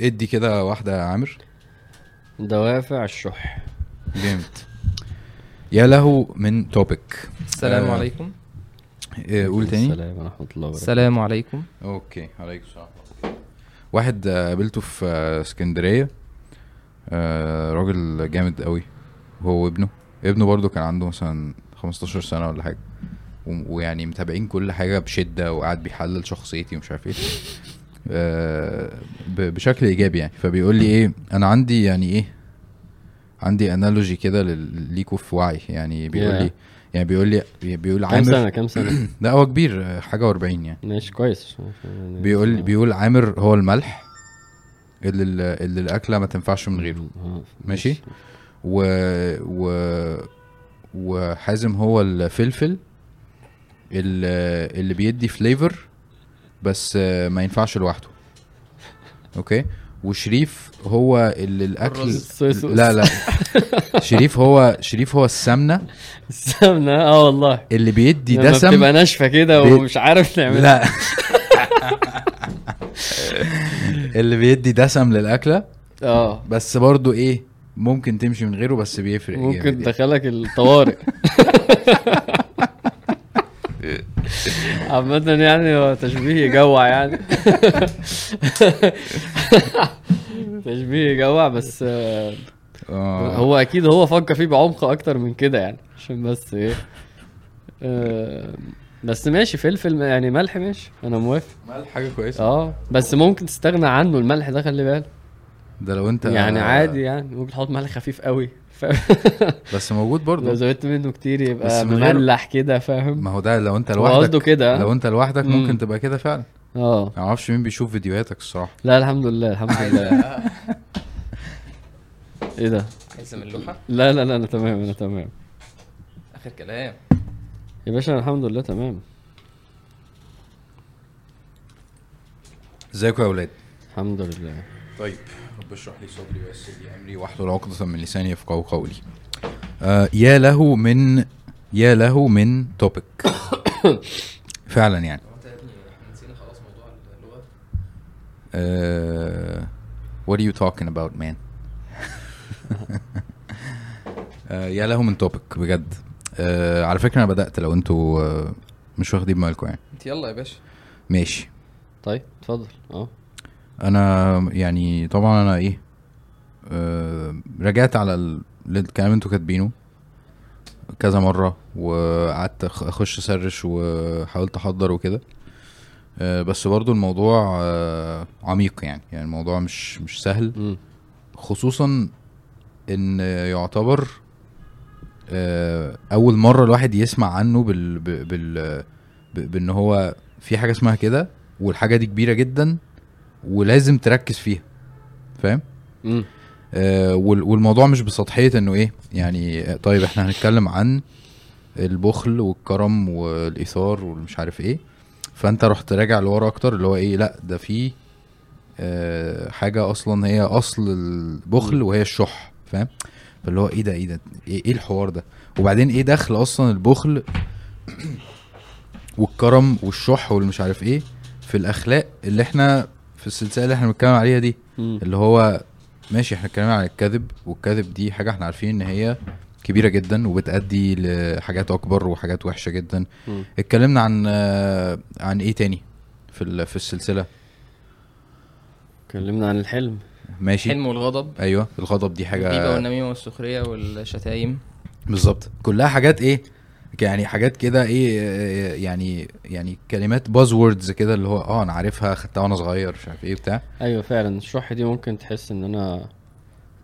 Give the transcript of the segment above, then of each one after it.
ادي كده واحدة يا عامر. دوافع الشح. جامد. يا له من topic السلام آه. عليكم. إيه، قول تاني. السلام ورحمة الله وبركاته. السلام عليكم. okay عليكم السلام واحد آه، قابلته في آه، اسكندرية. آه، راجل جامد قوي. هو وابنه. ابنه برضو كان عنده مثلا 15 سنة ولا حاجة. ويعني متابعين كل حاجة بشدة وقاعد بيحلل شخصيتي ومش عارف إيه. آه، بشكل إيجابي يعني. فبيقول لي إيه أنا عندي يعني إيه عندي analogy كده ليكوا في وعي. يعني بيقول Yeah. لي يعني بيقول لي بيقول كام عامر سنة كام سنة؟ لا هو كبير آه، حاجة و40 يعني. ماشي كويس. بيقول بيقول عامر هو الملح اللي اللي الأكلة ما تنفعش من غيره. آه، ماشي. و و وحازم هو الفلفل اللي, اللي بيدي flavor بس ما ينفعش لوحده. أوكي؟ وشريف هو اللي الأكل. لا لا. شريف هو شريف هو السمنة. السمنة؟ آه والله. اللي بيدي دسم بتبقى ناشفة كده ومش عارف تعملها. لا. اللي بيدي دسم للأكلة. آه. بس برضو إيه ممكن تمشي من غيره بس بيفرق ممكن يعني. تدخلك الطوارئ. عامة يعني هو تشبيه يجوع يعني. تشبيه يجوع بس آه،. هو أكيد هو فكر فيه بعمق أكتر من كده يعني عشان بس إيه. آه، بس ماشي فلفل يعني ملح ماشي أنا موافق. ملح حاجة كويسة. آه بس ممكن تستغنى عنه الملح ده خلي بالك. ده لو أنت يعني عادي يعني ممكن تحط ملح خفيف قوي. فاهم بس موجود لو برضو زودت منه كتير يبقى مملح كده فاهم؟ ما هو ده لو انت هو قصده لوحدك كده. لو انت لوحدك مم. ممكن تبقى كده فعلا. آه. ما أعرفش مين بيشوف فيديوهاتك الصراحة. لا الحمد لله الحمد لله. إيه ده؟ عايز من اللوحة؟ لا لا لا أنا تمام أنا تمام. آخر كلام. يا باشا أنا الحمد لله تمام. إزيكم يا أولاد؟ الحمد لله. طيب. رب اشرح لي صدري ويسر لي أمري واحلل عقدة من لساني يفقهوا قولي. آه يا له من يا له من توبيك فعلا يعني. إحنا نسينا خلاص موضوع اللغة Uh, what are you talking about man? uh, يا له من توبيك بجد. uh, على فكرة أنا بدأت لو أنتوا uh, مش واخدين بالكم يعني. انت يلا يا باشا. ماشي. طيب اتفضل. آه أنا يعني طبعا أنا إيه uh, رجعت على ال- الكلام اللي أنتوا كاتبينه كذا مرة وقعدت أخش أسرش وحاولت أحضر وكده. آه، بس برضو الموضوع آه، عميق يعني يعني الموضوع مش مش سهل. خصوصا إن يعتبر آه، أول مرة الواحد يسمع عنه بال بال بإن هو في حاجة اسمها كده والحاجة دي كبيرة جدا. ولازم تركز فيها فاهم. آه، وال- والموضوع مش بسطحية إنه إيه يعني طيب إحنا هنتكلم عن البخل والكرم والإيثار والمش عارف إيه فأنت رحت راجع لورا أكتر اللي هو إيه لأ ده في آه، حاجة أصلا هي أصل البخل وهي الشح فاهم؟ فاللي هو إيه ده إيه ده إيه إيه الحوار ده؟ وبعدين إيه دخل أصلا البخل والكرم والشح والمش عارف إيه في الأخلاق اللي إحنا في السلسلة اللي إحنا بنتكلم عليها دي مم. اللي هو ماشي إحنا اتكلمنا عن الكذب والكذب دي حاجة إحنا عارفين ان هي كبيرة جدا وبتأدي لحاجات أكبر وحاجات وحشة جدا. مم. اتكلمنا عن عن إيه تاني في ال- في السلسلة؟ اتكلمنا عن الحلم. ماشي. الحلم والغضب. أيوه الغضب دي الغيبه حاجة والنميمة والسخرية والشتايم. بالظبط. كلها حاجات إيه؟ يعني حاجات كده إيه يعني يعني كلمات buzzwords كده اللي هو آه أنا عارفها خدتها وأنا صغير مش عارف إيه بتاع أيوه فعلا الشح دي ممكن تحس إن أنا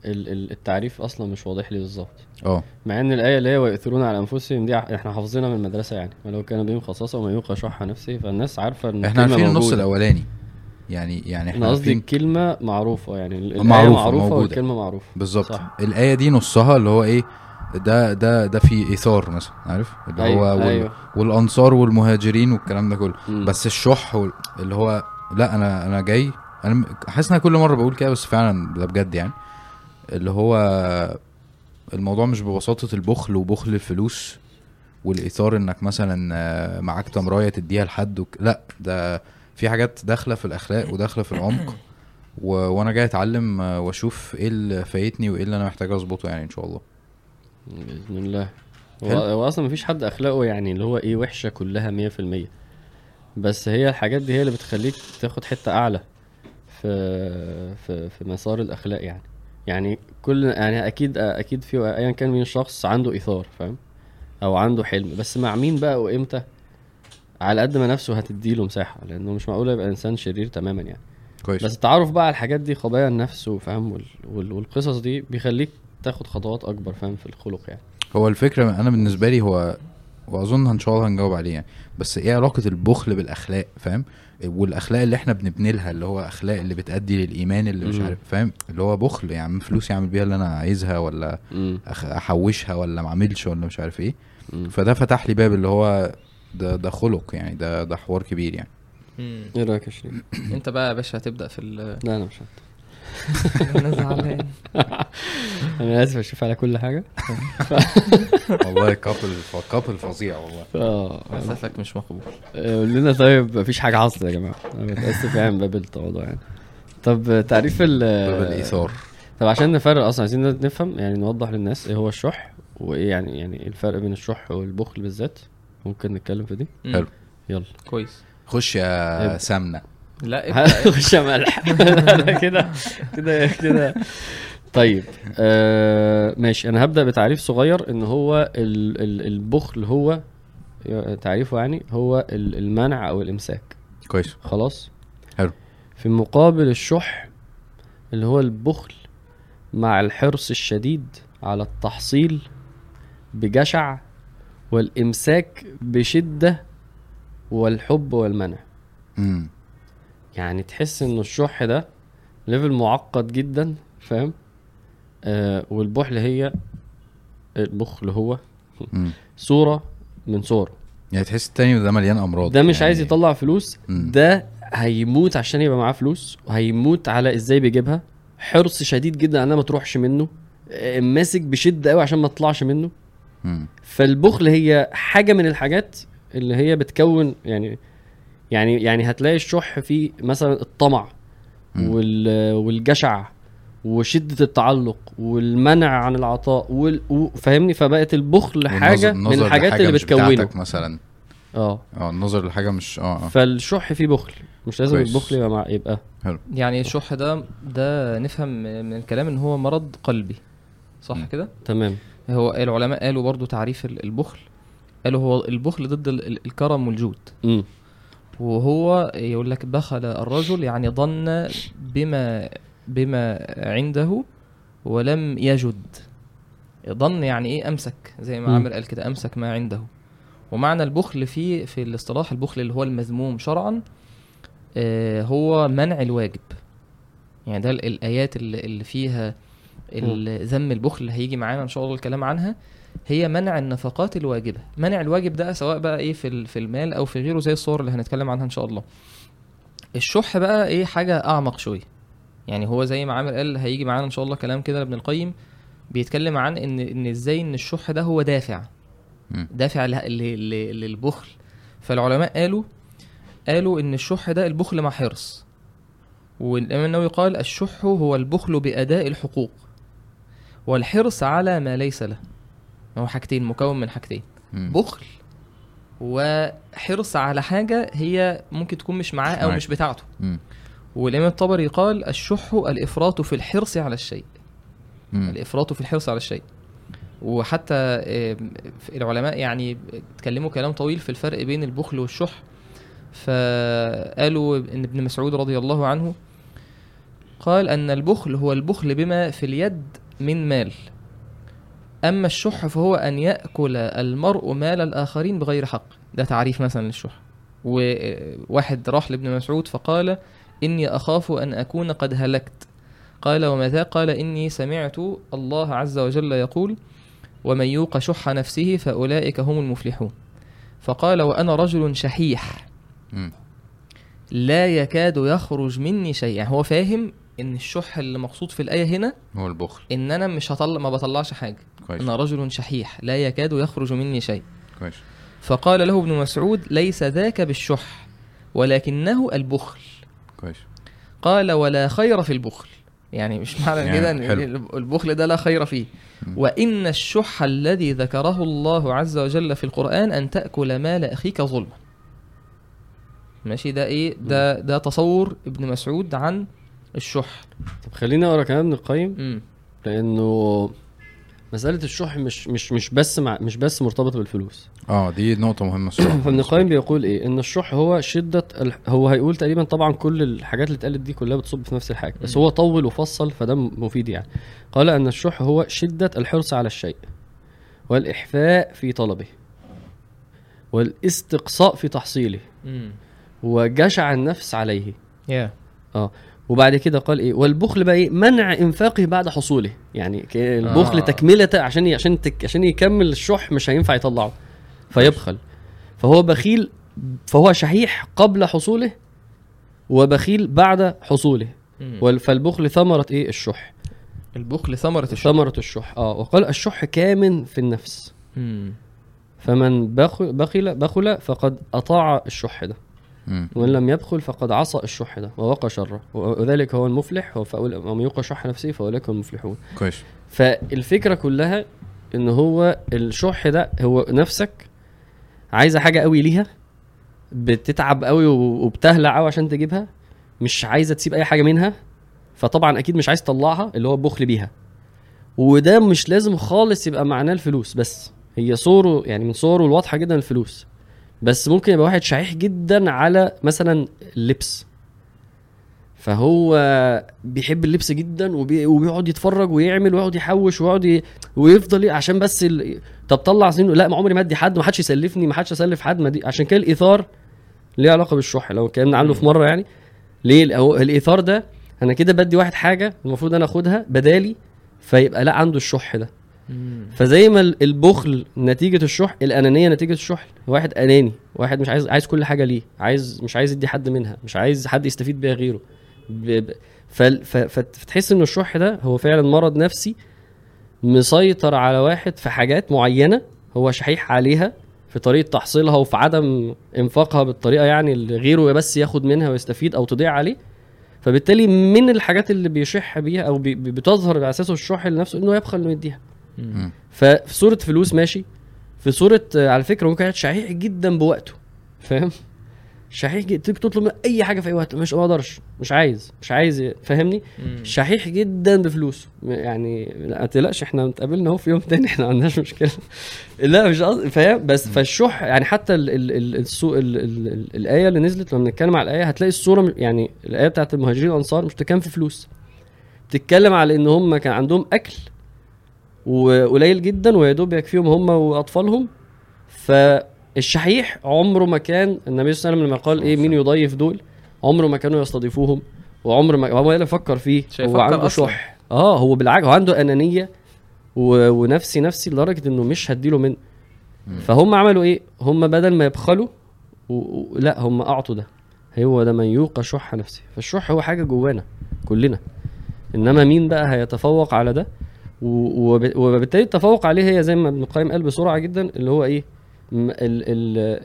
ال- ال- التعريف أصلا مش واضح لي بالظبط. آه. مع إن الآية اللي هي ويؤثرون على أنفسهم دي إحنا حافظينها من المدرسة يعني. ولو كان بهم خصاصة ومن يوق شح نفسه فالناس عارفة إن إحنا عارفين النص. الأولاني. يعني يعني إحنا قصدي الكلمة معروفة يعني ال- الآية معروفة، معروفة موجودة. والكلمة معروفة. بالظبط. الآية دي نصها اللي هو إيه ده ده ده في إيثار مثلا عارف؟ اللي أيوة، هو وال أيوة. والأنصار والمهاجرين والكلام ده كله. مم. بس الشح وال- اللي هو لا أنا أنا جاي أنا م- حاسس إن كل مرة بقول كده بس فعلا ده بجد يعني. اللي هو الموضوع مش ببساطة البخل وبخل الفلوس والإيثار إنك مثلا آه، معاك تمراية تديها لحد وك... لا ده في حاجات داخلة في الأخلاق وداخلة في العمق. و... وأنا جاي أتعلم آه، وأشوف إيه اللي فايتني وإيه اللي أنا محتاج أظبطه يعني إن شاء الله. بإذن الله. هو, حلو. هو أصلا مفيش حد أخلاقه يعني اللي هو إيه وحشة كلها مية في المية. بس هي الحاجات دي هي اللي بتخليك تاخد حتة أعلى في في في مسار الأخلاق يعني. يعني كل يعني أكيد أكيد في ايا كان مين الشخص عنده إيثار فاهم؟ أو عنده حلم. بس مع مين بقى وإمتى؟ على قد ما نفسه هتديله مساحة لأنه مش معقول يبقى إنسان شرير تماما يعني. كويس. بس التعرف بقى على الحاجات دي خبايا النفس وفاهم وال... وال... والقصص دي بيخليك تاخد خطوات أكبر فاهم في الخلق يعني هو الفكرة أنا بالنسبة لي هو وأظن ان شاء الله هنجاوب عليه يعني بس إيه علاقة البخل بالأخلاق فاهم والأخلاق اللي إحنا بنبني لها اللي هو أخلاق اللي بتأدي للإيمان اللي مش. عارف فاهم اللي هو بخل يعني فلوس يعمل بيها اللي أنا عايزها ولا أخ- أحوشها ولا ما أعملش ولا مش عارف إيه. فده فتح لي باب اللي هو ده ده خلق يعني ده ده حوار كبير يعني. إيه رأيك يا شريف؟ أنت بقى يا باشا هتبدأ في ال لا أنا مش هت... أنا زعلان. أنا آسف أشوف على كل حاجة. والله couple couple فظيع والله. آه. اسفك مش مقبول. قول لنا طيب مفيش حاجة حصلت يا جماعة؟ أنا متأسف يعني من باب التواضع يعني. طب تعريف ال باب الإيثار. طب عشان نفرق أصلا عايزين نفهم يعني نوضح للناس إيه هو الشح وإيه يعني يعني الفرق بين الشح والبخل بالذات؟ ممكن نتكلم في دي. حلو. يلا. كويس. خش يا. سمنة. لا. خش ملح. كده كده كده. طيب آه ماشي. أنا هبدأ بتعريف صغير إن هو ال ال البخل هو تعريفه يعني هو ال- المنع أو الإمساك. كويس. خلاص؟ حلو. في مقابل الشح اللي هو البخل مع الحرص الشديد على التحصيل بجشع والإمساك بشدة والحب والمنع. امم يعني تحس إنه الشح ده ليفل معقد جدا فاهم؟ آه والبخل هي البخل هو صورة من صوره يعني تحس التاني ده مليان أمراض ده مش يعني. عايز يطلع فلوس. ده هيموت عشان يبقى معاه فلوس وهيموت على إزاي بيجيبها. حرص شديد جدا انها ما تروحش منه. آه، ماسك بشدة قوي عشان ما تطلعش منه. مم. فالبخل هي حاجة من الحاجات اللي هي بتكون يعني يعني يعني هتلاقي الشح فيه مثلا الطمع والجشع وشدة التعلق والمنع عن العطاء وال... فاهمني؟ فبقت البخل حاجة من الحاجات اللي مش بتكونه. بتاعتك مثلا. آه. آه النظر لحاجة مش آه آه. فالشح فيه بخل. مش لازم كويس. البخل يبقى مع يبقى. يعني الشح ده ده نفهم من الكلام إن هو مرض قلبي. صح. كده؟ تمام. هو العلماء قالوا برضو تعريف ال- البخل. قالوا هو البخل ضد ال- ال- الكرم والجود. امم وهو يقول لك بخل الرجل يعني ظن بما بما عنده ولم يجد. ظن يعني إيه؟ أمسك زي ما. عامر قال كده أمسك ما عنده. ومعنى البخل في في الاصطلاح البخل اللي هو المذموم شرعا آه، هو منع الواجب. يعني ده ال- الآيات اللي فيها ذم البخل اللي هيجي معانا إن شاء الله الكلام عنها. هي منع النفقات الواجبة. منع الواجب ده سواء بقى إيه في في المال أو في غيره زي الصور اللي هنتكلم عنها إن شاء الله. الشح بقى إيه حاجة أعمق شوية. يعني هو زي ما عامر قال هيجي معانا إن شاء الله كلام كده لابن القيم بيتكلم عن ان إن إزاي إن الشح ده هو دافع. دافع للبخل. فالعلماء قالوا قالوا إن الشح ده البخل مع حرص. والإمام النووي قال الشح هو البخل بأداء الحقوق. والحرص على ما ليس له. هو حاجتين مكون من حاجتين. بخل وحرص على حاجة هي ممكن تكون مش معاه معاه. مش بتاعته مم. والإمام الطبري قال الشح الإفراط في الحرص على الشيء مم. الإفراط في الحرص على الشيء وحتى العلماء يعني اتكلموا كلام طويل في الفرق بين البخل والشح فقالوا إن ابن مسعود رضي الله عنه قال أن البخل هو البخل بما في اليد من مال أما الشح فهو أن يأكل المرء مال الآخرين بغير حق. ده تعريف مثلا للشح. وواحد راح لابن مسعود فقال إني أخاف أن أكون قد هلكت. قال وماذا؟ قال إني سمعت الله عز وجل يقول ومن يوق شح نفسه فأولئك هم المفلحون. فقال وأنا رجل شحيح. لا يكاد يخرج مني شيء يعني هو فاهم إن الشح اللي مقصود في الآية هنا هو البخل. إن أنا مش هطلع ما بطلعش حاجة. كويس. أنا رجل شحيح لا يكاد يخرج مني شيء. كويس. فقال له ابن مسعود ليس ذاك بالشح ولكنه البخل. كويس. قال ولا خير في البخل. يعني مش معنى يعني كده. البخل ده لا خير فيه. مم. وإن الشح الذي ذكره الله عز وجل في القرآن أن تأكل مال أخيك ظلما. ماشي ده إيه؟ ده ده تصور ابن مسعود عن الشح. طب خليني أقرأ كلام ابن القيم لأنه مسألة الشح مش مش مش بس مع مش بس مرتبطة بالفلوس. آه دي نقطة مهمة الصراحة. فابن القيم بيقول إيه؟ إن الشح هو شدة ال... هو هيقول تقريبا طبعا كل الحاجات اللي اتقالت دي كلها بتصب في نفس الحاجة بس. هو طول وفصل فده مفيد يعني. قال إن الشح هو شدة الحرص على الشيء والإحفاء في طلبه والاستقصاء في تحصيله وجشع النفس عليه. يا وبعد كده قال إيه؟ والبخل بقى إيه؟ منع إنفاقه بعد حصوله. يعني البخل آه. تكملة عشان عشان تك عشان يكمل الشح مش هينفع يطلعه. فيبخل. فهو بخيل فهو شحيح قبل حصوله وبخيل بعد حصوله. فالبخل ثمرة إيه؟ الشح. البخل ثمرة الشح. ثمرة الشح. آه. وقال الشح كامن في النفس. مم. فمن بخل بخل فقد أطاع الشح ده. وإن لم يبخل فقد عصى الشح ده ووقى شره. وذلك هو المفلح ومن يوقى شح نفسه فأولئك هم المفلحون. كويس. فالفكرة كلها إن هو الشح ده هو نفسك عايزة حاجة قوي ليها بتتعب قوي وبتهلع قوي عشان تجيبها مش عايزة تسيب أي حاجة منها فطبعا أكيد مش عايز تطلعها اللي هو بخل بيها. وده مش لازم خالص يبقى معناه الفلوس بس هي صوره يعني من صوره الواضحة جدا الفلوس. بس ممكن يبقى واحد شحيح جدا على مثلا اللبس. فهو بيحب اللبس جدا وبي... وبيقعد يتفرج ويعمل ويقعد يحوش ويقعد ي... ويفضل ي- عشان بس ال... طب طلع سنين لا ما عمري ما أدي حد ما حدش يسلفني ما حدش أسلف حد. ما دي عشان كده الإيثار ليه علاقة بالشح لو اتكلمنا عنه في مرة يعني. ليه؟ هو الإيثار ده أنا كده بدي واحد حاجة المفروض أنا أخدها بدالي فيبقى لا عنده الشح ده. فزي ما ال- البخل نتيجة الشح الأنانية نتيجة الشح. واحد أناني واحد مش عايز عايز كل حاجة ليه عايز مش عايز يدي حد منها مش عايز حد يستفيد بيها غيره. ب... ب... ف... فت- فتحس إن الشح ده هو فعلا مرض نفسي مسيطر على واحد في حاجات معينة هو شحيح عليها في طريقة تحصيلها وفي عدم إنفاقها بالطريقة يعني اللي غيره بس ياخد منها ويستفيد أو تضيع عليه. فبالتالي من الحاجات اللي بيشح بيها أو بي... بتظهر على أساسه الشح لنفسه إنه يبخل إنه يديها. ففي صورة فلوس ماشي. في صورة آه، على فكرة ممكن شحيح جدا بوقته. فاهم؟ شحيح جدا تيجي تطلب أي حاجة في أي وقت. مش ما أقدرش. مش عايز. مش عايز فاهمني. شحيح جدا بفلوسه يعني لا ما تقلقش إحنا اتقابلنا أهو في يوم تاني. إحنا ما عندناش مشكلة. لا مش قصدي فاهم؟ بس فالشح يعني حتى ال ال ال السوق ال ال ال الآية اللي نزلت لما بنتكلم على الآية هتلاقي الصورة م- يعني الآية بتاعت المهاجرين الأنصار مش بتتكلم في فلوس. بتتكلم على إن هم كان عندهم أكل وقليل جدا ويا دوب يكفيهم هم وأطفالهم. فالشحيح عمره ما كان النبي صلى الله عليه وسلم لما قال إيه مين يضيف دول؟ عمره ما كانوا يستضيفوهم وعمر ما هو اللي فكر فيه. هو عنده. شح. آه هو بالعكس هو عنده أنانية و... ونفسي نفسي لدرجة إنه مش هديله من مم. فهم عملوا إيه؟ هم بدل ما يبخلوا و... و... لا هم أعطوا ده. هو ده من يوقى شح نفسه. فالشح هو حاجة جوانا كلنا. إنما مين بقى هيتفوق على ده؟ وبالتالي التفوق عليه هي زي ما ابن القيم قال بسرعة جدا اللي هو إيه؟ ال ال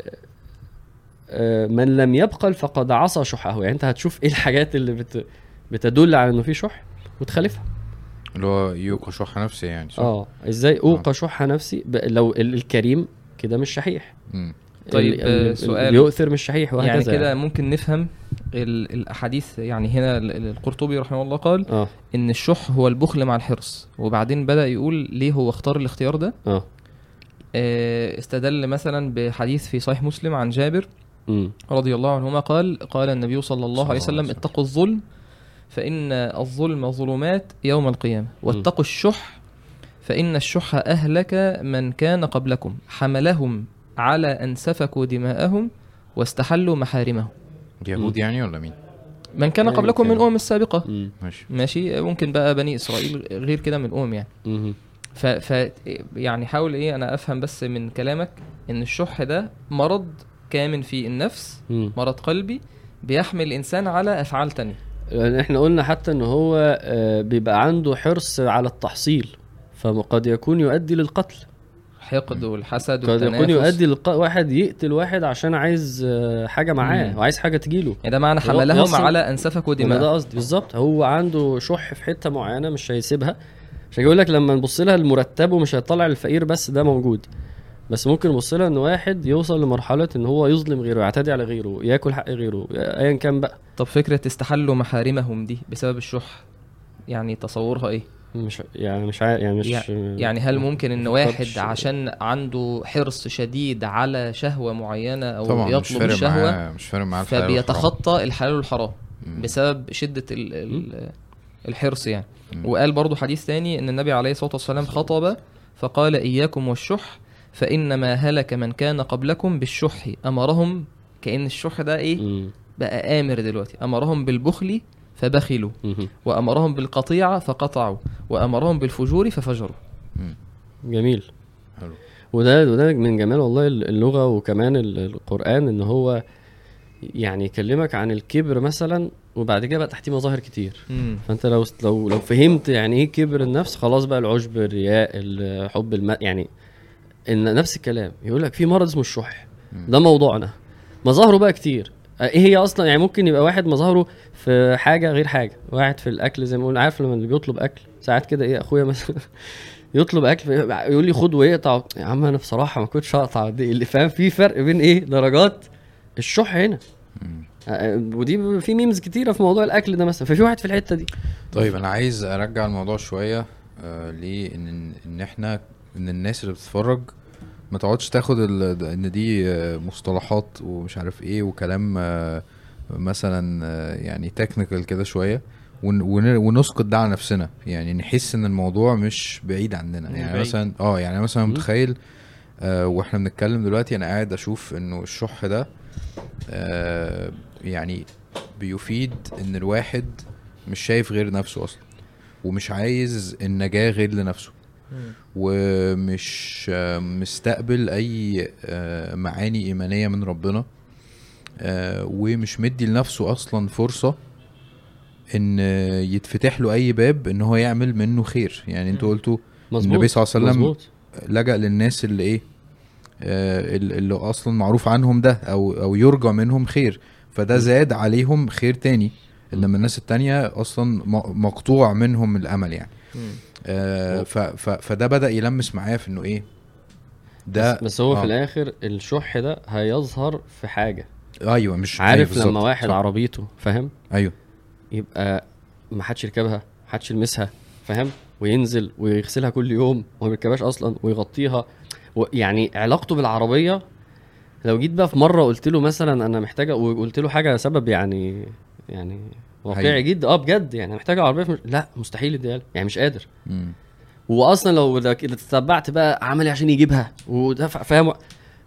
آه، من لم يبخل فقد عصى شحه يعني أنت هتشوف إيه الحاجات اللي بت بتدل على إنه في شح وتخالفها. اللي هو يوقع شح نفسي يعني صح؟ آه إزاي أوقى شح نفسي؟ لو ال- الكريم كده مش شحيح. طيب، ال- آه، ال- سؤال. يؤثر مش شحيح وهكذا يعني. كده ممكن نفهم الأحاديث يعني هنا ال- ال- القرطبي رحمه الله قال آه. إن الشح هو البخل مع الحرص. وبعدين بدأ يقول ليه هو اختار الاختيار ده؟ آه. آه، استدل مثلا بحديث في صحيح مسلم عن جابر امم رضي الله عنهما قال قال النبي صلى الله صلى عليه وسلم. اتقوا الظلم فإن الظلم ظلمات يوم القيامة. واتقوا الشح فإن الشح أهلك من كان قبلكم. حملهم على أن سفكوا دماءهم واستحلوا محارمهم. يهود يعني ولا مين؟ من كان قبلكم من كان- الأمم السابقة. امم ماشي. ماشي. ممكن بقى بني إسرائيل غير كده من الأمم يعني. ف, ف يعني حاول إيه أنا أفهم بس من كلامك إن الشح ده مرض كامن في النفس امم مرض قلبي بيحمل الإنسان على أفعال تانية. يعني إحنا قلنا حتى إن هو آه، بيبقى عنده حرص على التحصيل فقد يكون يؤدي للقتل. الحقد والحسد قد يكون يؤدي لقاء واحد يقتل واحد عشان عايز آه، حاجة معاه. وعايز حاجة تجيله. يعني ده معنى حملهم يصل- على وده دماء ده قصدي بالظبط. هو عنده شح في حتة معينة مش هيسيبها. عشان يقول لك لما نبص لها المرتب ومش هيطلع الفقير بس ده موجود. بس ممكن نبص لها إن واحد يوصل لمرحلة إن هو يظلم غيره يعتدي على غيره ياكل حق غيره ايا كان بقى. طب فكرة استحلوا محارمهم دي بسبب الشح يعني تصورها إيه؟ مش يعني مش عارف يعني مش يعني هل ممكن إن واحد. عشان عنده حرص شديد على شهوة معينة أو طبعا مش يطلب فارق الشهوه معاه مش فارق معاه. فبيتخطى الحلال والحرام. بسبب شدة ال ال الحرص يعني مم. وقال برضو حديث ثاني إن النبي عليه الصلاة والسلام خطب فقال إياكم والشح فإنما هلك من كان قبلكم بالشح أمرهم كأن الشح ده إيه مم. بقى آمر دلوقتي أمرهم بالبخل فبخلوا. مهم. وأمرهم بالقطيعه فقطعوا. وأمرهم بالفجور ففجروا. جميل. حلو. وده وده من جمال والله اللغة وكمان ال- القرآن إن هو يعني يكلمك عن الكبر مثلا وبعد كده بقى تحتيه مظاهر كتير. مم. فأنت لو لو لو فهمت يعني إيه كبر النفس خلاص بقى العجب الرياء الحب الم... يعني إن نفس الكلام. يقول لك في مرض اسمه الشح. ده موضوعنا. مظاهره بقى كتير. إيه هي أصلا؟ يعني ممكن يبقى واحد مظاهره في حاجة غير حاجة. واحد في الأكل زي ما قلنا. عارف لما اللي بيطلب أكل؟ ساعات كده إيه أخويا مثلا يطلب أكل يقول لي خد ويقطع. يا عم أنا بصراحة ما كنتش هقطع دي. اللي فاهم في فرق بين إيه؟ درجات الشح هنا. آه، ودي في ميمز كتيرة في موضوع الأكل ده مثلا. ففي واحد في الحتة دي. طيب أنا عايز أرجع الموضوع شوية آه ليه؟ إن إن إحنا إن الناس اللي بتتفرج ما تقعدش تاخد ال- إن دي آه، مصطلحات ومش عارف إيه وكلام آه مثلا آه يعني تكنيكال كده شوية ون- ون- ونسقط ده على نفسنا يعني نحس إن الموضوع مش بعيد عننا يعني بعيد. مثلا آه يعني مثلا. متخيل آه وإحنا بنتكلم دلوقتي أنا قاعد أشوف إنه الشح ده آه يعني بيفيد إن الواحد مش شايف غير نفسه أصلا ومش عايز النجاة غير لنفسه ومش مستقبل أي آه، معاني إيمانية من ربنا آه، ومش مدي لنفسه أصلا فرصة إن يتفتح له أي باب إن هو يعمل منه خير. يعني أنتوا. قلتوا النبي صلى الله عليه وسلم لجأ للناس اللي إيه آه ال- اللي أصلا معروف عنهم ده أو أو يرجى منهم خير فده زاد عليهم خير تاني إنما الناس التانية أصلا مقطوع منهم الأمل يعني. آه ف ف فده بدأ يلمس معايا في إنه إيه ده بس, بس هو آه. في الآخر الشح ده هيظهر في حاجة. أيوه مش أيوة عارف بالظبط، لما واحد صح. عربيته فاهم؟ أيوه. يبقى ما حدش يركبها حدش يلمسها فاهم؟ وينزل ويغسلها كل يوم وما بيركبهاش أصلا ويغطيها. و- يعني علاقته بالعربية لو جيت بقى في مرة قلت له مثلا أنا محتاجة وقلت له حاجة سبب يعني يعني واقعي حقيقي. جدا آه بجد يعني محتاجه عربية مش... لا مستحيل يديها. يعني مش قادر مم. واصلا لو ده كده تتبعت بقى عمل إيه عشان يجيبها ودفع فاهم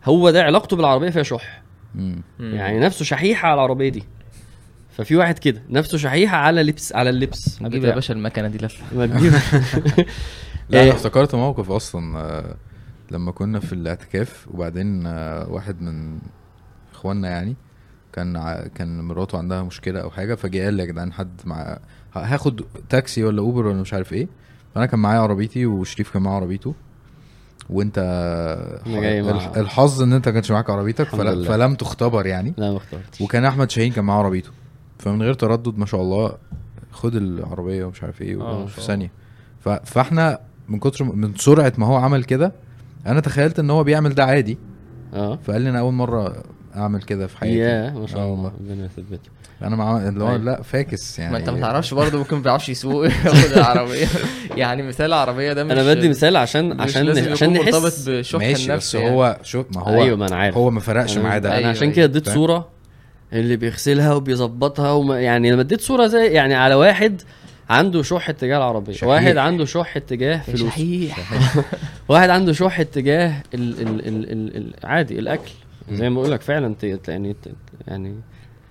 هو ده علاقته بالعربية فيها شح مم. يعني نفسه شحيحه على العربية دي ففي واحد كده نفسه شحيحه على لبس على اللبس بتاع. يا باشا المكنة دي لفه ما تجيب لا إيه؟ أنا افتكرت موقف أصلا آه، لما كنا في الاعتكاف وبعدين آه، واحد من إخواننا يعني كان ع- كان مراته عندها مشكلة أو حاجة فجه قال لي يا جدعان حد مع هاخد تاكسي ولا أوبر ولا مش عارف إيه. فأنا كان معايا عربيتي وشريف كان معاه عربيته. وأنت مع- الحظ إن أنت كانش معاك عربيتك فل... فلم تختبر يعني. لا ما اخترتش. وكان أحمد شاهين كان معاه عربيته. فمن غير تردد ما شاء الله خد العربية ومش عارف إيه آه، في ثانية. ف... فإحنا من كتر من سرعة ما هو عمل كده أنا تخيلت إن هو بيعمل ده عادي. آه. فقال لي أنا أول مرة أعمل كده في حياتي. يا ما شاء آه الله. ربنا يثبته أنا مع اللي هو أيوة. لا فاكس يعني. ما أنت ما تعرفش برضه ممكن ما بيعرفش يسوق. ياخد العربية. يعني مثال العربية ده مش أنا بدي مثال عشان عشان عشان يكون مرتبط نحس بشح ماشي النفس بس يعني. هو شوف ما هو أيوه ما أنا عارف. هو ما فرقش معاه ده. أنا أيوة، عشان أيوة. كده اديت؟ صورة اللي بيغسلها وبيظبطها وما يعني لما اديت صورة زي يعني على واحد عنده شح اتجاه العربية. شحيح. واحد عنده شح اتجاه فلوس. شحيح. واحد عنده شح اتجاه ال ال ال ال ال عادي الأكل. زي ما بقول لك فعلا يعني يعني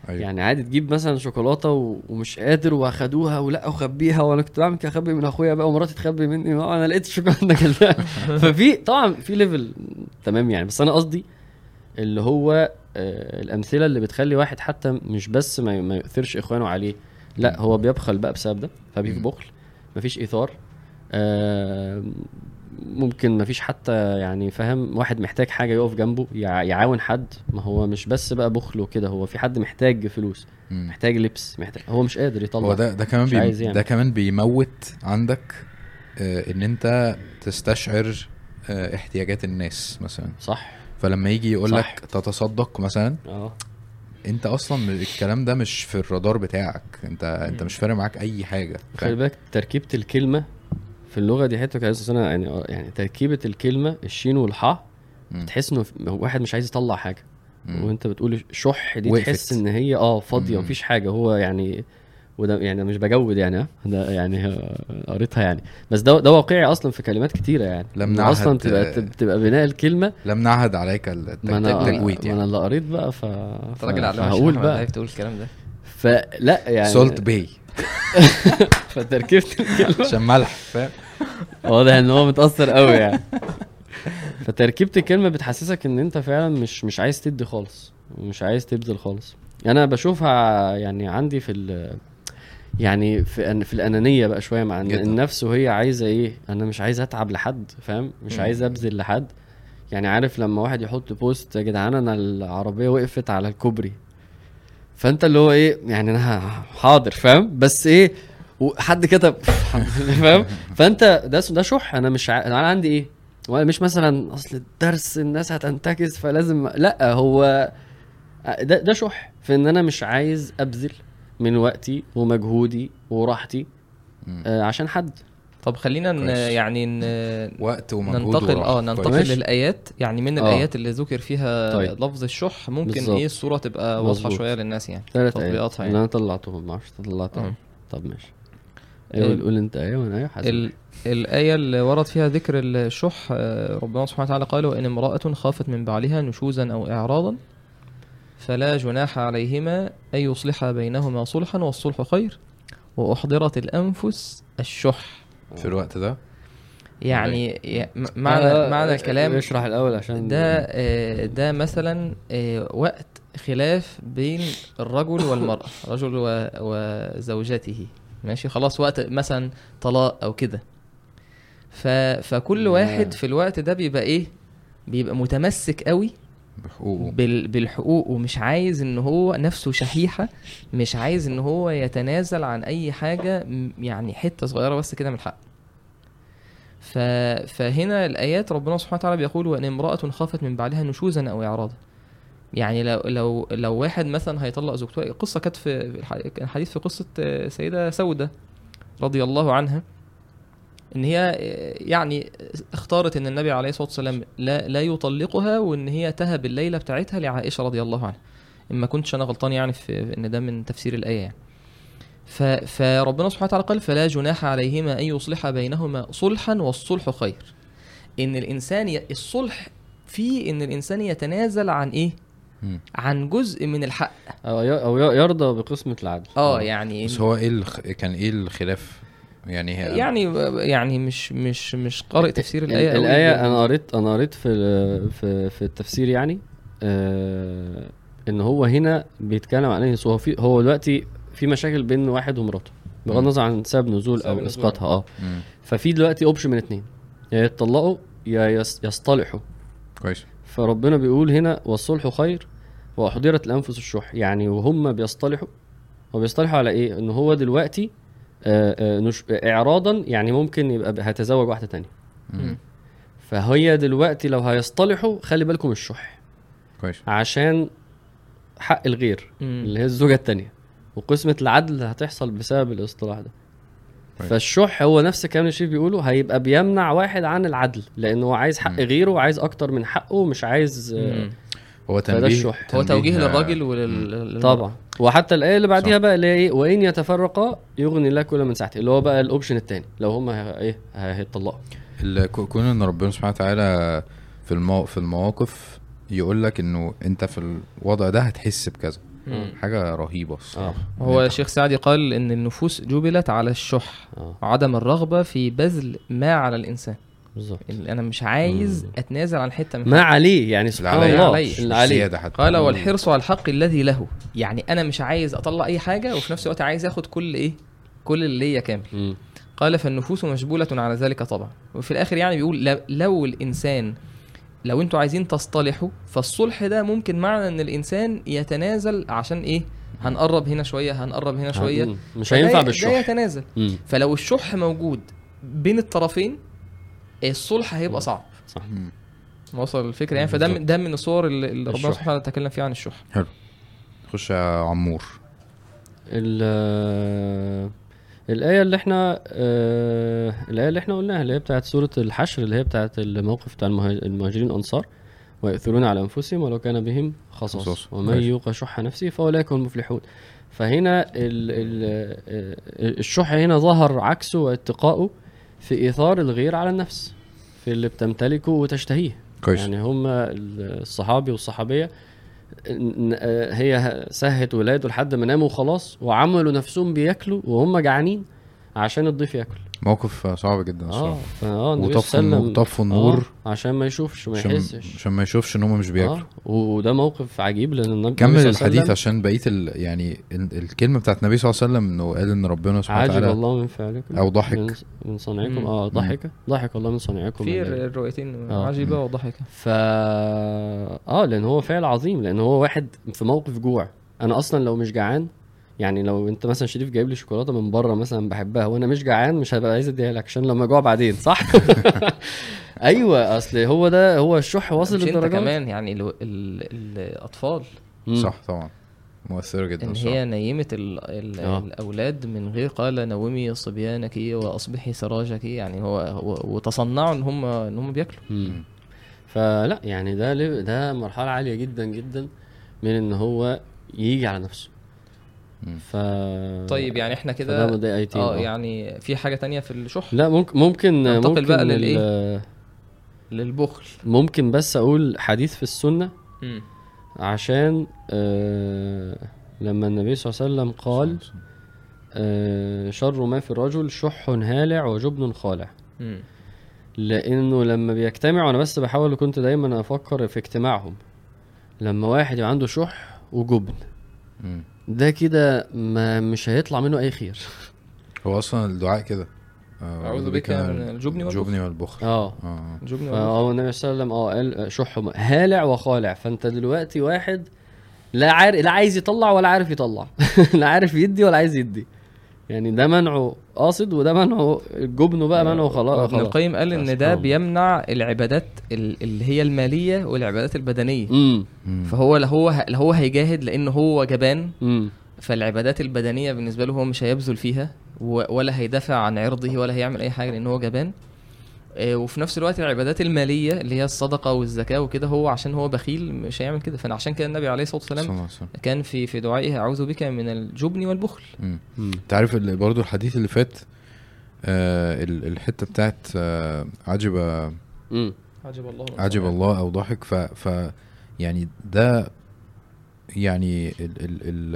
أيوة. يعني عادي تجيب مثلا شوكولاتة ومش قادر واخدوها ولا أخبيها وأنا كنت بعمل كده أخبي من أخويا بقى ومراتي تخبي مني. ما أنا لقيت الشوكولاتة كلها ففي طبعا في ليفل تمام يعني. بس أنا قصدي اللي هو آه الأمثلة اللي بتخلي واحد حتى مش بس ما, ما يؤثرش إخوانه عليه لا هو بيبخل بقى بسبب ده فبيه مم. بخل مفيش إيثار. آه ممكن ما فيش حتى يعني فاهم واحد محتاج حاجة يقف جنبه يع- يعاون حد ما هو مش بس بقى بخل وكده هو في حد محتاج فلوس مم. محتاج لبس محتاج هو مش قادر يطلع هو ده ده كمان بي... يعمل. ده كمان بيموت عندك آه إن أنت تستشعر آه احتياجات الناس مثلا صح فلما يجي يقول. لك تتصدق مثلا آه أنت أصلا الكلام ده مش في الرادار بتاعك أنت أنت. مش فارق معاك أي حاجة خلي؟ بالك تركيبة الكلمة في اللغة دي حتة كويسه أنا يعني آه، يعني تركيبة الكلمة الشين والحاء. تحس إنه واحد مش عايز يطلع حاجة. مم. وأنت بتقول شح دي وقفت. تحس إن هي آه فاضية. مفيش حاجة. هو يعني وده يعني مش بجود يعني ها؟ ده يعني آه، قريتها يعني. بس ده ده واقعي أصلا في كلمات كتيرة يعني. لم نعهد، أصلا تبقى آه، تبقى بناء الكلمة. لم نعهد عليك الت- ما أنا التجويد ما أنا يعني اللي قريت بقى ف أنت راجل على هقول بقى. بتقول الكلام ده. فلا يعني سولت باي فتركيبة الكلمة. عشان ملح فاهم؟ واضح إن هو متأثر قوي يعني. فتركيبة الكلمة بتحسسك إن أنت فعلا مش مش عايز تدي خالص ومش عايز تبذل خالص. أنا بشوفها يعني عندي في ال يعني في في الأنانية بقى شوية مع جدا. النفس وهي عايزة إيه أنا مش عايز أتعب لحد فاهم؟ مش. عايز أبذل لحد. يعني عارف لما واحد يحط بوست يا جدعان أنا العربية وقفت على الكوبري فانت اللي هو إيه يعني أنا حاضر فاهم؟ بس إيه وحد كتب فاهم؟ فانت ده ده شح أنا مش ع... أنا عندي إيه؟ وأنا مش مثلا أصل الدرس الناس هتنتكس فلازم لا هو ده ده شح في إن أنا مش عايز أبذل من وقتي ومجهودي وراحتي. آه عشان حد. طب خلينا ن... يعني ن... وقت ومجهود ننتقل. آه ننتقل. ماشي. للآيات يعني من آه. الآيات اللي ذكر فيها طيب. لفظ الشح ممكن بالظبط. إيه الصورة تبقى واضحة. شوية للناس يعني ثلاث تطبيقاتها ايات يعني. أنا طلعتهم ما أعرفش طلعتهم آه. طب ماشي أيوه ال- قول أنت أيوه وأنا حسب ال... الآية اللي ورد فيها ذكر الشح آه، ربنا سبحانه وتعالى قال وإن امرأة خافت من بعلها نشوزا أو إعراضا فلا جناح عليهما أن يصلحا بينهما صلحا والصلح خير وأحضرت الأنفس الشح في الوقت ده؟ يعني معنى آه، معنى الكلام اشرح الأول عشان ده آه، ده مثلا آه، وقت خلاف بين الرجل والمرأة رجل و- وزوجته ماشي؟ خلاص وقت مثلا طلاق أو كده. فكل آه. واحد في الوقت ده بيبقى إيه؟ بيبقى متمسك قوي بحقوقه. بال بالحقوق ومش عايز إن هو نفسه شحيحة مش عايز إن هو يتنازل عن أي حاجة م- يعني حتة صغيرة بس كده من الحق. ف... فهنا الآيات ربنا سبحانه وتعالى بيقول وإن امرأة خافت من بعلها نشوزا أو اعراضا. يعني لو لو لو واحد مثلا هيطلق زوجته القصة كانت في الح- كان حديث في قصة آه، سيدة سودة رضي الله عنها. إن هي آه، يعني اختارت إن النبي عليه الصلاة والسلام لا لا يطلقها وإن هي تهب الليلة بتاعتها لعائشة رضي الله عنها. اما كنتش أنا غلطان يعني في إن ده من تفسير الآية يعني. ف فربنا سبحانه وتعالى قال فلا جناح عليهما أن يصلح بينهما صلحا والصلح خير. إن الإنسان ي... الصلح في إن الإنسان يتنازل عن إيه. عن جزء من الحق. أو ي- أو ي- يرضى بقسمة العدل. آه يعني بس هو إيه الخ... كان إيه الخلاف؟ يعني هي يعني يعني مش مش مش قارئ تفسير الآية ال- أوي. الآية أنا قريت أنا قريت في ال- في في التفسير يعني آه إن هو هنا بيتكلم عن إيه هو في هو دلوقتي في مشاكل بين واحد ومراته بغض. النظر عن سبب نزول سبب أو نزول. إسقاطها أه مم. ففي دلوقتي أوبشن من اتنين يا يتطلقوا يا يس- يصطلحوا كويس فربنا بيقول هنا والصلح خير وأحضرت الأنفس الشح يعني وهم بيصطلحوا هو بيصطلحوا على إيه؟ إن هو دلوقتي آه آه نش... إعراضا يعني ممكن يبقى هيتزوج واحدة تانية مم. فهي دلوقتي لو هيصطلحوا خلي بالكم الشح كويس عشان حق الغير مم. اللي هي الزوجة التانية وقسمة العدل هتحصل بسبب الاصطلاح ده كويس. فالشح هو نفس الكلام اللي الشيخ بيقوله هيبقى بيمنع واحد عن العدل لأنه هو عايز حق مم. غيره وعايز أكتر من حقه ومش عايز آه، مم. هو تنبيه. هو توجيه للراجل. ولل طبعا. وحتى الآية اللي بعديها. بقى اللي هي إيه؟ وإن يتفرقا يغني الله كل من سعته اللي هو بقى الاوبشن التاني. لو هم إيه؟ كو- كون إن ربنا سبحانه وتعالى في المو... في المواقف يقول لك إنه أنت في الوضع ده هتحس بكذا. مم. حاجة رهيبة الصراحة. آه. هو أنت- الشيخ سعدي قال إن النفوس جبلت على الشح آه. وعدم الرغبة في بذل ما على الإنسان. بالظبط إن أنا مش عايز مم. أتنازل عن حتة من ما. عليه يعني سبحان الله. اللي مش عليه زيادة حتى قال. والحرص على الحق الذي له يعني أنا مش عايز أطلع أي حاجة وفي نفس الوقت عايز آخد كل إيه كل اللي ليا كامل مم. قال فالنفوس مجبولة على ذلك طبعا وفي الآخر يعني بيقول لو الإنسان لو أنتوا عايزين تصطلحوا فالصلح ده ممكن معنى إن الإنسان يتنازل عشان إيه هنقرب هنا شوية هنقرب هنا شوية مم. مش هينفع ده بالشح يتنازل مم. فلو الشح موجود بين الطرفين الصلح هيبقى صعب. صح. وصل الفكرة. يعني فده من- ده من الصور اللي ربنا. سبحانه وتعالى تكلم فيها عن الشح. خش يا عمور. ال- الآية اللي إحنا آه، الآية اللي إحنا قلناها اللي هي بتاعت سورة الحشر اللي هي بتاعت الموقف بتاع المهاج- المهاجرين الأنصار ويؤثرون على أنفسهم ولو كان بهم خصاص. ومن. يوق شح نفسه فأولئك هم المفلحون. فهنا ال ال آه، الشح هنا ظهر عكسه واتقاؤه. في إيثار الغير على النفس في اللي بتمتلكه وتشتهيه. كويس. يعني هم الصحابي والصحابية آه، هي سهت ولاده لحد ما ناموا وخلاص وعملوا نفسهم بياكلوا وهم جعانين عشان الضيف ياكل. موقف صعب جدا آه الصراحة. النبي وطفوا صلى الله عليه النور طفوا النور آه عشان ما يشوفش عشان يحسش. عشان ما يشوفش إن هم مش بياكلوا. آه وده موقف عجيب لأن النبي كمل صلى الله عليه الحديث عشان بقية ال... يعني ال... الكلمة بتاعت النبي صلى الله عليه وسلم إنه قال إن ربنا سبحانه عجب وتعالى الله من فعلكم. أو ضحك. من, من صنعكم. آه ضحك. ضحك الله من صنعكم. في الليل. الروايتين آه. عجيبة وضحكة. ف آه لأن هو فعل عظيم لأن هو واحد في موقف جوع. أنا أصلا لو مش جعان يعني لو انت مثلا شريف جايب لي شوكولاتة من بره مثلا بحبها وأنا مش جعان مش هبقى عايز اديها لك عشان لما اجوع بعدين صح أيوه أصل هو ده هو الشح واصل للدرجة دي. كمان يعني ال ال الأطفال مم. صح طبعا مؤثرة جدا إن. هي ال ال آه. الأولاد من غير قال نومي صبيانك وأصبحي سراجك يعني هو, هو وتصنعوا إن هم إن هم بياكلوا مم. فلا يعني ده ده مرحلة عالية جدا جدا من إن هو يجي على نفسه. ف طيب يعني إحنا كده ده ايتين آه يعني في حاجة تانية في الشح لا ممكن ممكن ننتقل ممكن بقى للإيه؟ للبخل ممكن بس أقول حديث في السنة مم. عشان آه لما النبي صلى الله عليه وسلم قال آه شر ما في الرجل شح هالع وجبن خالع مم. لأنه لما بيجتمعوا أنا بس بحاول كنت دايما أفكر في اجتماعهم لما واحد يبقى عنده شح وجبن مم. ده كده ما مش هيطلع منه أي خير. هو أصلا الدعاء كده. أعوذ بك من الجبن والبخل. الجبن والبخل. آه. آه. جبن فهو النبي صلى الله عليه وسلم آه قال شح هالع وخالع. فأنت دلوقتي واحد لا عارف لا عايز يطلع ولا عارف يطلع. لا عارف يدي ولا عايز يدي. يعني ده منعه قاصد وده منعه الجبن بقى منعه خلاص ابن خلاص. القيم قال إن ده. بيمنع العبادات ال- اللي هي المالية والعبادات البدنية مم. فهو لا هو لا هو هيجاهد لأن هو جبان امم فالعبادات البدنية بالنسبة له هو مش هيبذل فيها ولا هيدافع عن عرضه ولا هيعمل أي حاجة لأن هو جبان آه، وفي نفس الوقت العبادات المالية اللي هي الصدقة والزكاة وكده هو عشان هو بخيل مش هيعمل كده. فأنا عشان كده النبي عليه الصلاة والسلام. كان في في دعائه أعوذ بك من الجبن والبخل. انت عارف ال- برضو الحديث اللي فات آه ال- الحتة بتاعت آه عجب امم عجب الله. عجب الله أو ضحك ف, ف يعني ده يعني ال ال ال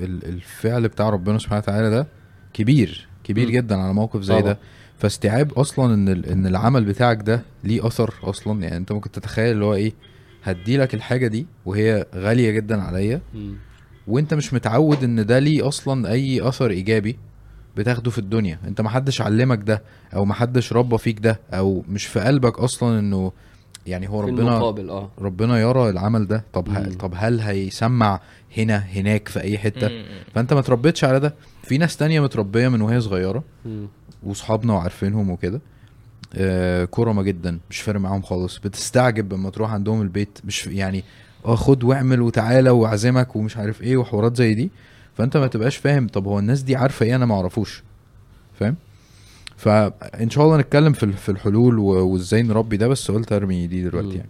ال الفعل بتاع ربنا سبحانه وتعالى ده كبير كبير مم. جدا على موقف زي طبعا. ده. فاستيعاب أصلا إن إن العمل بتاعك ده ليه أثر أصلا؟ يعني أنت ممكن تتخيل اللي هو إيه هدي لك الحاجة دي وهي غالية جدا عليا. وأنت مش متعود إن ده ليه أصلا أي أثر إيجابي بتاخده في الدنيا. أنت محدش علمك ده أو محدش ربى فيك ده أو مش في قلبك أصلا إنه يعني هو ربنا المقابل آه. ربنا يرى العمل ده. طب. هل طب هل هيسمع هنا هناك في أي حتة؟ مم. فأنت ما تربيتش على ده. في ناس تانية متربية من وهي صغيرة. مم. واصحابنا وعارفينهم وكده آه كرمة جدا مش فارق معاهم خالص. بتستعجب لما تروح عندهم البيت مش يعني آه خد واعمل وتعالى وأعزمك ومش عارف إيه وحوارات زي دي. فأنت ما تبقاش فاهم طب هو الناس دي عارفة إيه؟ أنا ما أعرفوش. فاهم؟ فان شاء الله نتكلم في ال- في الحلول وإزاي نربي ده بس قلت ارمي دي دلوقتي. يعني.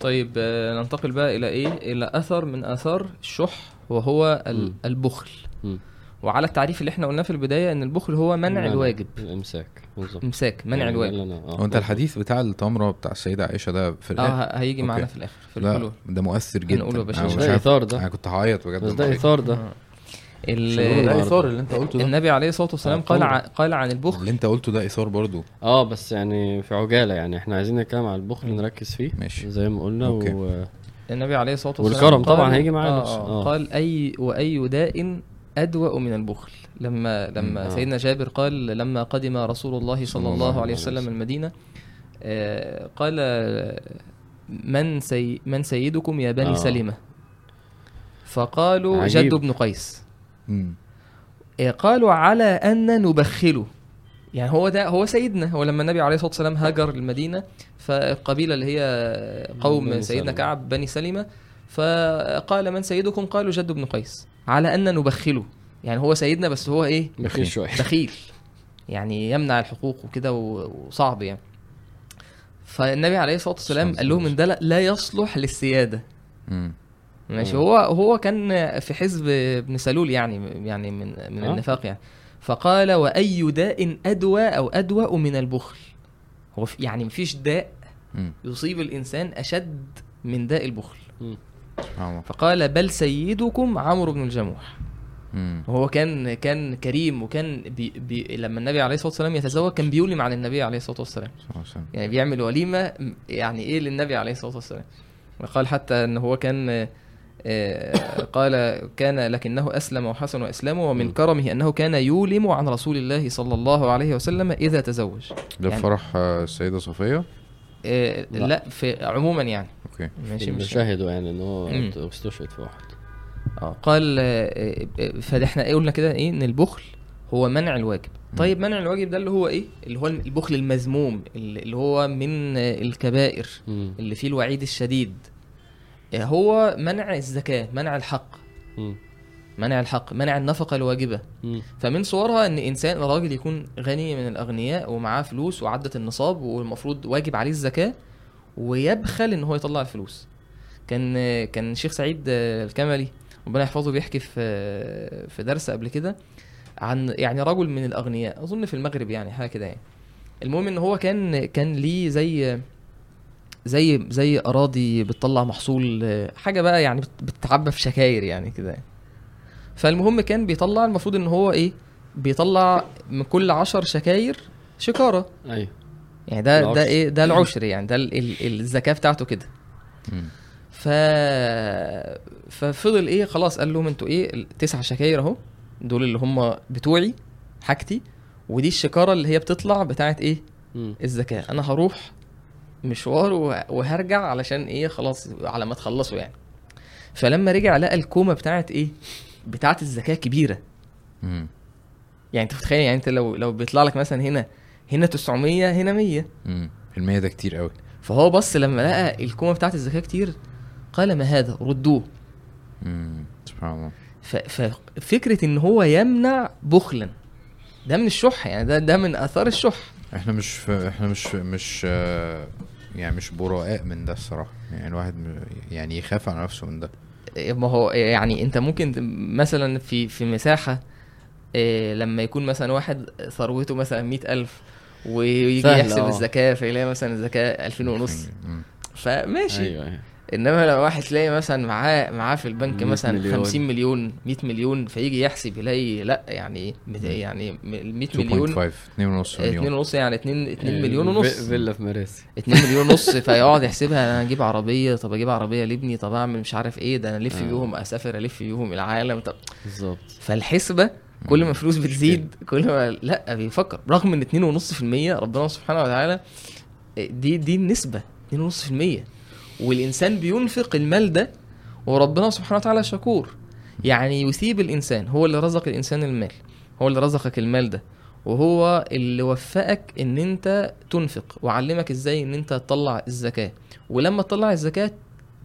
طيب آه، ننتقل بقى إلى إيه؟ إلى أثر من آثار الشح وهو. البخل. وعلى التعريف اللي إحنا قلناه في البداية إن البخل هو منع الواجب الإمساك بالظبط إمساك منع يعني الواجب أنا- آه، هو انت الحديث بتاع التمرة بتاع السيدة عائشة ده في آه الآخر ه- هيجي معانا. في الآخر في لا الحلول ده مؤثر جدا هنقوله يا باشا. ده اثار ده أنا كنت هعيط بجد بس ده. اثار ده آه. ده. اثار اللي أنت قلته ده النبي عليه الصلاة والسلام آه، قال. ع- قال عن البخل اللي أنت قلته ده اثار برضو آه بس يعني في عجالة يعني إحنا عايزين نتكلم على البخل نركز فيه ماشي زي ما قلنا أوكي. و... النبي عليه الصلاة والسلام والكرم طبعا هيجي معانا آه. آه آه. قال اي وأي داء أدوأ من البخل لما لما مم. سيدنا جابر قال لما قدم رسول الله صلى الله عليه وسلم المدينة آه، قال من سي من سيدكم يا بني آه. سلمة فقالوا عجيب. جد بن قيس مم. آه، قالوا على أن نبخله يعني هو ده هو سيدنا هو لما النبي عليه الصلاة والسلام هاجر المدينة فالقبيلة اللي هي قوم سيدنا سلمة. كعب بني سلمة فقال من سيدكم قالوا جد بن قيس على أن نبخله. يعني هو سيدنا بس هو إيه؟ بخيل. شوية. بخيل. يعني يمنع الحقوق وكده وصعب يعني. فالنبي عليه الصلاة والسلام قال لهم إن ده لا- يصلح للسيادة. مم. ماشي. هو هو كان في حزب ابن سلول يعني يعني من من آه. النفاق يعني. فقال وأي داء أدوى أو ادوى من البخل. هو يعني مفيش داء مم. يصيب الإنسان أشد من داء البخل. فقال بل سيدكم عمرو بن الجموح. وهو كان كان كريم وكان بي بي لما النبي عليه الصلاة والسلام يتزوج كان بيولم على النبي عليه الصلاة والسلام. يعني بيعمل وليمة يعني إيه للنبي عليه الصلاة والسلام وقال حتى إن هو كان آه، قال كان لكنه أسلم وحسن اسلامه ومن. كرمه أنه كان يولم عن رسول الله صلى الله عليه وسلم إذا تزوج ده يعني- فرح آه، السيدة آه، لا. لا في عموما يعني. أوكي. ماشي مش شاهدوا يعني إن هو. استشهد في واحد. آه قال آه، آه، فاحنا إيه قلنا كده؟ إيه؟ إن البخل هو منع الواجب. طيب منع الواجب ده اللي هو إيه؟ اللي هو البخل المذموم اللي هو من الكبائر. اللي فيه الوعيد الشديد. هو منع الزكاة منع الحق. مم. منع الحق منع النفقة الواجبة مم. فمن صورها إن إنسان راجل يكون غني من الأغنياء ومعاه فلوس وعدت النصاب والمفروض واجب عليه الزكاة ويبخل إن هو يطلع الفلوس كان كان الشيخ سعيد الكملي ربنا يحفظه بيحكي في في درس قبل كده عن يعني رجل من الأغنياء أظن في المغرب يعني حاجة كده يعني المهم إن هو كان كان ليه زي زي زي أراضي بتطلع محصول حاجة بقى يعني بت- بتتعبى في شكاير يعني كده يعني. فالمهم كان بيطلع المفروض إن هو إيه بيطلع من كل عشر شكاير شكارة أيوه يعني ده ده العشر. إيه ده العشر يعني ده ال- ال- الزكاة بتاعته كده. ف ففضل إيه خلاص قال لهم أنتوا إيه التسع شكاير أهو دول اللي هم بتوعي حاجتي ودي الشكارة اللي هي بتطلع بتاعت إيه. الزكاة أنا هروح مشوار وه- وهرجع علشان إيه خلاص على ما تخلصوا يعني فلما رجع لقى الكومة بتاعت إيه بتاعت الزكاه كبيرة. مم. يعني أنت متخيل؟ يعني أنت لو لو بيطلع لك مثلا هنا هنا 900 هنا 100 مم. المية ده كتير قوي فهو بص لما لقى الكومه بتاعت الزكاه كتير قال ما هذا؟ ردوه. مم. سبحان الله. ففكره إن هو يمنع بخلا ده من الشح يعني ده ده من آثار الشح. إحنا مش في إحنا مش مش آه، يعني مش براء من ده الصراحة. يعني الواحد يعني يخاف على نفسه من ده. ما هو يعني انت ممكن مثلا في في مساحة إيه، لما يكون مثلا واحد ثروته مثلا مئة ألف ويجي يحسب آه. الزكاة فيلاقي مثلا الزكاة ألفين ونص. فماشي أيوه أيوه إنما لو واحد تلاقي مثلا معاه معاه في البنك 100 مثلا مليون. 50 مليون 100 مليون فيجي يحسب يلاقي لأ يعني مت- يعني ال 100 مليون. 2.5 2 ونص 2 مليون. ونص يعني 2 2 يعني مليون ونص. في- فيلا في مراسي. 2 مليون ونص فيقعد يحسبها أنا أجيب عربية طب أجيب عربية لابني طب أعمل مش عارف إيه ده أنا ألف آه. بيهم أسافر ألف بيهم العالم طب بالظبط. فالحسبة كل ما مم. فلوس بتزيد كل ما لأ بيفكر. رغم إن 2.5% ربنا سبحانه وتعالى دي دي النسبة 2.5% والإنسان بينفق المال ده وربنا سبحانه وتعالى شكور. يعني يثيب الإنسان هو اللي رزق الإنسان المال هو اللي رزقك المال ده وهو اللي وفقك إن أنت تنفق وعلمك إزاي إن أنت تطلع الزكاة. ولما تطلع الزكاة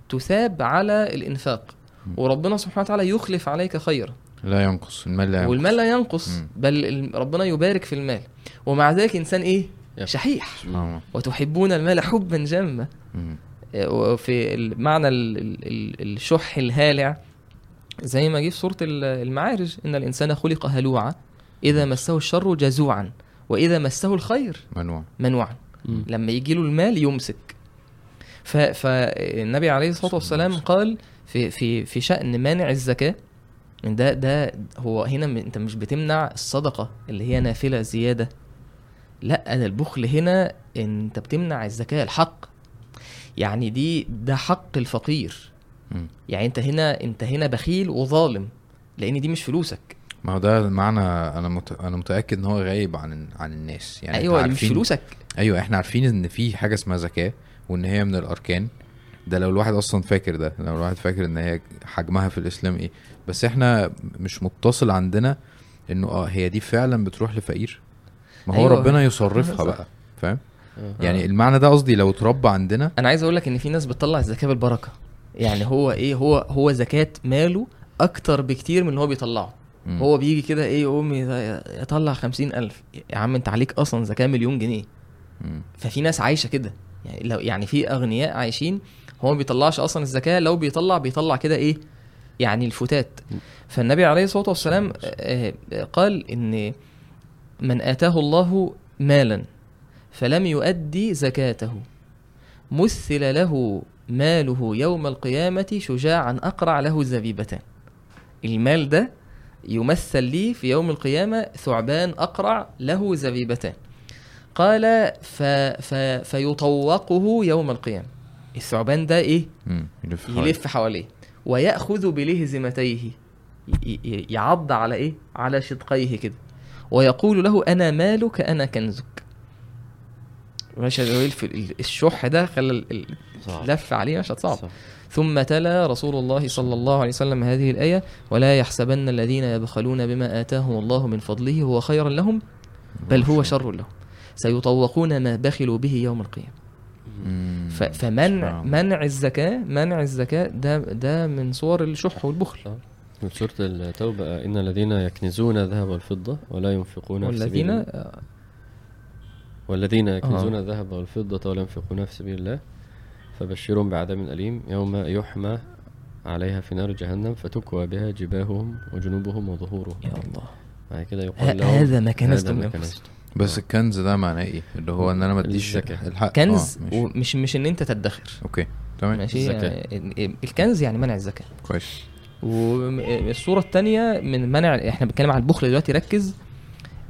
تثاب على الإنفاق. وربنا سبحانه وتعالى يخلف عليك خيرا. لا ينقص المال لا ينقص. والمال لا ينقص. بل ربنا يبارك في المال. ومع ذلك إنسان إيه؟ شحيح. وتحبون المال حبا جما وفي معنى ال- ال- ال- الشح الهالع زي ما جه في سورة ال- المعارج إن الإنسان خلق هلوعا إذا مسه الشر جزوعا وإذا مسه الخير منوع منوعا. مم. لما يجي له المال يمسك. فالنبي عليه الصلاة والسلام قال في في في شأن مانع الزكاة ده ده هو هنا أنت مش بتمنع الصدقة اللي هي نافلة زيادة. لا ده البخل هنا أنت بتمنع الزكاة الحق. يعني دي ده حق الفقير مم. يعني انت هنا انت هنا بخيل وظالم لأن دي مش فلوسك ما هو ده المعنى أنا مت... أنا متأكد إن هو غايب عن عن الناس يعني أيوه دي مش عارفين- فلوسك أيوه إحنا عارفين إن في حاجة اسمها زكاة وإن هي من الأركان ده لو الواحد أصلا فاكر ده لو الواحد فاكر إن هي حجمها في الإسلام إيه بس إحنا مش متصل عندنا إنه آه هي دي فعلا بتروح لفقير ما هو أيوة. ربنا يصرفها صح. بقى فاهم. يعني المعنى ده قصدي لو اتربى عندنا. أنا عايز أقول لك إن في ناس بتطلع الزكاة بالبركة. يعني هو إيه هو هو زكاة ماله أكتر بكتير من اللي هو بيطلعه. مم. هو بيجي كده إيه يقوم يط- يطلع خمسين ألف. يا عم أنت عليك أصلا زكاة مليون جنيه. مم. ففي ناس عايشة كده. يعني لو يعني في أغنياء عايشين هو ما بيطلعش أصلا الزكاة. لو بيطلع بيطلع كده إيه يعني الفتات فالنبي عليه الصلاة والسلام آه، آه، قال إن من آتاه الله مالا فلم يؤدي زكاته. مثل له ماله يوم القيامة شجاعا أقرع له زبيبتان المال ده يمثل لي في يوم القيامة ثعبان أقرع له زبيبتان قال ف... ف... فيطوقه يوم القيامة. الثعبان ده إيه؟ مم. يلف. يلف حواليه. ويأخذ بلهزمتيه. ي... يعض على إيه؟ على شدقيه كده. ويقول له أنا مالك أنا كنزك. مش الشح ده خلى. اللف عليه مشهد صعب. صح. ثم تلا رسول الله صلى الله عليه وسلم هذه الآية ولا يحسبن الذين يبخلون بما آتاهم الله من فضله هو خيرا لهم بل هو شر لهم. سيطوقون ما بخلوا به يوم القيامة. فمنع. منع الزكاة منع الزكاة ده ده من صور الشح والبخل. في سورة التوبة إن الذين يكنزون الذهب والفضة ولا ينفقون في والذين والذين يكنزون الذهب والفضة ولا ينفقونها في سبيل الله فبشرهم بعذاب أليم يوم يحمى عليها في نار جهنم فتكوى بها جباههم وجنوبهم وظهورهم. يا الله. بعد كده يقال لهم هذا ما كنزتم لأنفسكم. بس الكنز ده معناه إيه؟ اللي هو إن أنا ما أديش الزكاة. الحق. كنز آه. ومش مش إن أنت تدخر. أوكي تمام. ماشي؟ الزكاة. يعني الكنز يعني منع الزكاة. كويس. والصورة التانية من منع إحنا بنتكلم على البخل دلوقتي ركز.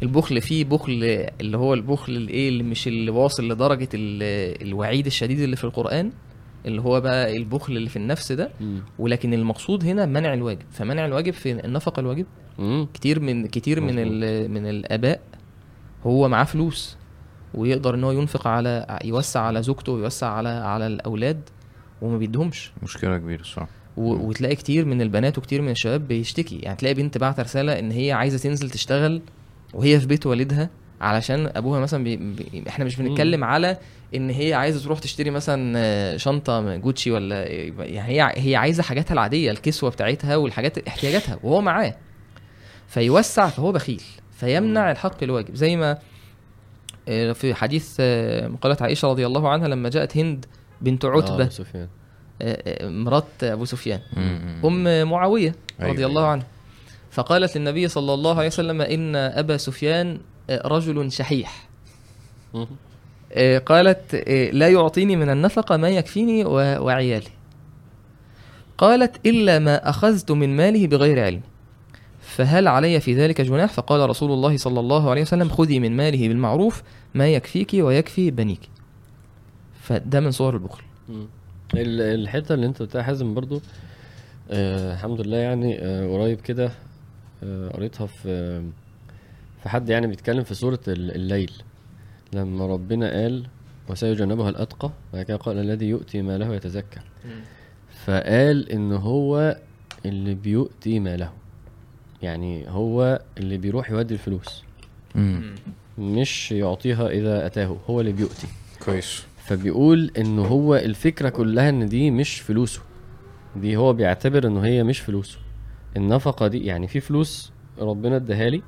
البخل فيه بخل اللي هو البخل الايه اللي مش اللي واصل لدرجة ال- الوعيد الشديد اللي في القرآن اللي هو بقى البخل اللي في النفس ده. ولكن المقصود هنا منع الواجب فمنع الواجب في النفقة الواجب. كتير من كتير من من الآباء هو معاه فلوس ويقدر إن هو ينفق على يوسع على زوجته ويوسع على على الأولاد وما بيدهمش. مشكلة كبيرة و... وتلاقي كتير من البنات وكتير من الشباب بيشتكي. يعني تلاقي بنت بعت رسالة إن هي عايزة تنزل تشتغل وهي في بيت والدها علشان أبوها مثلا بي... بي... إحنا مش بنتكلم على إن هي عايزة تروح تشتري مثلا شنطة جوتشي ولا يعني هي هي عايزة حاجاتها العادية الكسوة بتاعتها والحاجات احتياجاتها وهو معاه. فيوسع فهو بخيل فيمنع الحق الواجب زي ما آه، في حديث آه، مقالة عائشة رضي الله عنها لما جاءت هند بنت آه، عتبة. سفيان. مرات أبو سفيان. أم معاوية أيوة، رضي الله أيوة. عنها. فقالت للنبي صلى الله عليه وسلم إن أبا سفيان آه، رجل شحيح. آه، قالت آه، لا يعطيني من النفقة ما يكفيني وعيالي. قالت إلا ما أخذت من ماله بغير علم. فهل علي في ذلك جناح؟ فقال رسول الله صلى الله عليه وسلم خذي من ماله بالمعروف ما يكفيك ويكفي بنيك. فده من صور البخل. الحتة اللي انت بتاع حازم برضو آه الحمد لله يعني آه قريب كده قريتها في في حد يعني بيتكلم في سورة ال- الليل. لما ربنا قال وسيجنبها الأتقى بعد كده قال الذي يؤتي ماله يتزكى فقال إن هو اللي بيؤتي ماله. يعني هو اللي بيروح يودي الفلوس. مم. مش يعطيها إذا أتاه هو اللي بيؤتي. كويس. فبيقول إن هو الفكرة كلها إن دي مش فلوسه. دي هو بيعتبر إن هي مش فلوسه. النفقة دي يعني في فلوس ربنا اداها لي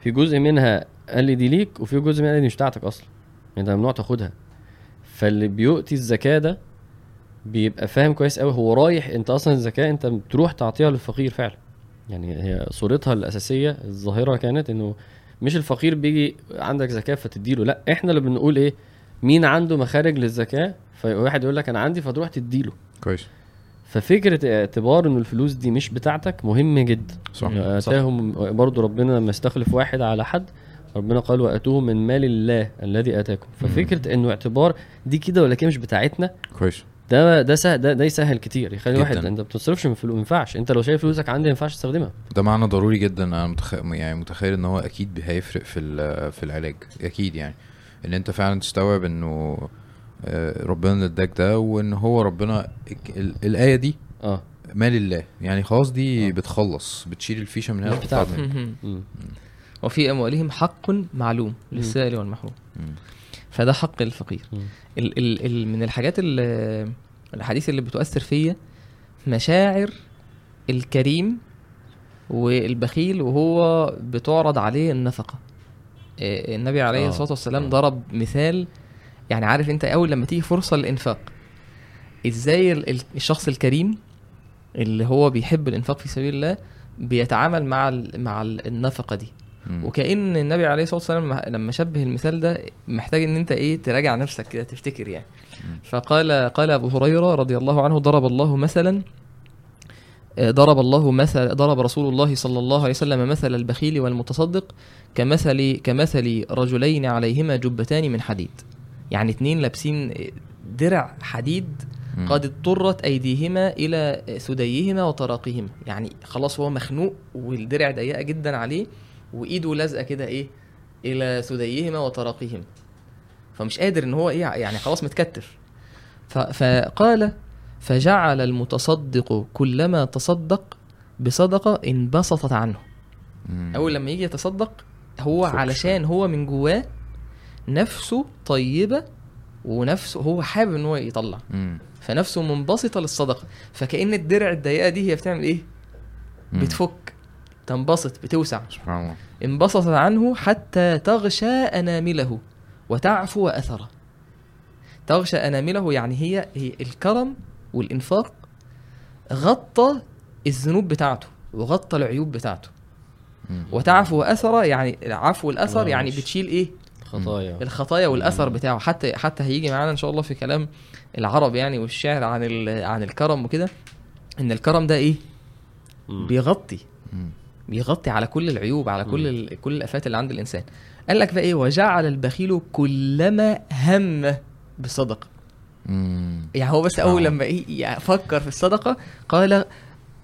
في جزء منها قال لي دي ليك وفي جزء منها دي مش بتاعتك أصلا انت ممنوع تاخدها. فاللي بيؤتي الزكاة ده بيبقى فاهم كويس قوي هو رايح أنت أصلا الزكاة أنت بتروح تعطيها للفقير فعلا. يعني هي صورتها الأساسية الظاهرة كانت إنه مش الفقير بيجي عندك زكاة فتديله لأ إحنا اللي بنقول إيه مين عنده مخارج للزكاة؟ فواحد يقول لك أنا عندي فتروح تديله. كويس. ففكرة اعتبار إن الفلوس دي مش بتاعتك مهم جدا. صح. آتاهم برضو ربنا لما يستخلف واحد على حد ربنا قال واتوه من مال الله الذي آتاكم. ففكرة إنه اعتبار دي كده ولا كده مش بتاعتنا كويس. ده ده سهل ده, ده يسهل كتير. يخلي جداً. واحد أنت ما بتصرفش من فلوس ما ينفعش. أنت لو شايف فلوسك عندي ما ينفعش تستخدمها. ده معنى ضروري جدا. أنا متخ... يعني متخيل إن هو أكيد هيفرق في في العلاج. أكيد يعني. إن أنت فعلا تستوعب إنه ربنا اللي اداك ده وإن هو ربنا ال- ال- الآية دي آه ما لله يعني خلاص دي آه. بتخلص بتشيل الفيشة من هنا بتاعتك. وفي أموالهم حق معلوم للسائل والمحروم. فده حق الفقير. ال ال ال من الحاجات ال- الحديث اللي بتؤثر فيا مشاعر الكريم والبخيل وهو بتعرض عليه النفقة آه، النبي عليه آه، الصلاة والسلام آه. ضرب مثال يعني عارف انت اول لما تيجي فرصة للإنفاق إزاي ال- ال- الشخص الكريم اللي هو بيحب الإنفاق في سبيل الله بيتعامل مع ال- مع ال- النفقة دي. وكأن النبي عليه الصلاة والسلام لما- شبه المثال ده محتاج إن أنت إيه تراجع نفسك كده تفتكر يعني. فقال قال أبو هريرة رضي الله عنه ضرب الله مثلا آه، ضرب الله مثل ضرب رسول الله صلى الله عليه وسلم مثل البخيل والمتصدق كمثل كمثل رجلين عليهما جبتان من حديد يعني اتنين لابسين درع حديد. قد اضطرت أيديهما إلى ثديهما وتراقيهما يعني خلاص هو مخنوق والدرع ضيقة جدا عليه وإيده لازقة كده إيه؟ إلى ثديهما وتراقيهما فمش قادر إن هو إيه يعني خلاص متكتف. فقال فجعل المتصدق كلما تصدق بصدقة انبسطت عنه. أول لما يجي يتصدق هو علشان هو من جواه نفسه طيبة ونفسه هو حابب إن هو يطلع مم. فنفسه منبسطة للصدقة فكأن الدرع الضيقة دي هي بتعمل إيه مم. بتفك تنبسط بتوسع سبحان الله انبسطت عنه حتى تغشى أنامله وتعفو أثره تغشى أنامله يعني هي هي الكرم والإنفاق غطى الذنوب بتاعته وغطى العيوب بتاعته. وتعفو أثره يعني عفو الأثر يعني. بتشيل إيه خطايا الخطايا والأثر. بتاعه حتى حتى هيجي معانا إن شاء الله في كلام العرب يعني والشعر عن عن الكرم وكده إن الكرم ده إيه مم. بيغطي مم. بيغطي على كل العيوب على كل. كل الآفات اللي عند الإنسان قال لك بقى إيه وجعل البخيل كلما هم بصدقه. يعني هو بس أول. لما إيه يفكر في الصدقة قال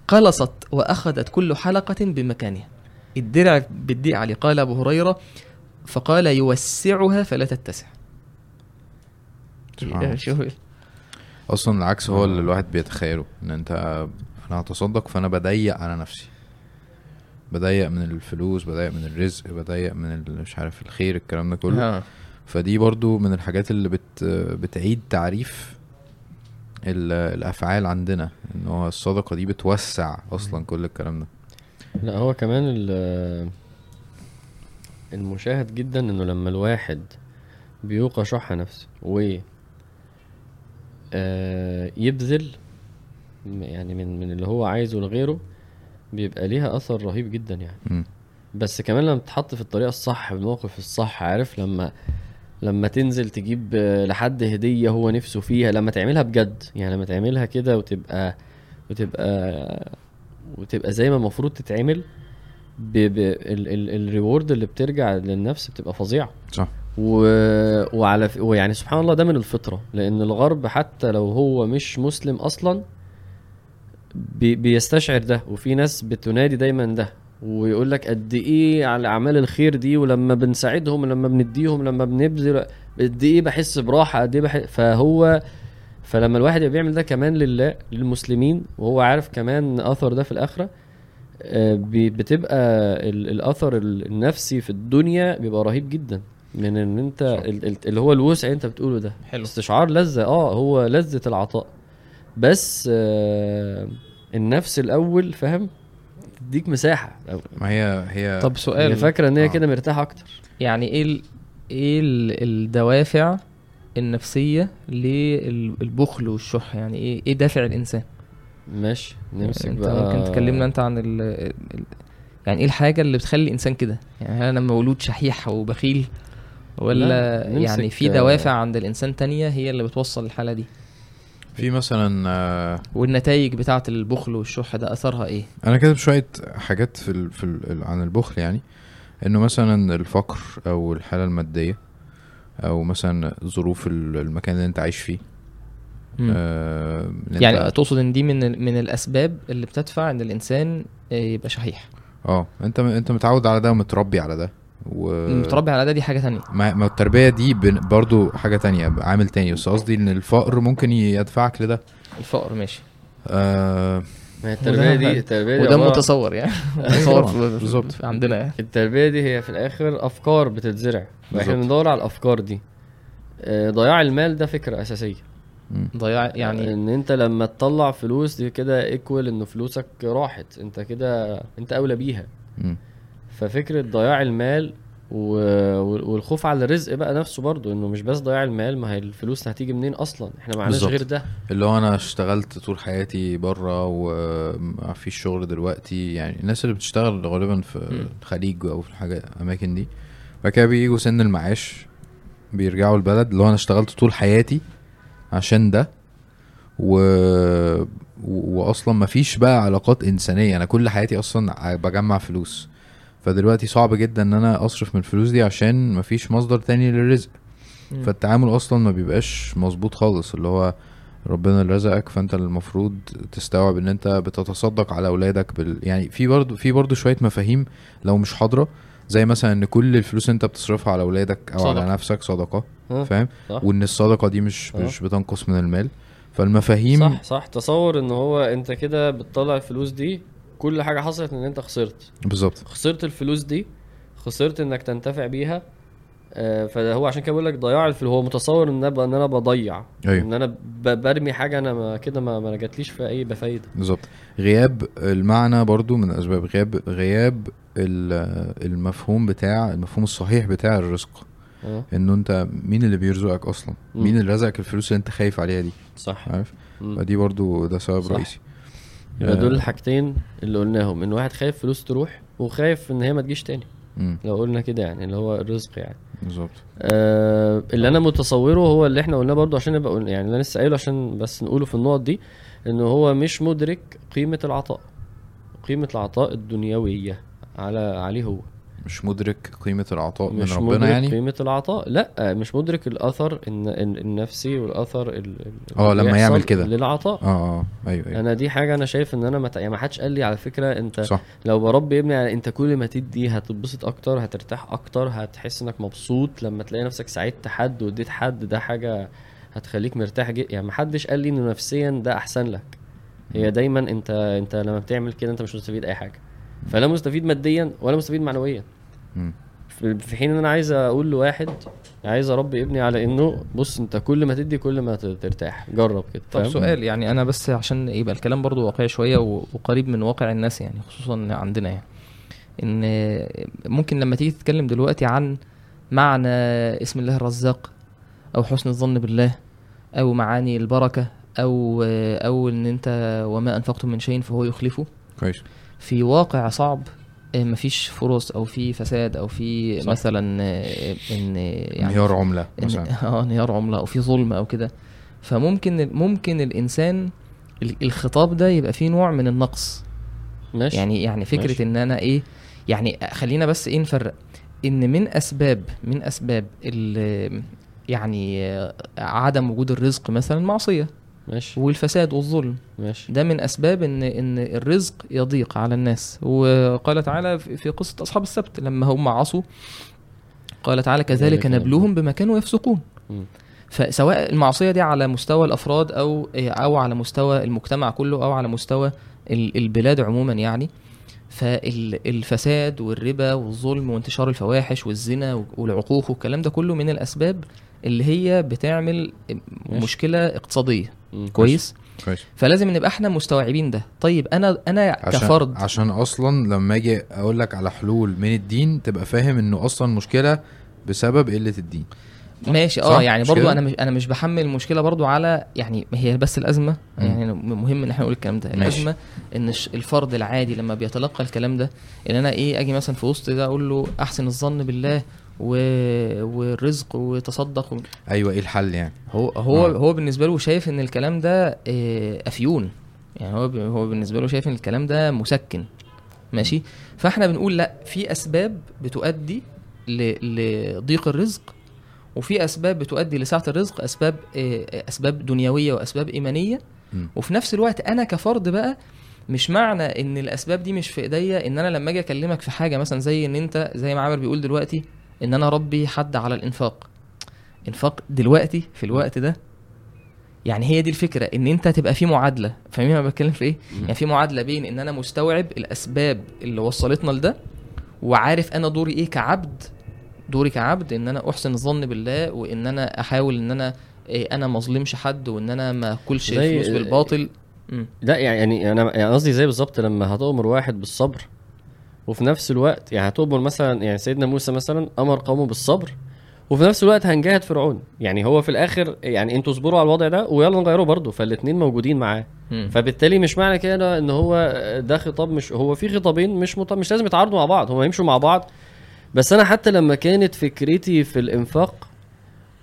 قلصت وأخذت كل حلقة بمكانها الدرع بتضيق عليه قال أبو هريرة فقال يوسعها فلا تتسع. شوف أصلا العكس هو اللي. الواحد بيتخيله إن أنت أنا هتصدق فأنا بضيق على نفسي بضيق من الفلوس بضيق من الرزق بضيق من ال- مش عارف الخير الكلام ده كله. فدي برضو من الحاجات اللي بت بتعيد تعريف ال- الأفعال عندنا إن هو الصدقة دي بتوسع أصلا كل الكلام ده لا هو كمان ال- المشاهد جدا إنه لما الواحد بيوقى شح نفسه و آه، يبذل م- يعني من من اللي هو عايزه لغيره بيبقى ليها أثر رهيب جدا يعني مم. بس كمان لما تتحط في الطريقة الصح بالموقف الصح عارف لما لما تنزل تجيب آه، لحد هدية هو نفسه فيها لما تعملها بجد يعني لما تعملها كده وتبقى وتبقى وتبقى زي ما المفروض تتعمل. الريورد اللي بترجع للنفس بتبقى فظيعة صح و... وعلى. ويعني سبحان الله ده من الفطرة لأن الغرب حتى لو هو مش مسلم أصلا بي... بيستشعر ده وفي ناس بتنادي دايما ده ويقول لك قد إيه على أعمال الخير دي ولما بنساعدهم ولما بنديهم لما بنبذل قد إيه بحس براحة قد إيه بحس فهو فلما الواحد بيعمل ده كمان لله للمسلمين وهو عارف كمان أثر ده في الآخرة بتبقى ال- الأثر ال- النفسي في الدنيا بيبقى رهيب جدا. من إن أنت ال- ال- اللي هو الوسع أنت بتقوله ده. حلو. استشعار لذة آه هو لذة العطاء. بس آه النفس الأول فاهم؟ تديك مساحة. ما هي هي طب سؤال. فاكرة إن هي آه. كده مرتاحة أكتر. يعني إيه ال... إيه ال- الدوافع النفسية للبخل والشح؟ يعني إيه إيه دافع الإنسان؟ ماشي نمسك انت بقى. ممكن تكلمنا انت عن ال... ال... يعني إيه الحاجة اللي بتخلي الإنسان كده؟ يعني هل أنا مولود شحيح وبخيل ولا يعني في دوافع عند الإنسان تانية هي اللي بتوصل للحالة دي؟ في مثلا آه، والنتائج بتاعة البخل والشح ده أثرها إيه؟ أنا كاتب شوية حاجات في ال... في ال... عن البخل يعني. إنه مثلا الفقر أو الحالة المادية أو مثلا ظروف ال- المكان اللي أنت عايش فيه. آه يعني تقصد إن دي من من الأسباب اللي بتدفع إن الإنسان آه، يبقى شحيح. آه أنت أنت متعود على ده ومتربي على ده و متربي على ده دي حاجة تانية. ما ما التربية دي بن- برضو حاجة تانية عامل تاني. بس قصدي إن الفقر ممكن يدفعك لده. الفقر ماشي. آه ما هي التربية دي التربية دي وده متصور يعني. متصور بالظبط. عندنا يعني. التربية دي هي في الآخر أفكار بتتزرع. بالظبط. بندور على الأفكار دي. آه، ضياع المال ده فكرة أساسية. ضياع يعني إن أنت لما تطلع فلوس دي كده ايكوال إن فلوسك راحت. أنت كده أنت أولى بيها. مم. ففكرة ضياع المال و... وال- والخوف على الرزق بقى نفسه برضو إنه مش بس ضياع المال ما هي الفلوس هتيجي منين أصلا؟ إحنا معناش بالظبط. غير ده. اللي هو أنا اشتغلت طول حياتي بره وما فيش شغل دلوقتي. يعني الناس اللي بتشتغل غالبا في. الخليج أو في الحاجة الاماكن دي. بعد كده بيجوا سن المعاش بيرجعوا البلد. اللي هو أنا اشتغلت طول حياتي عشان ده. و... واصلا ما فيش بقى علاقات إنسانية. أنا كل حياتي أصلا بجمع فلوس. فدلوقتي صعب جدا إن أنا أصرف من الفلوس دي عشان ما فيش مصدر تاني للرزق. فالتعامل أصلا ما بيبقاش مظبوط خالص. اللي هو ربنا اللي رزقك فأنت المفروض تستوعب إن أنت بتتصدق على أولادك بال... يعني في برضو في برضو شوية مفاهيم لو مش حاضرة. زي مثلا إن كل الفلوس أنت بتصرفها على أولادك أو صدقة. على نفسك صدقة؟ فاهم؟ وإن الصدقة دي مش. مش بتنقص من المال. فالمفاهيم صح صح. تصور إن هو أنت كده بتطلع الفلوس دي كل حاجة حصلت إن أنت خسرت. بالظبط. خسرت الفلوس دي خسرت إنك تنتفع بيها. آه، فهو عشان كده بقول لك ضياع الفلوس. هو متصور إن أنا إن أنا بضيع. أيوه. إن أنا برمي حاجة أنا ما كده ما, ما جاتليش في أي بفايدة. بالظبط. غياب المعنى برضو من أسباب. غياب غياب المفهوم بتاع المفهوم الصحيح بتاع الرزق. آه. إنه أنت مين اللي بيرزقك أصلا. مين اللي رزقك الفلوس اللي أنت خايف عليها دي؟ صح. عارف. فدي برضو ده سبب. رئيسي. يبقى دول آه، الحاجتين اللي قلناهم إن واحد خايف فلوس تروح وخايف إن هي ما تجيش تاني. مم، لو قلنا كده يعني اللي هو الرزق يعني. بالظبط. آه اللي أنا متصوره هو اللي إحنا قلناه برضو عشان نبقى قلنا يعني اللي أنا لسه قايله عشان بس نقوله في النقط دي ان هو مش مدرك قيمة العطاء. قيمة العطاء الدنيوية. على عليه هو. مش مدرك قيمة العطاء من مش ربنا مدرك يعني؟ قيمة العطاء؟ لا مش مدرك الن- النفسي ال- آه، لما يعمل كده. للعطاء. آه آه أيوه أيوه. أنا دي حاجة أنا شايف إن أنا مت... يعني ما حدش قال لي على فكرة أنت صح. لو بربي ابني يعني أنت كل ما تدي هتتبسط أكتر هترتاح أكتر هتحس إنك مبسوط. لما تلاقي نفسك ساعدت حد واديت حد ده حاجة هتخليك مرتاح جدا يعني محدش قال لي إنه نفسيا ده أحسن لك. هي دايما أنت أنت لما بتعمل كده أنت مش مستفيد أي حاجة. فلا مستفيد ماديا ولا مستفيد معنويا. في في حين إن أنا عايز أقول لواحد عايز أربي ابني على إنه بص أنت كل ما تدي كل ما ترتاح. جرب كده طب؟ سؤال يعني أنا بس عشان يبقى الكلام برضو واقعي شوية وقريب من واقع الناس يعني خصوصا عندنا يعني. إن ممكن لما تيجي تتكلم دلوقتي عن معنى اسم الله الرزاق أو حسن الظن بالله أو معاني البركة أو أو إن أنت وما أنفقتم من شيء فهو يخلفه. كويس. في واقع صعب آه، مفيش فرص أو في فساد أو في صح. مثلا آه، إن يعني انهيار عملة إن- مثلا. آه انهيار عملة أو في ظلم أو كده. فممكن ممكن الإنسان ال- الخطاب ده يبقى فيه نوع من النقص. ماشي. يعني يعني فكرة ماشي. إن أنا إيه يعني خلينا بس إيه نفرق. إن من أسباب من أسباب يعني آه، عدم وجود الرزق مثلا معصية. ماشي. والفساد والظلم. ماشي. ده من أسباب إن إن الرزق يضيق على الناس. وقال تعالى في قصة أصحاب السبت لما هم عصوا قال تعالى كذلك نبلوهم بما كانوا يفسقون. فسواء المعصية دي على مستوى الأفراد أو أو على مستوى المجتمع كله أو على مستوى ال- البلاد عموما يعني فالفساد والربا والظلم وانتشار الفواحش والزنا والعقوق والكلام ده كله من الأسباب اللي هي بتعمل مشكلة اقتصادية. كويس؟ كويس. فلازم نبقى إحنا مستوعبين ده. طيب أنا أنا عشان كفرد عشان أصلا لما أجي أقول لك على حلول من الدين تبقى فاهم إنه أصلا مشكلة بسبب قلة الدين. ماشي؟ آه يعني برضو؟ أنا مش أنا مش بحمل المشكلة برضو على يعني هي بس الأزمة. يعني مهم إن إحنا نقول الكلام ده. ماشي. الأزمة إن الفرد العادي لما بيتلقى الكلام ده إن أنا إيه أجي مثلا في وسط ده أقول له أحسن الظن بالله و... والرزق وتصدق و... أيوه إيه الحل يعني؟ هو هو آه. هو بالنسبة له شايف إن الكلام ده آه، أفيون. يعني هو ب- هو بالنسبة له شايف إن الكلام ده مسكن. ماشي؟ فإحنا بنقول لأ في أسباب بتؤدي ل- لضيق الرزق وفي أسباب بتؤدي لسعة الرزق أسباب آه، أسباب دنيوية وأسباب إيمانية. مم. وفي نفس الوقت أنا كفرد بقى مش معنى إن الأسباب دي مش في إيديا إن أنا لما أجي أكلمك في حاجة مثلا زي إن أنت زي ما عامر بيقول دلوقتي إن أنا ربي حد على الإنفاق. إنفاق دلوقتي في الوقت ده يعني هي دي الفكرة إن أنت تبقى في معادلة. فاهمين أنا بتكلم في إيه؟ يعني في معادلة بين إن أنا مستوعب الأسباب اللي وصلتنا لده وعارف أنا دوري إيه كعبد. دوري كعبد إن أنا أحسن الظن بالله وإن أنا أحاول إن أنا إيه أنا ما أظلمش حد وإن أنا ما أكلش فلوس بالباطل. لا يعني أنا يعني قصدي زي بالظبط لما هتؤمر واحد بالصبر وفي نفس الوقت يعني هتؤمر مثلا يعني سيدنا موسى مثلا أمر قومه بالصبر وفي نفس الوقت هنجاهد فرعون. يعني هو في الآخر يعني أنتوا اصبروا على الوضع ده ويلا نغيره برضه فالاثنين موجودين معاه. فبالتالي مش معنى كده إن هو ده خطاب مش هو في خطابين مش مط... مش لازم يتعارضوا مع بعض هما يمشوا مع بعض. بس أنا حتى لما كانت فكرتي في الإنفاق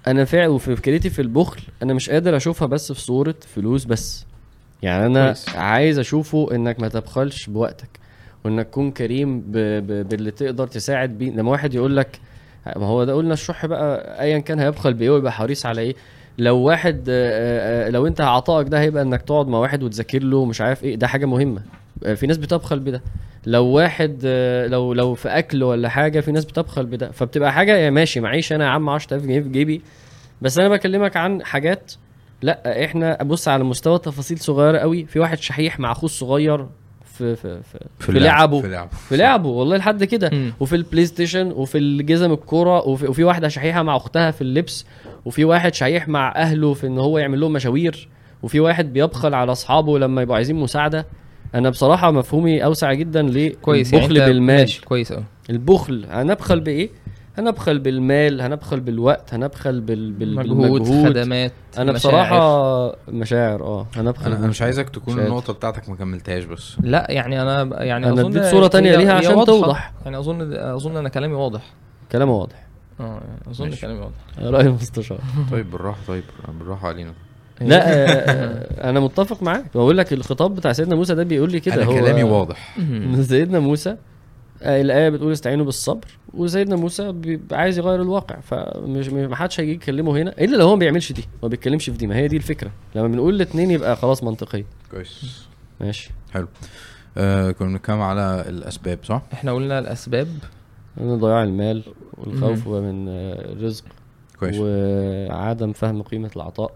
أنا فعلا وفي فكرتي في البخل أنا مش قادر أشوفها بس في صورة فلوس بس. يعني أنا كويس. عايز أشوفه إنك ما تبخلش بوقتك. وانك تكون كريم ب... ب... باللي تقدر تساعد بيه. لما واحد يقول لك ما هو ده قلنا الشح بقى ايا كان هيبخل بإيه ويبقى حريص على إيه. لو واحد لو أنت عطائك ده هيبقى إنك تقعد مع واحد وتذاكر له مش عارف إيه. ده حاجة مهمة. في ناس بتبخل بده. لو واحد لو لو في أكل ولا حاجة في ناس بتبخل بده. فبتبقى حاجة يا ماشي معيش أنا يا عم 10000 جنيه في جيبي. بس أنا بكلمك عن حاجات لأ إحنا بص على مستوى تفاصيل صغيرة قوي. في واحد شحيح مع أخوه الصغير في في في, في, في لعبه. في لعبه في لعبه والله لحد كده. مم. وفي البلاي ستيشن وفي الجزم الكوره وفي, وفي واحدة شحيحه مع اختها في اللبس وفي واحد شحيح مع اهله في ان هو يعمل لهم مشاوير وفي واحد بيبخل على اصحابه لما يبقوا عايزين مساعده. أنا بصراحه مفهومي اوسع جدا ليه كويس البخل يعني بالمال كويس قوي البخل هنبخل بإيه؟ هنبخل بالمال هنبخل بالوقت هنبخل بال... بال... مجهود بالمجهود. خدمات أنا مشاعر. بصراحة مشاعر آه هنبخل أنا أنا مش عايزك تكون مش قادر. النقطة بتاعتك ما كملتهاش بس. لا يعني أنا يعني أنا أظن اديت صورة تانية ليها عشان واضحة. توضح. يعني أظن أظن ان كلامي واضح. كلام واضح. آه يعني أظن ماشي. كلامي واضح. راي المستشار طيب بالراحة طيب بالراحة علينا. لا آه، آه، أنا متفق معاك. بقول لك الخطاب بتاع سيدنا موسى ده بيقول لي كده. أنا هو كلامي واضح. سيدنا موسى الآية بتقول استعينوا بالصبر وسيدنا موسى بيبقى عايز يغير الواقع فمش ما حدش هيجي يكلمه هنا إلا لو هو ما بيعملش دي ما بيتكلمش في دي ما هي دي الفكرة. لما بنقول الاثنين يبقى خلاص منطقية. كويس. ماشي. حلو. آه كنا بنتكلم على الأسباب صح؟ إحنا قلنا الأسباب. من ضياع المال والخوف من آه، الرزق كويس. وعدم فهم قيمة العطاء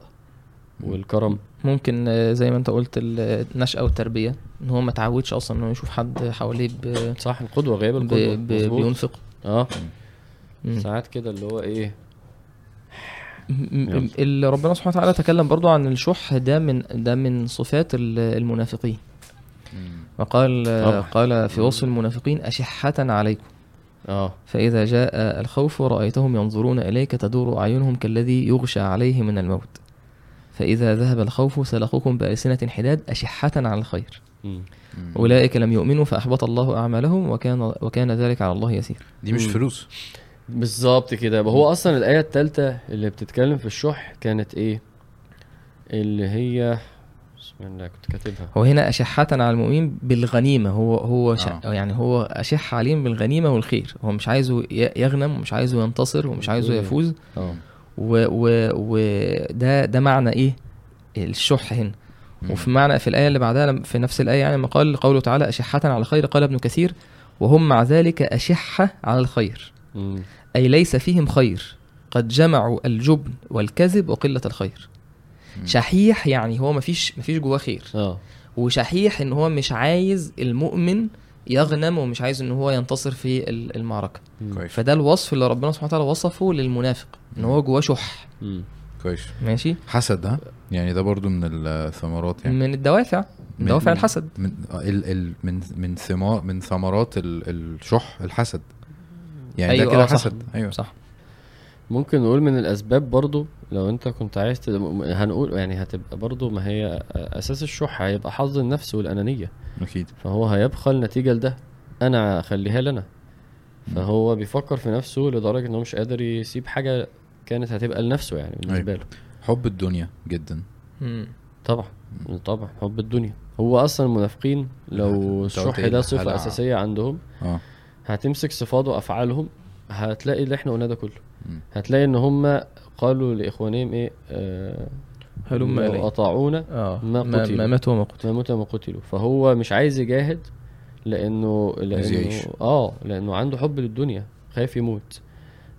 والكرم. ممكن آه، زي ما انت قلت النشأة والتربية إن هو ما تعودش أصلا إنه يشوف حد حواليه ب... صح القدوة غياب ب... القدوة. ب... مظبوط. بينفق. آه. مم. ساعات كده اللي هو إيه؟ اللي ربنا سبحانه وتعالى تكلم برضو عن الشح ده من ده من صفات ال- المنافقين. وقال طبعا. قال في وصف المنافقين أشحة عليكم. آه. فإذا جاء الخوف رأيتهم ينظرون إليك تدور أعينهم كالذي يغشى عليه من الموت. فإذا ذهب الخوف سلقوكم بألسنة حداد أشحة على الخير. مم. أولئك لم يؤمنوا فأحبط الله أعمالهم وكان وكان ذلك على الله يسير. دي مش مم. فلوس. بالظبط كده. هو أصلا الآية الثالثه اللي بتتكلم في الشح كانت إيه؟ اللي هي بسم الله كنت كاتبها. هو هنا أشحة على المؤمنين بالغنيمة. هو هو ش... آه. يعني هو أشح عليهم بالغنيمة والخير. هو مش عايزه ي- يغنم ومش عايزه ينتصر ومش عايزه مم. يفوز. آه. وده. ده معنى إيه الشح هنا. وفي معنى في الآية اللي بعدها في نفس الآية يعني لما قال قوله تعالى أشحة على الخير قال ابن كثير وهم مع ذلك أشحة على الخير مم. أي ليس فيهم خير قد جمعوا الجبن والكذب وقلة الخير مم. شحيح يعني هو مفيش مفيش جواه خير آه وشحيح إن هو مش عايز المؤمن يغنم ومش عايز إن هو ينتصر في ال- المعركة. كويس. فده الوصف اللي ربنا سبحانه وتعالى وصفه للمنافق إن هو جواه شح. كويس. ماشي؟ حسد ها؟ يعني ده برضو من الثمرات يعني. من الدوافع. من- دوافع من- الحسد. من ال ال من من ثمار من ثمرات ال- الشح الحسد. يعني أيوة، ده كده آه، صح. حسد. أيوه. صح. ممكن نقول من الأسباب برضو لو انت كنت عايز تد... هنقول يعني هتبقى برضو ما هي أساس الشح هيبقى حظ النفس والأنانية. أكيد. فهو هيبخل نتيجة لده أنا أخليها لنا. فهو بيفكر في نفسه لدرجة إنه مش قادر يسيب حاجة كانت هتبقى لنفسه يعني بالنسبة له. حب الدنيا جدا. مم. طبعا طبعا حب الدنيا. هو أصلا المنافقين لو الشح إيه؟ ده صفة هلع. أساسية عندهم آه. هتمسك صفات وأفعالهم هتلاقي اللي إحنا قلناه ده كله. مم. هتلاقي إن هم قالوا لإخوانهم إيه آه هلم لو إلي. أطاعونا آه ما قتلوا. ما ماتوا وما قتلوا ما موتوا ما قتلوا فهو مش عايز يجاهد يعيش. لأنه آه لأنه عنده حب للدنيا خايف يموت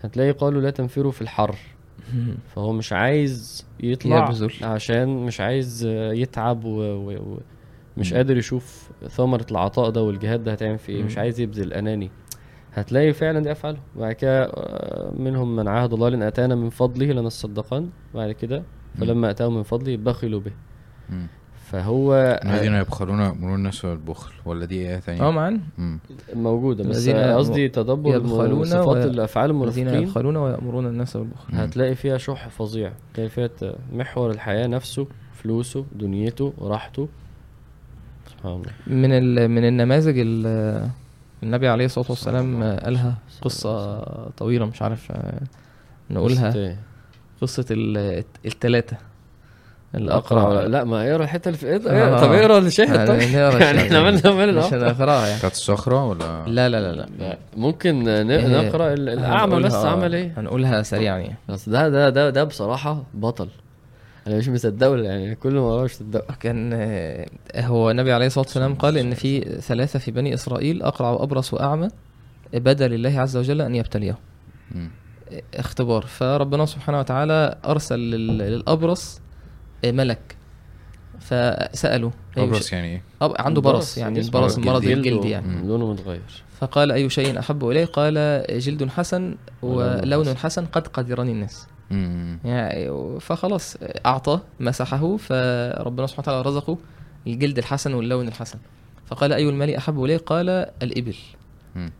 هتلاقي قالوا لا تنفروا في الحر فهو مش عايز يطلع يبذل. عشان مش عايز آه، يتعب و... و... و... قادر يشوف ثمرة العطاء ده والجهاد ده هتعمل فيه إيه مش. عايز يبذل أناني هتلاقي فعلا دي افعاله وبعد كده آه، منهم من عاهد الله لأن أتانا من فضله لنصدقن بعد كده فلما أتاهم من فضله بخلوا به. مم. فهو الذين يبخلون يأمرون الناس بالبخل ولا دي إيه تانية؟ آه معانا. مم. موجودة بس الذين قصدي تدبر يبخلون صفات الافعال الذين المنافقين. يبخلون ويأمرون الناس بالبخل. هتلاقي فيها شح فظيع. هتلاقي فيها محور الحياة نفسه فلوسه دنيته راحته. سبحان الله. من ال... من النماذج ال... النبي عليه الصلاة والسلام قالها قصة طويلة مش عارف نقولها. قصة إيه؟ قصة ال... التلاتة. الأقرع. لا ما اقرأ الحتة اللي في إيه؟ آه. طب اقرأ الشاهد يعني طب يعني الشاهد. إحنا عملنا عملنا مش. هنقرأها يعني. بتاعت الصخرة ولا؟ لا لا لا لا. ممكن ن- إيه، نقرأ ال- الأعمى هنقولها- بس عمل إيه هنقولها سريعا يعني. بس ده ده ده ده بصراحة بطل. أنا مش مصدقه يعني كل ما اقراه مش مصدقه كان هو النبي عليه الصلاة والسلام قال إن في ثلاثة في بني إسرائيل أقرع وأبرص وأعمى بدا لله عز وجل أن يبتليهم. اختبار فربنا سبحانه وتعالى أرسل لل- للأبرص ملك أبرص شيء- يعني إيه؟ عنده برص يعني البرص. الجلدي جلده يعني لونه متغير فقال أي شيء أحب إليه قال جلد حسن ولون حسن. قد قدرني الناس. يعني فخلاص أعطاه مسحه فربنا سبحانه وتعالى رزقه الجلد الحسن واللون الحسن فقال أي المال أحب إليه قال.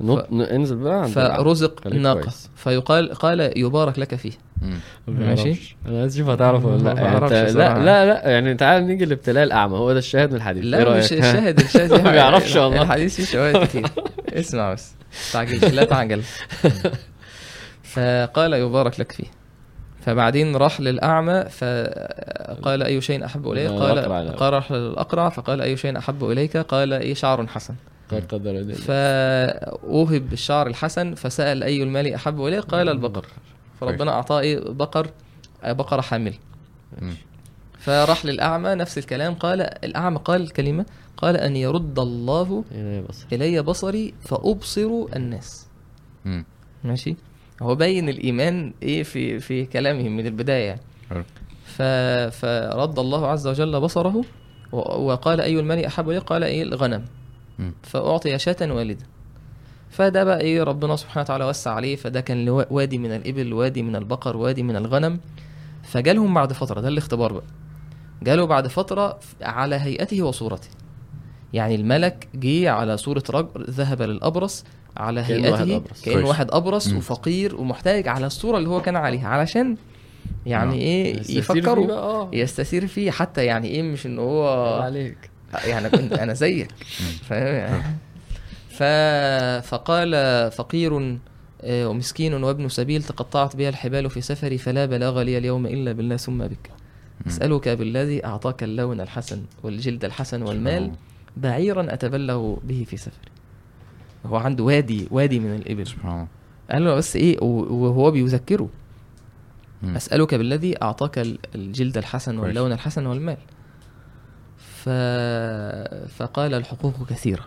نط ن- انزل بقى عند فرزق كويس. فيقال قال يبارك لك فيه مم. ما ماشي. أنا عايز أشوف هتعرف ولا لا يعني انت-. لا لا لا يعني تعال نيجي لابتلاء الأعمى هو ده الشاهد من الحديث إيه لا رأيك؟ مش الشاهد الشاهد ما بيعرفش والله. الحديث فيه شواهد كتير اسمع بس تعجلش لا تعجل فقال يبارك لك فيه. فبعدين راح للأعمى فقال أي شيء أحب إليه؟ لا، قال. قال راح للأقرع فقال أي شيء أحب إليك؟ قال إيه شعر حسن. قد قدر. فأوهب بالشعر الحسن فسأل أي المال أحب إليه؟ قال البقر. فربنا أعطاه إيه؟ بقر بقرة حامل. فراح للأعمى نفس الكلام. قال الأعمى قال الكلمة قال أن يرد الله إلي بصري. فأبصر الناس. ماشي؟ هو بين الإيمان إيه في في كلامه من البداية يعني. فرد الله عز وجل بصره وقال أي المال أحب إليه؟ قال إيه؟ الغنم. مم. فأعطي شاة والدا. فده بقى إيه؟ ربنا سبحانه وتعالى وسع عليه. فده كان وادي من الإبل وادي من البقر وادي من الغنم. فجالهم بعد فترة ده الاختبار بقى. جاله بعد فترة على هيئته وصورته. يعني الملك جه على صورة رجل ذهب للأبرص على هيئته. كأنه. واحد أبرص. وفقير ومحتاج على الصورة اللي هو كان عليها علشان يعني آه. إيه يفكروا آه. يستثير فيه حتى يعني إيه مش إن هو عليك. يعني كنت أنا زيك. فاهم؟ يعني ف... فقال فقير آه، ومسكين وابن سبيل تقطعت بها الحبال في سفري فلا بلاغ لي اليوم إلا بالله ثم بك. أسألك بالذي أعطاك اللون الحسن والجلد الحسن والمال بعيرا أتبلغ به في سفري. هو عنده وادي وادي من الإبل سبحان الله قال له بس إيه و- وهو بيذكره مم. أسألك بالذي أعطاك ال- الجلد الحسن. واللون الحسن والمال ف... فقال الحقوق كثيرة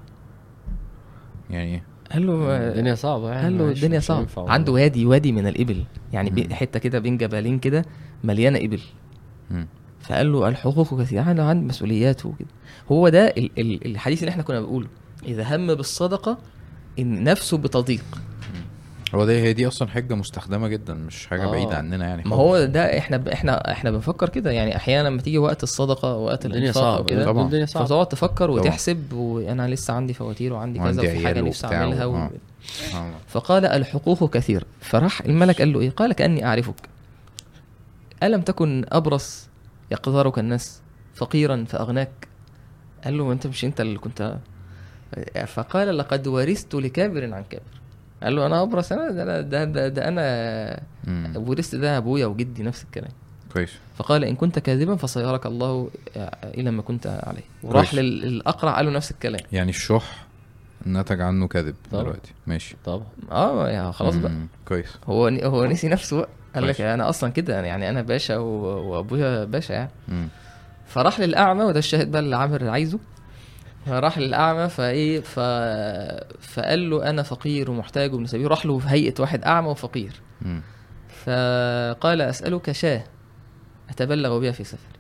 يعني إيه؟ قال له الدنيا صعبة يعني قال له الدنيا صعبة عنده. وادي وادي من الإبل يعني مم. حتة كده بين جبلين كده مليانة إبل مم. فقال له الحقوق كثيرة أنا عندي مسؤوليات وكده هو ده ال- ال- الحديث اللي إحنا كنا بنقوله إذا هم بالصدقة إن نفسه بتضيق هو ده هي دي أصلا حجة مستخدمة جدا مش حاجة آه. بعيدة عننا يعني ما هو ده إحنا ب... إحنا إحنا بنفكر كده يعني أحيانا لما تيجي وقت الصدقة وقت الدنيا الإنفاق وكده طبعا. الدنيا صعبة فتقعد تفكر طبعا. وتحسب وأنا لسه عندي فواتير وعندي كذا وفي حاجة نفسي أعملها و-. آه. سبحان الله. فقال الحقوق كثير فراح الملك قال له إيه قال كاني أعرفك ألم تكن أبرص يقذرك الناس فقيرا فأغناك قال له أنت مش أنت اللي كنت فقال لقد ورثت لكابر عن كابر. قال له أنا ابرص أنا ده أنا ده, ده, ده أنا. ورثت ده أبويا وجدي نفس الكلام. كويس. فقال إن كنت كاذبا فسيرك الله إلى ما كنت عليه. وراح للأقرع قال له نفس الكلام. يعني الشح نتج عنه كذب طبعا. دلوقتي. ماشي. طبعا. آه يعني خلاص بقى. كويس. هو هو نسي نفسه بقى. قال. لك أنا أصلا كده يعني أنا باشا و- وأبويا باشا يعني. فراح للأعمى وده الشاهد بقى اللي عامر عايزه. فراح للأعمى فإيه ف... فقال له أنا فقير ومحتاج وابن سبيل. راح له في هيئة واحد أعمى وفقير. مم. فقال أسألك شاة أتبلغ بها في سفري.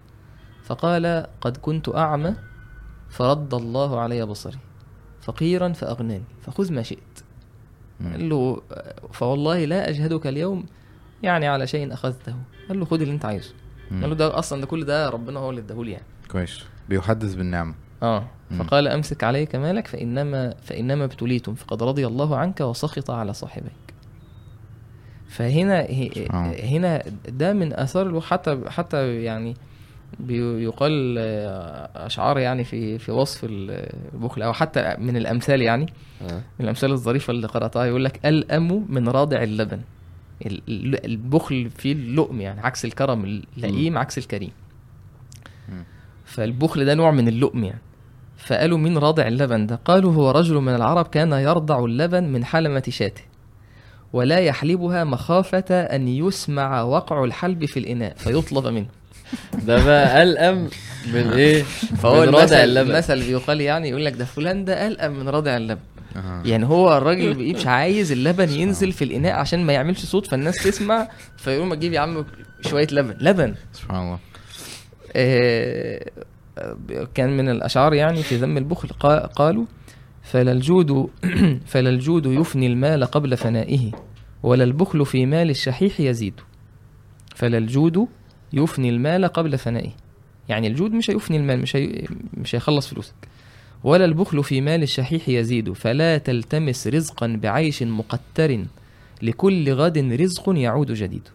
فقال قد كنت أعمى فرد الله علي بصري. فقيرا فأغناني. فخذ ما شئت. مم. قال له فوالله لا أجهدك اليوم يعني على شيء أخذته. قال له خد اللي أنت عايزه. قال له ده أصلا ده كل ده ربنا هو اللي اداهولي يعني. كويس. بيحدث بالنعمة. آه. فقال أمسك عليك مالك فإنما فإنما ابتليتم فقد رضي الله عنك وسخط على صاحبيك فهنا. هنا ده من آثار حتى حتى يعني بيقال أشعار يعني في في وصف البخل أو حتى من الأمثال يعني آه. من الأمثال الظريفة اللي قرأتها يقول لك ألأم من رادع اللبن ال- ال- البخل فيه اللؤم يعني عكس الكرم اللئيم عكس الكريم. فالبخل ده نوع من اللؤم يعني فقالوا مين رادع اللبن ده؟ قالوا هو رجل من العرب كان يرضع اللبن من حلمة شاته ولا يحلبها مخافة أن يسمع وقع الحلب في الإناء فيطلب منه. ده بقى ألأم من إيه؟ فهو من المثل اللبن. المثل بيقال يعني يقول لك ده فلان ده ألأم من رادع اللبن. يعني هو الراجل بإيه مش عايز اللبن ينزل في الإناء عشان ما يعملش صوت فالناس تسمع فيقول ما تجيب يا عم شوية لبن لبن. سبحان الله. آه، كان من الأشعار يعني في ذم البخل. قا- قالوا فلا الجود فلا الجود يفني المال قبل فنائه ولا البخل في مال الشحيح يزيد. فلا الجود يفني المال قبل فنائه. يعني الجود مش هيفني المال مش هي مش هيخلص فلوسك. ولا البخل في مال الشحيح يزيد فلا تلتمس رزقا بعيش مقتر لكل غد رزق يعود جديد.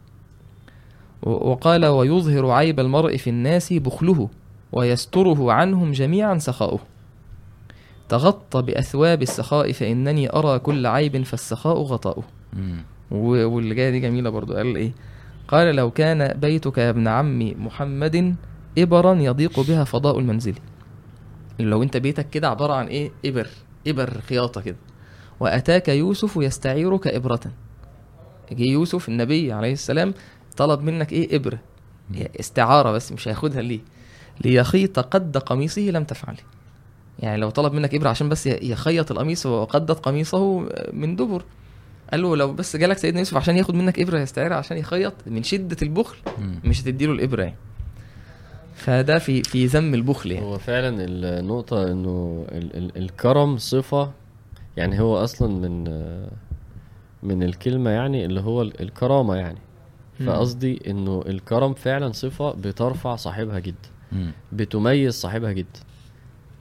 وقال ويظهر عيب المرء في الناس بخله ويستره عنهم جميعا سخاؤه. تغطى بأثواب السخاء فإنني أرى كل عيب فالسخاء غطاؤه. واللي جاية دي جميلة برضو. قال إيه؟ قال لو كان بيتك يا ابن عم محمد ابرا يضيق بها فضاء المنزل. لو أنت بيتك كده عبارة عن إيه؟ إبر إبر خياطة كده. وأتاك يوسف يستعيرك إبرة. جه يوسف النبي عليه السلام طلب منك إيه؟ ابره استعارة بس مش هياخدها ليه؟ ليخيط قد قميصه لم تفعله يعني لو طلب منك إبرة عشان بس يخيط القميص وقدت قميصه من دبر قال له لو بس جالك سيدنا يوسف عشان ياخد منك إبرة يستعيرها عشان يخيط من شدة البخل. مش هتديله الإبرة يعني فده في في ذم البخل يعني هو فعلا النقطة إنه ال ال الكرم صفة يعني هو أصلا من من الكلمة يعني اللي هو ال- الكرامة يعني. فقصدي إنه الكرم فعلا صفة بترفع صاحبها جدا. بتميز صاحبها جدا.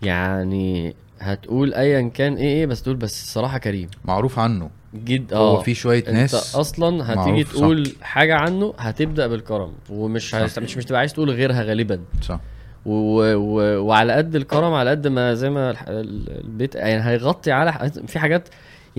يعني هتقول ايا كان إيه إيه بس تقول بس الصراحة كريم. معروف عنه. جد هو آه. في شوية أنت ناس أصلا هتيجي معروف، صح. تقول حاجة عنه هتبدأ بالكرم ومش. هست... مش مش تبقى عايز تقول غيرها غالبا. صح. و... و... وعلى قد الكرم على قد ما زي ما البيت يعني هيغطي على في حاجات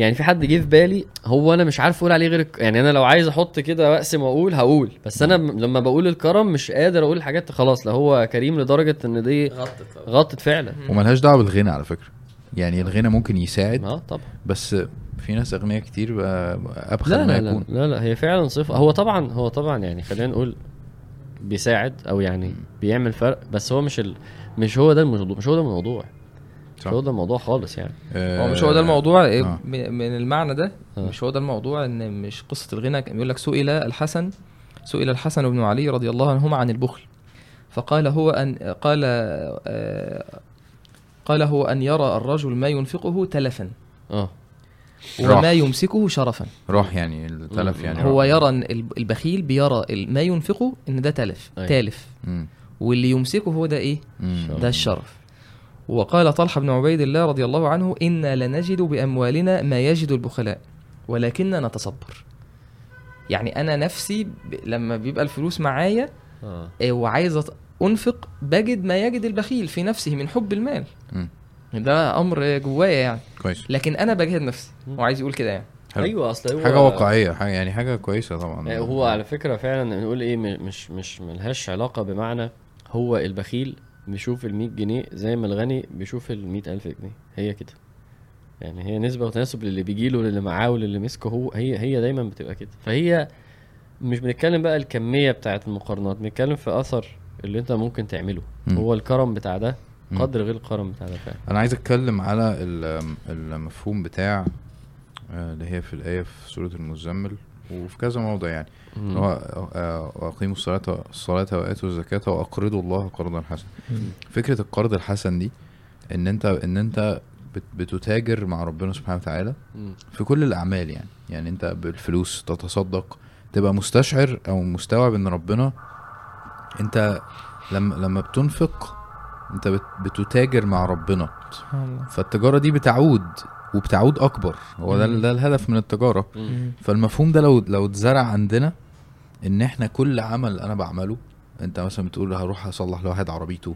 يعني في حد جه في بالي هو أنا مش عارف أقول عليه غير الك- يعني أنا لو عايز أحط كده واقسم واقول هقول بس أنا لما بقول الكرم مش قادر أقول الحاجات خلاص لا هو كريم لدرجة إن دي غطت غطت فعلا. وملهاش دعوة بالغنى على فكرة. يعني الغنى ممكن يساعد آه طبعا. بس في ناس اغنياء كتير أبخل لا ما لا, لا يكون. لا لا هي فعلا صفة هو طبعا هو طبعا يعني خلينا نقول بيساعد أو يعني بيعمل فرق بس هو مش ال... مش هو ده الموضوع مش هو ده الموضوع. مش. هو ده الموضوع خالص يعني آه، هو مش هو ده الموضوع إيه، آه. من من المعنى ده آه. مش هو ده الموضوع إن مش قصة الغنى كان بيقول لك سئل الحسن سئل الحسن بن علي رضي الله عنهما عن البخل فقال هو أن قال آه، قال هو أن يرى الرجل ما ينفقه تلفا آه. وما يمسكه شرفا راح يعني التلف يعني هو. يرى البخيل بيرى ما ينفقه إن ده تلف أيوة. تالف مم. واللي يمسكه هو ده إيه مم. ده الشرف وقال طلحة بن عبيد الله رضي الله عنه إنا لنجد بأموالنا ما يجد البخلاء ولكننا نتصبر. يعني أنا نفسي ب... لما بيبقى الفلوس معايا آه. إيه، وعايز أنفق بجد ما يجد البخيل في نفسه من حب المال. مم. ده أمر جوايا يعني. كويس. لكن أنا بجهد نفسي. وعايز يقول كده يعني. حلو. أيوه أصل هو حاجة واقعية حاجة يعني حاجة كويسة طبعا. آه، هو على فكرة فعلا نقول إيه م- مش مش ملهاش علاقة بمعنى هو البخيل بيشوف ال 100 جنيه زي ما الغني بيشوف ال 100000 جنيه. هي كده. يعني هي نسبة وتناسب للي بيجي له للي معاه وللي مسكه هو هي هي دايما بتبقى كده. فهي مش بنتكلم بقى الكمية بتاعت المقارنات بنتكلم في أثر اللي أنت ممكن تعمله. مم. هو الكرم بتاع ده. قدر غير الكرم بتاع ده فعلا. أنا عايز أتكلم على ال- المفهوم بتاع آه، اللي هي في الآية في سورة المزمل. وفي كذا موضع يعني. هو آه، واقيموا الصلاة الصلاة وآتوا الزكاة وأقرضوا الله قرضا حسنا. فكرة القرض الحسن دي إن أنت إن أنت بت- بتتاجر مع ربنا سبحانه وتعالى. في كل الأعمال يعني. يعني أنت بالفلوس تتصدق تبقى مستشعر أو مستوعب إن ربنا أنت لما لما بتنفق أنت بت- بتتاجر مع ربنا. سبحان الله. فالتجارة دي بتعود وبتعود أكبر. هو ده. ده الهدف من التجارة. فالمفهوم ده لو لو اتزرع عندنا إن إحنا كل عمل أنا بعمله أنت مثلا بتقول هروح أصلح لواحد عربيته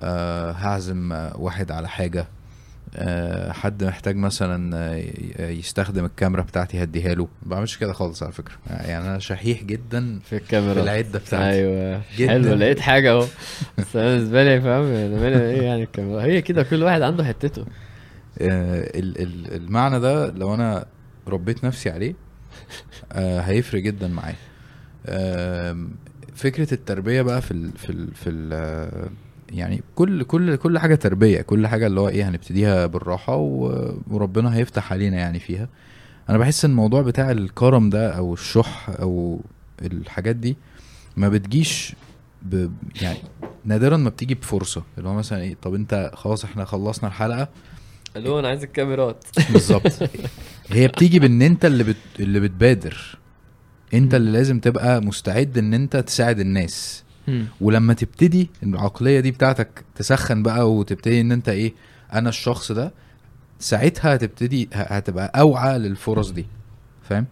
أه هعزم واحد على حاجة أه حد محتاج مثلا يستخدم الكاميرا بتاعتي هديها له. ما بعملش كده خالص على فكرة. يعني أنا شحيح جدا في الكاميرا. في العدة بتاعتي. أيوه. جداً. حلو لقيت حاجة أهو. بس أنا بالنسبة لي فاهم؟ إيه يعني الكاميرا. هي كده كل واحد عنده حتته. المعنى ده لو أنا ربيت نفسي عليه آه، هيفرق جدا معايا. فكرة التربية بقى في ال في ال في ال آه، يعني كل كل كل حاجة تربية كل حاجة اللي هو إيه هنبتديها بالراحة وربنا هيفتح علينا يعني فيها. أنا بحس إن الموضوع بتاع الكرم ده أو الشح أو الحاجات دي ما بتجيش ب يعني نادرا ما بتيجي بفرصة. اللي هو مثلا إيه طب أنت خلاص إحنا خلصنا الحلقة اللي هو أنا عايز الكاميرات. بالظبط. هي بتيجي بإن أنت اللي بت... اللي بتبادر. أنت اللي لازم تبقى مستعد إن أنت تساعد الناس. ولما تبتدي العقلية دي بتاعتك تسخن بقى وتبتدي إن أنت إيه أنا الشخص ده ساعتها هتبتدي هتبقى أوعى للفرص دي. فاهم.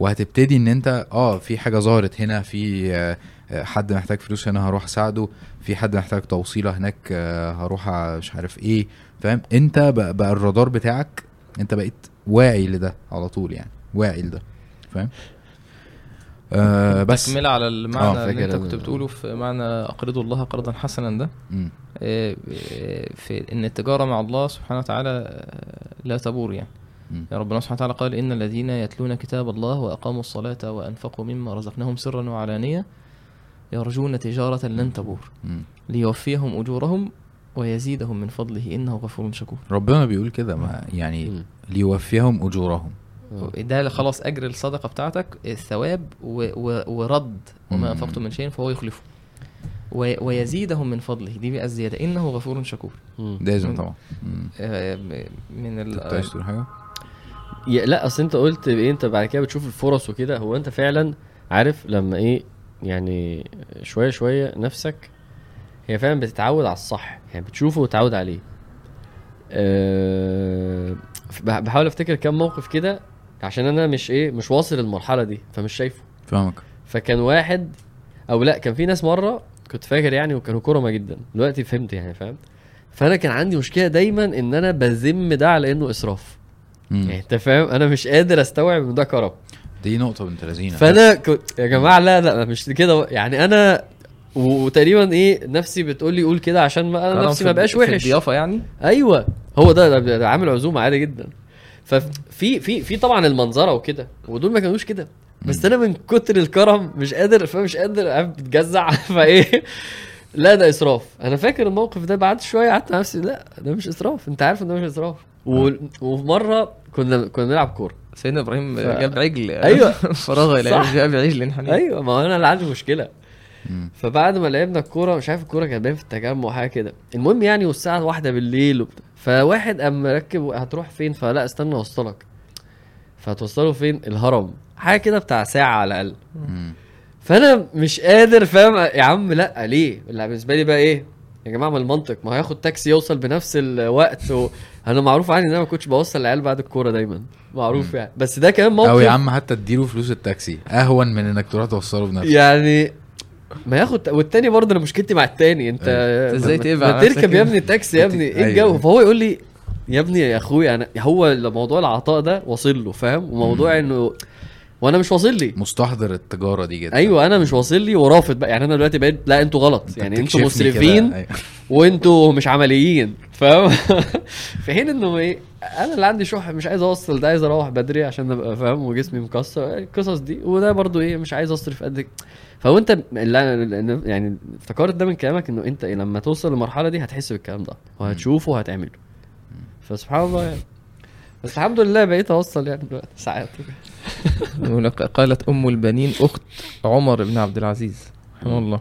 وهتبتدي إن أنت آه في حاجة ظهرت هنا في آه، حد محتاج فلوس هنا هروح اساعده. في حد محتاج توصيلة هناك آه، هروح مش عارف إيه فاهم؟ انت بقى, بقى الرادار بتاعك انت بقيت واعي لده على طول يعني واعي لده فاهم؟ آه بس. تكملة على المعنى آه، اللي انت كنت بتقوله في معنى اقرضوا الله قرضا حسنا ده. آه، آه، في إن التجارة مع الله سبحانه وتعالى آه، لا تبور يعني. يا ربنا سبحانه وتعالى قال إن الذين يتلون كتاب الله وأقاموا الصلاة وأنفقوا مما رزقناهم سرا وعلانية يرجون تجارة لن تبور. ليوفيهم أجورهم ويزيدهم من فضله إنه غفور شكور ربنا بيقول كده ما يعني. ليوفيهم أجورهم آه. ده خلاص أجر الصدقة بتاعتك الثواب و و ورد وما مم. أنفقتم من شيء فهو يخلفه ويزيدهم من فضله دي بقى الزيادة إنه غفور شكور. لازم. طبعا. آه، من ال كنت عايز تقول حاجة؟ يا- لا أصل أنت قلت إيه أنت بعد كده بتشوف الفرص وكده هو أنت فعلا عارف لما إيه يعني شوية شوية نفسك هي فعلا بتتعود على الصح يعني بتشوفه وتتعود عليه. أه بح- بحاول أفتكر كام موقف كده عشان أنا مش إيه مش واصل المرحله دي فمش شايفه. فاهمك. فكان واحد أو لأ كان في ناس مرة كنت فاكر يعني وكانوا كرمة جدا دلوقتي فهمت يعني فاهم؟ فأنا كان عندي مشكلة دايما إن أنا بذم ده على إنه إسراف. مم. يعني أنت فاهم؟ أنا مش قادر أستوعب إن ده كرم. دي نقطة بنت لذينة. فأنا كنت يا جماعة لا لا مش كده. يعني أنا وتقريبا إيه نفسي بتقول لي قول كده عشان ما أنا نفسي في ما بقاش في وحش. الضيافة يعني؟ أيوه هو ده ده, ده عامل عزومة عادي جدا. ففي في في طبعا المنظرة وكده ودول ما كانوش كده. بس أنا من كتر الكرم مش قادر فمش قادر بتجزع. فإيه لا ده إسراف. أنا فاكر الموقف ده بعد شوية قعدت مع نفسي لا ده مش إسراف. أنت عارف إن ده مش إسراف. و... وفي مرة كنا كنا بنلعب كورة. سيدنا إبراهيم ف- جاب عجل. إلى صح. جاب عجل حنين أيوه ما هو أنا اللي عندي مشكلة. مم. فبعد ما لعبنا الكورة مش عارف الكورة كانت باين في التجمع حاجة كده. المهم يعني والساعة واحدة بالليل وبتاع فواحد قام مركب هتروح فين؟ فلا استنى أوصلك. فهتوصله فين؟ الهرم. حاجة كده بتاع ساعة على الأقل. مم. فأنا مش قادر فاهم؟ يا عم لا ليه؟ لا بالنسبة لي بقى إيه؟ يا جماعة ما المنطق. ما هياخد تاكسي يوصل بنفس الوقت و... أنا معروف عني إن أنا ما كنتش بوصل العيال بعد الكورة دايما. معروف يعني. بس ده كمان موقف. أو يا عم حتى اديله فلوس التاكسي. أهون من إنك تروح توصله بنفسك. يعني ما ياخد والتاني برضه أنا مشكلتي مع التاني. أنت أنت إزاي ما- تقبع ما نفسك تركب يا؟ ابني التاكسي يا ابني. إيه. الجو؟ فهو يقول لي يا ابني يا أخويا أنا هو موضوع العطاء ده واصل له فاهم؟ وموضوع إنه وأنا مش واصل لي. مستحضر التجارة دي جدا. أيوه أنا مش واصل لي ورافض بقى. يعني أنا دلوقتي بقيت لا أنتوا غلط. يعني أنتوا. مسرفين أيوة. وأنتوا مش عمليين فاهم؟ في حين إنه إيه أنا اللي عندي شح مش عايز أوصل ده عايز أروح بدري عشان أبقى فاهم وجسمي مكسر. القصص دي وده برضو إيه مش عايز أصرف قد. فهو أنت اللي يعني افتكرت ده من كلامك إنه أنت إيه لما توصل للمرحلة دي هتحس بالكلام ده وهتشوفه وهتعمله. فسبحان الله يعني. بس الحمد لله بقيت أوصل يعني دلوقتي ساعات. قالت أم البنين أخت عمر بن عبد العزيز. رحمه الله.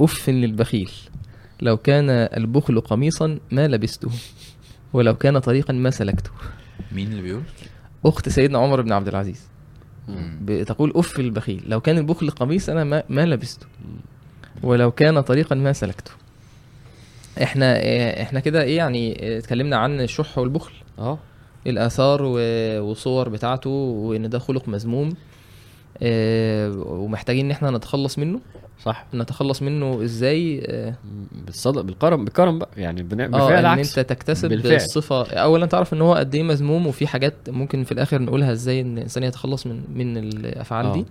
أف للبخيل. لو كان البخل قميصا ما لبسته. ولو كان طريقا ما سلكته. مين اللي بيقول؟ أخت سيدنا عمر بن عبد العزيز. بتقول أف للبخيل. لو كان البخل قميص أنا ما, ما لبسته. ولو كان طريقا ما سلكته. إحنا إحنا كده إيه يعني اتكلمنا عن الشح والبخل. آه. الآثار و- والصور بتاعته وإن ده خلق مذموم آه، ومحتاجين إن إحنا نتخلص منه. صح. نتخلص منه إزاي؟ آه، بالصدق بالكرم بالكرم بقى. يعني بنع- آه بالفعل إن عكس. أنت تكتسب بالفعل. الصفة. اولا تعرف إن هو قد إيه مذموم وفي حاجات ممكن في الآخر نقولها إزاي إن الإنسان يتخلص من من الأفعال آه. دي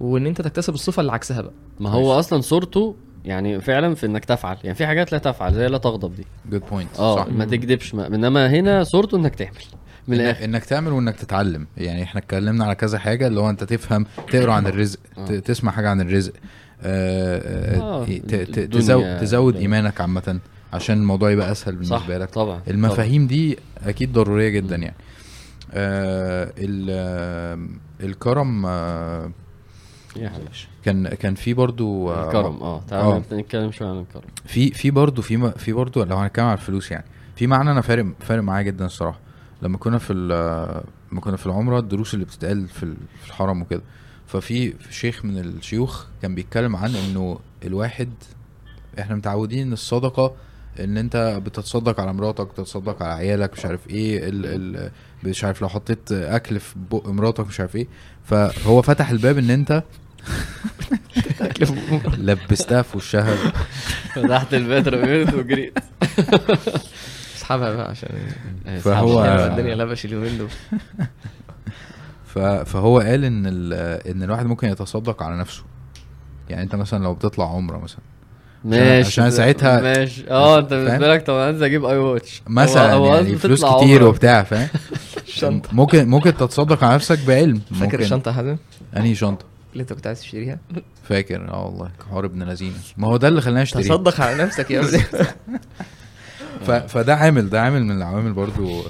وإن أنت تكتسب الصفة اللي عكسها بقى. ما هو أصلا صورته يعني فعلا في إنك تفعل. يعني في حاجات لا تفعل زي لا تغضب دي. good point آه صح. ما تكذبش. ما- إنما هنا صورته إنك تعمل. من الآخر. إنك تعمل وإنك تتعلم. يعني إحنا اتكلمنا على كذا حاجة اللي هو أنت تفهم تقرأ عن الرزق ت- آه. تسمع حاجة عن الرزق آه، آه، آه، تزود تزود إيمانك عامة عشان الموضوع يبقى أسهل بالنسبة لك. طبعا المفاهيم دي أكيد ضرورية جدا. يعني. آه ال- آه، الكرم آه. يا حبيبي. كان كان في برضو آه، الكرم آه آه. تعالى نتكلم شوية عن الكرم. في في برضه في في برضه لو هنتكلم على الفلوس يعني. في معنى أنا فارق فارق معايا جدا الصراحة. لما كنا في لما كنا في العمرة الدروس اللي بتتقال في ال- في الحرم وكده. ففي شيخ من الشيوخ كان بيتكلم عن إنه الواحد إحنا متعودين ان الصدقة إن أنت بتتصدق على مراتك بتتصدق على عيالك مش عارف إيه ال ال مش عارف لو حطيت أكل في بق مراتك مش عارف إيه. فهو فتح الباب إن أنت لبستها في وشها. فتحت رميت وجريت. اسحبها بقى عشان فهو- الدنيا لبش اليومين دول. فهو قال إن ال- إن الواحد ممكن يتصدق على نفسه. يعني أنت مثلا لو بتطلع عمرة مثلا. ماشي عشان ساعتها- ماشي. آه أنت؟ بالنسبة لك طب أنا عايز أجيب اي واتش مثلا هو يعني فلوس كتير. وبتاع فاهم؟ الشنطه ممكن ممكن تتصدق على نفسك بعلم. فاكر الشنطه يا حازم؟ أنهي شنطة؟ اللي أنت كنت عايز تشتريها؟ فاكر. آه والله حوار ابن لذينة. ما هو ده اللي خلاني اشتري تصدق على نفسك يا ابني. ف... فده عامل ده عامل من العوامل برضو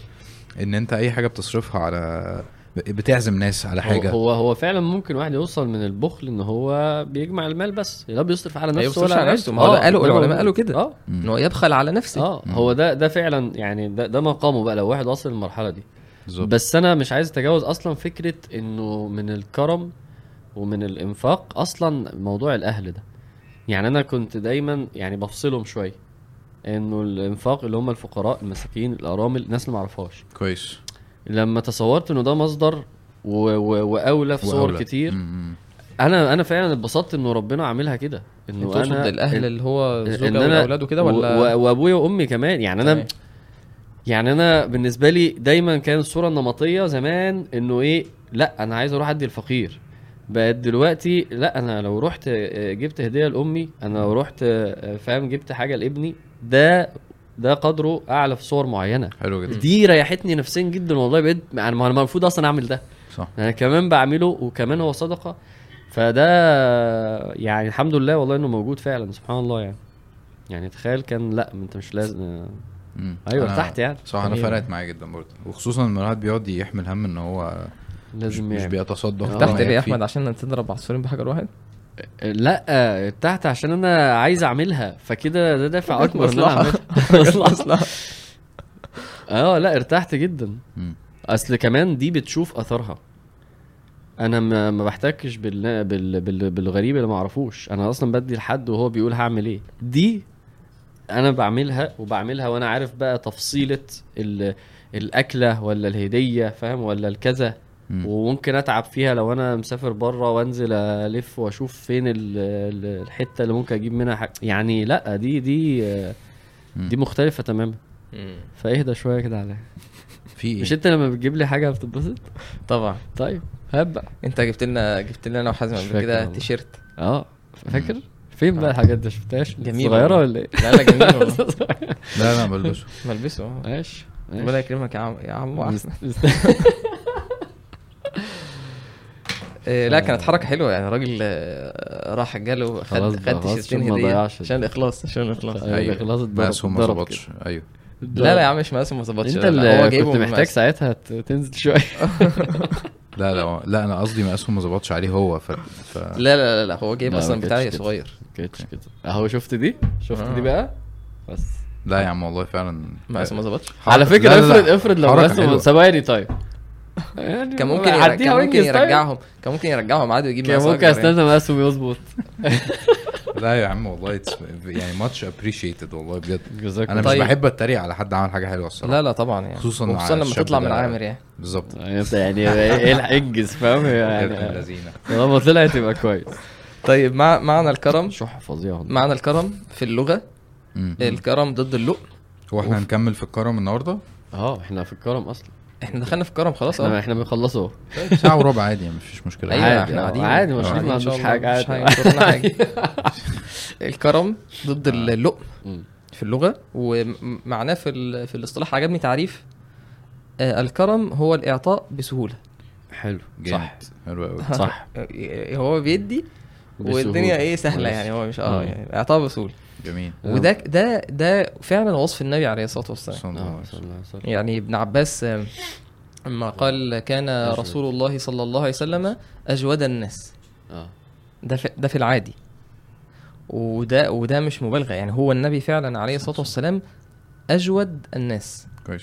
إن أنت أي حاجة بتصرفها على بتعزم ناس على حاجة. هو هو فعلا ممكن واحد يوصل من البخل إن هو بيجمع المال بس لا بيصرف على ما نفسه ولا على على نفسه، ما هو ده قالوا- ده العلماء. قالوا كده. آه. إن هو يبخل على نفسه. آه هو ده ده فعلا يعني ده ده مقامه بقى لو واحد وصل للمرحلة دي. بالظبط. بس أنا مش عايز أتجاوز أصلا فكرة إنه من الكرم ومن الإنفاق أصلا موضوع الأهل ده. يعني أنا كنت دايما يعني بفصلهم شوية. إنه الإنفاق اللي هم الفقراء المساكين الأرامل الناس اللي ما اعرفهاش كويس لما تصورت إنه ده مصدر و... و... وأولى في صور وأولى. كتير مم. أنا أنا فعلا اتبسطت إنه ربنا عاملها كده إنه أنا الأهل اللي هو أنا- والاولاد وكده ولا و... وأبويا وأمي كمان يعني أنا تمام. يعني أنا بالنسبة لي دايما كانت الصورة النمطية زمان إنه إيه لأ أنا عايز أروح أدي الفقير بقت دلوقتي لأ أنا لو رحت آه، جبت هدية لأمي أنا لو رحت آه، فاهم جبت حاجة لابني ده ده قدره أعلى في صور معينة. حلو جدا. دي ريحتني نفسيا جدا والله بقيت يعني ما أنا المفروض أصلا أعمل ده. صح. أنا كمان بعمله وكمان هو صدقة. فده يعني الحمد لله والله إنه موجود فعلا سبحان الله يعني. يعني تخيل كان لأ أنت مش لازم. مم. أيوه ارتحت يعني. صح أنا جميل. فرقت معايا جدا برضه. وخصوصا لما الواحد بيقعد يحمل هم إن هو مش, لازم مش يعني بيتصدق. آه. تحت ليه يا يكفي. أحمد؟ عشان تضرب عصفورين بحجر واحد؟ لا ارتحت عشان أنا عايز أعملها فكده ده دافع أكبر إن أنا. أعملها مصلحة. آه لا ارتحت جدا. أصل كمان دي بتشوف اثرها أنا ما, ما بحتكش بال... بال... بال... بالغريب اللي ما أعرفوش أنا أصلا بدي لحد وهو بيقول هعمل إيه دي أنا بعملها وبعملها وأنا عارف بقى تفصيلة ال... الأكلة ولا الهدية فاهم ولا الكذا. وممكن اتعب فيها لو أنا مسافر بره وانزل الف واشوف فين ال- ال- الحته اللي ممكن أجيب منها حاجة. يعني لا دي دي. دي مختلفة تماما. فاهدى شوية كده عليها في إيه؟ مش انت لما بتجيب لي حاجة بتتبسط؟ طبعا. طيب هات بقى. انت جبت لنا جبت لنا أنا وحازم قبل كده. تيشيرت. آه فاكر؟ فين بقى الحاجات دي؟ شفتهاش؟ جميل صغيرة. ولا إيه؟ لا لا جميل والله. لا لا بلبسه ملبسه آه ماشي. ربنا يكرمك يا عم يا عم آه، لا كانت حركة حلوة يعني. الراجل آه، راح جاله خد خد تيشيرتين هدية. عشان الإخلاص عشان الإخلاص. أيوة، خلاص اتضرب- مقاسهم ما ظبطش. أيوه. لا لا يا عم مش مقاسه ما ظبطش. أنت اللي كنت محتاج. ساعتها تنزل شوية. لا لا لا أنا قصدي مقاسهم ما ظبطش عليه هو ف, ف... لا لا لا, لا هو جايب أصلا بتاعي. صغير. كده كده. أهو شفت دي؟ شفت آه. دي بقى؟ بس. لا يا عم والله فعلا. مقاسه ما ظبطش. على فكرة لا، لا، لا، افرض افرض لو حلوة. ثواني طيب. يعني كان ممكن يرجع كان ممكن طيب. يرجعهم. كان ممكن يرجعهم عادي ويجيب كان ممكن. استنى مقاسهم يظبط. لا يا عم والله يعني ماتش ابريشيتد والله بجد. جزاك أنا مش طيب. بحب اتريق على حد عمل حاجة حلوة الصراحة. لا لا طبعا يعني. خصوصاً لما تطلع من. عامر يعني. بالظبط. يعني انت يعني إيه الحق انجز فاهم؟ يعني طالما طلعت يبقى كويس. طيب مع معنى الكرم. شح فظيع والله. معنى الكرم في اللغة. الكرم ضد اللؤم. هو إحنا هنكمل في الكرم النهارده؟ آه إحنا في الكرم أصلا. إحنا دخلنا في الكرم خلاص إحنا آه. إحنا بنخلصه. اهو طيب ساعة وربع عادي يعني مفيش مشكلة. أيوه عادي، إحنا آه، قاعدين. عادي، مش ما عندوش مش عادي. هينكرنا حاجة. الكرم ضد اللؤم مم. في اللغة ومعناه في ال- في الاصطلاح عجبني تعريف آه، الكرم هو الإعطاء بسهولة. حلو. جامد. صح. حلو قوي صح. هو بيدي والدنيا. إيه سهلة. يعني هو مش آه. آه. يعني إعطاء بسهولة. جميل وده ده ده فعلا وصف النبي عليه الصلاة والسلام صلى الله عليه صلى وسلم. الله عليه وسلم. يعني ابن عباس آه، لما قال كان. رسول الله صلى الله عليه وسلم أجود الناس آه ده في ده في العادي وده وده مش مبالغة يعني هو النبي فعلا عليه الصلاة والسلام أجود الناس كويس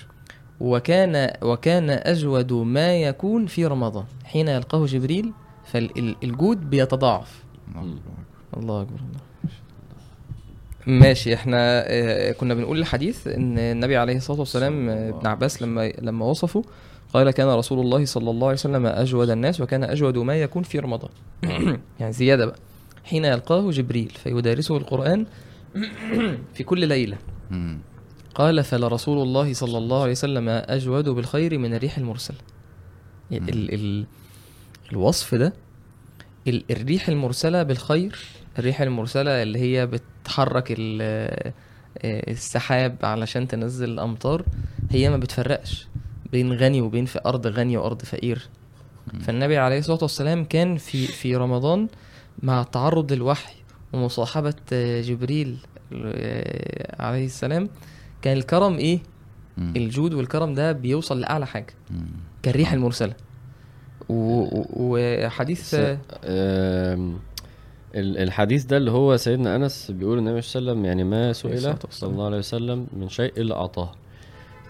وكان وكان أجود ما يكون في رمضان حين يلقاه جبريل فالجود بيتضاعف الله مم. أكبر. الله أكبر الله ماشي إحنا آه، كنا بنقول الحديث إن النبي عليه الصلاة والسلام ابن عباس لما لما وصفه قال كان رسول الله صلى الله عليه وسلم أجود الناس وكان أجود ما يكون في رمضان. يعني زيادة بقى. حين يلقاه جبريل فيدارسه القرآن في كل ليلة. قال فلرسول الله صلى الله عليه وسلم أجود بالخير من الريح المرسلة. مم. ال ال الوصف ده ال الريح المرسلة بالخير الريح المرسلة اللي هي بتحرك ال- آه، السحاب علشان تنزل الامطار هي ما بتفرقش بين غني وبين في أرض غني وأرض فقير. فالنبي عليه الصلاة والسلام كان في في رمضان مع تعرض للوحي ومصاحبة آه، جبريل آه، عليه السلام كان الكرم إيه مم. الجود والكرم ده بيوصل لأعلى حاجة مم. كالريح و- و- وحديث الحديث ده اللي هو سيدنا أنس بيقول النبي صلى الله عليه وسلم يعني ما سئل صلى. الله عليه وسلم من شيء إلا أعطاه.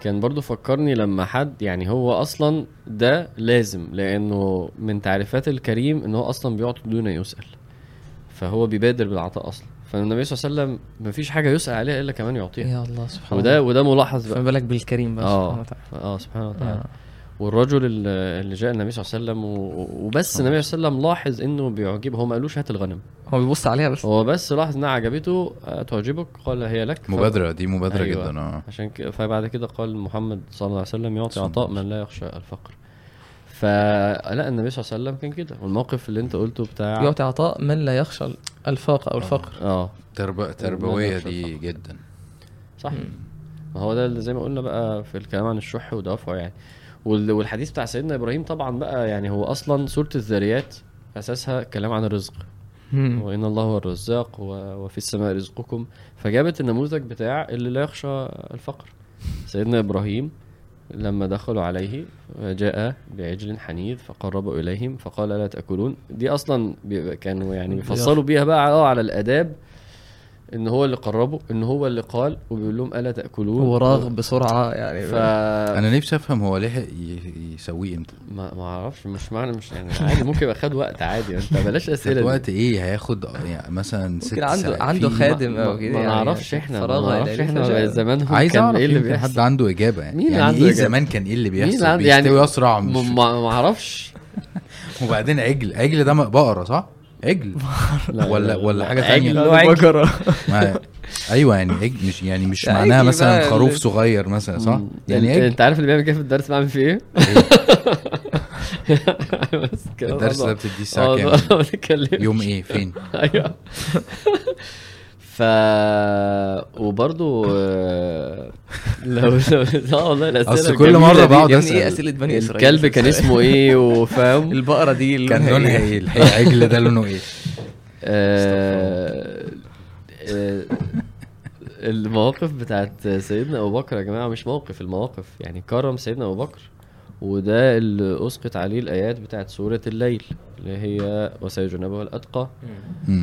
كان برضو فكرني لما حد يعني هو أصلا ده لازم لأنه من تعريفات الكريم إن هو أصلا بيعطي دون يسأل. فهو بيبادر بالعطاء أصلا. فالنبي صلى الله عليه وسلم مفيش حاجة يسأل عليها إلا كمان يعطيها. يا الله سبحان وده الله. وده ملاحظ فما بقى بالك بالكريم بقى سبحانه آه وتعالى. آه سبحانه وتعالى. آه. والرجل اللي جاء النبي صلى الله عليه وسلم وبس النبي صلى الله عليه وسلم لاحظ إنه بيعجبه هو ما قالوش هات الغنم. هو بيبص عليها بس. هو بس لاحظ إنها عجبته آه، تعجبك؟ قال هي لك. مبادرة دي مبادرة أيوة. جدا آه. عشان كده فبعد كده قال محمد صلى الله عليه وسلم يعطي عطاء من لا يخشى الفقر. فلا النبي صلى الله عليه وسلم كان كده. والموقف اللي أنت قلته بتاع يعطي عطاء من لا يخشى الفاقة أو الفقر. آه. ترب... تربوية دي الفقر. جدا. صح. ما هو ده اللي زي ما قلنا بقى في الكلام عن الشح ودافعه يعني. والحديث بتاع سيدنا إبراهيم طبعا بقى يعني هو أصلا سورة الذاريات أساسها كلام عن الرزق. وإن الله هو الرزاق وفي السماء رزقكم. فجابت النموذج بتاع اللي لا يخشى الفقر. سيدنا إبراهيم لما دخلوا عليه جاء بعجل حنيذ فقربوا إليهم فقال لا تأكلون. دي أصلا كانوا يعني بيفصلوا بيها بقى آه على الآداب. إن هو اللي قربه إن هو اللي قال وبيقول لهم ألا تأكلون؟ هو راغب بسرعة يعني. ف أنا نفسي أفهم هو لحق ي- يسويه إمتى. ما ما أعرفش مش معنى مش يعني عادي ممكن يبقى خد وقت عادي. أنت بلاش أسئلة خد. وقت إيه؟ هياخد يعني مثلا ست عنده ساعات. عنده خادم ما- أو كده ما يعني نعرفش إحنا ما نعرفش ليلة إحنا فجأة. زمان عايز كان إيه اللي بيحصل حد عنده إجابة يعني. مين اللي يعني عنده إيه إجابة؟ زمان كان إيه اللي مين اللي بيحصل؟ عنده يعني بيستوي أسرع مش م- ما ما أعرفش. وبعدين عجل عجل ده بقرة صح؟ عجل. لا، ولا لا، ولا لا. حاجة ثانية هو عجل. ما أيوه يعني عجل مش يعني مش معناها مثلا خروف صغير مثلا صح. يعني عجل. أنت عارف اللي بيعمل كده في الدرس بعمل فيه إيه؟ كده الدرس ده بتديه الساعة كام. يوم إيه؟ فين؟ أيوه. ف وبرضه آه، لو لو آه والله الأسئلة أصل كل دي. بقعد أسأل. إيه أسئلة بني إسرائيل؟ الكلب كان اسمه إيه وفاهم؟ البقرة دي اللي كان لونها إيه؟ العجل ده لونه إيه؟ آه، آه، المواقف بتاعت سيدنا أبو بكر يا جماعة مش موقف المواقف يعني كرم سيدنا أبو بكر. وده اللي أسقط عليه الآيات بتاعت سورة الليل اللي هي وسيجنبها الأتقى.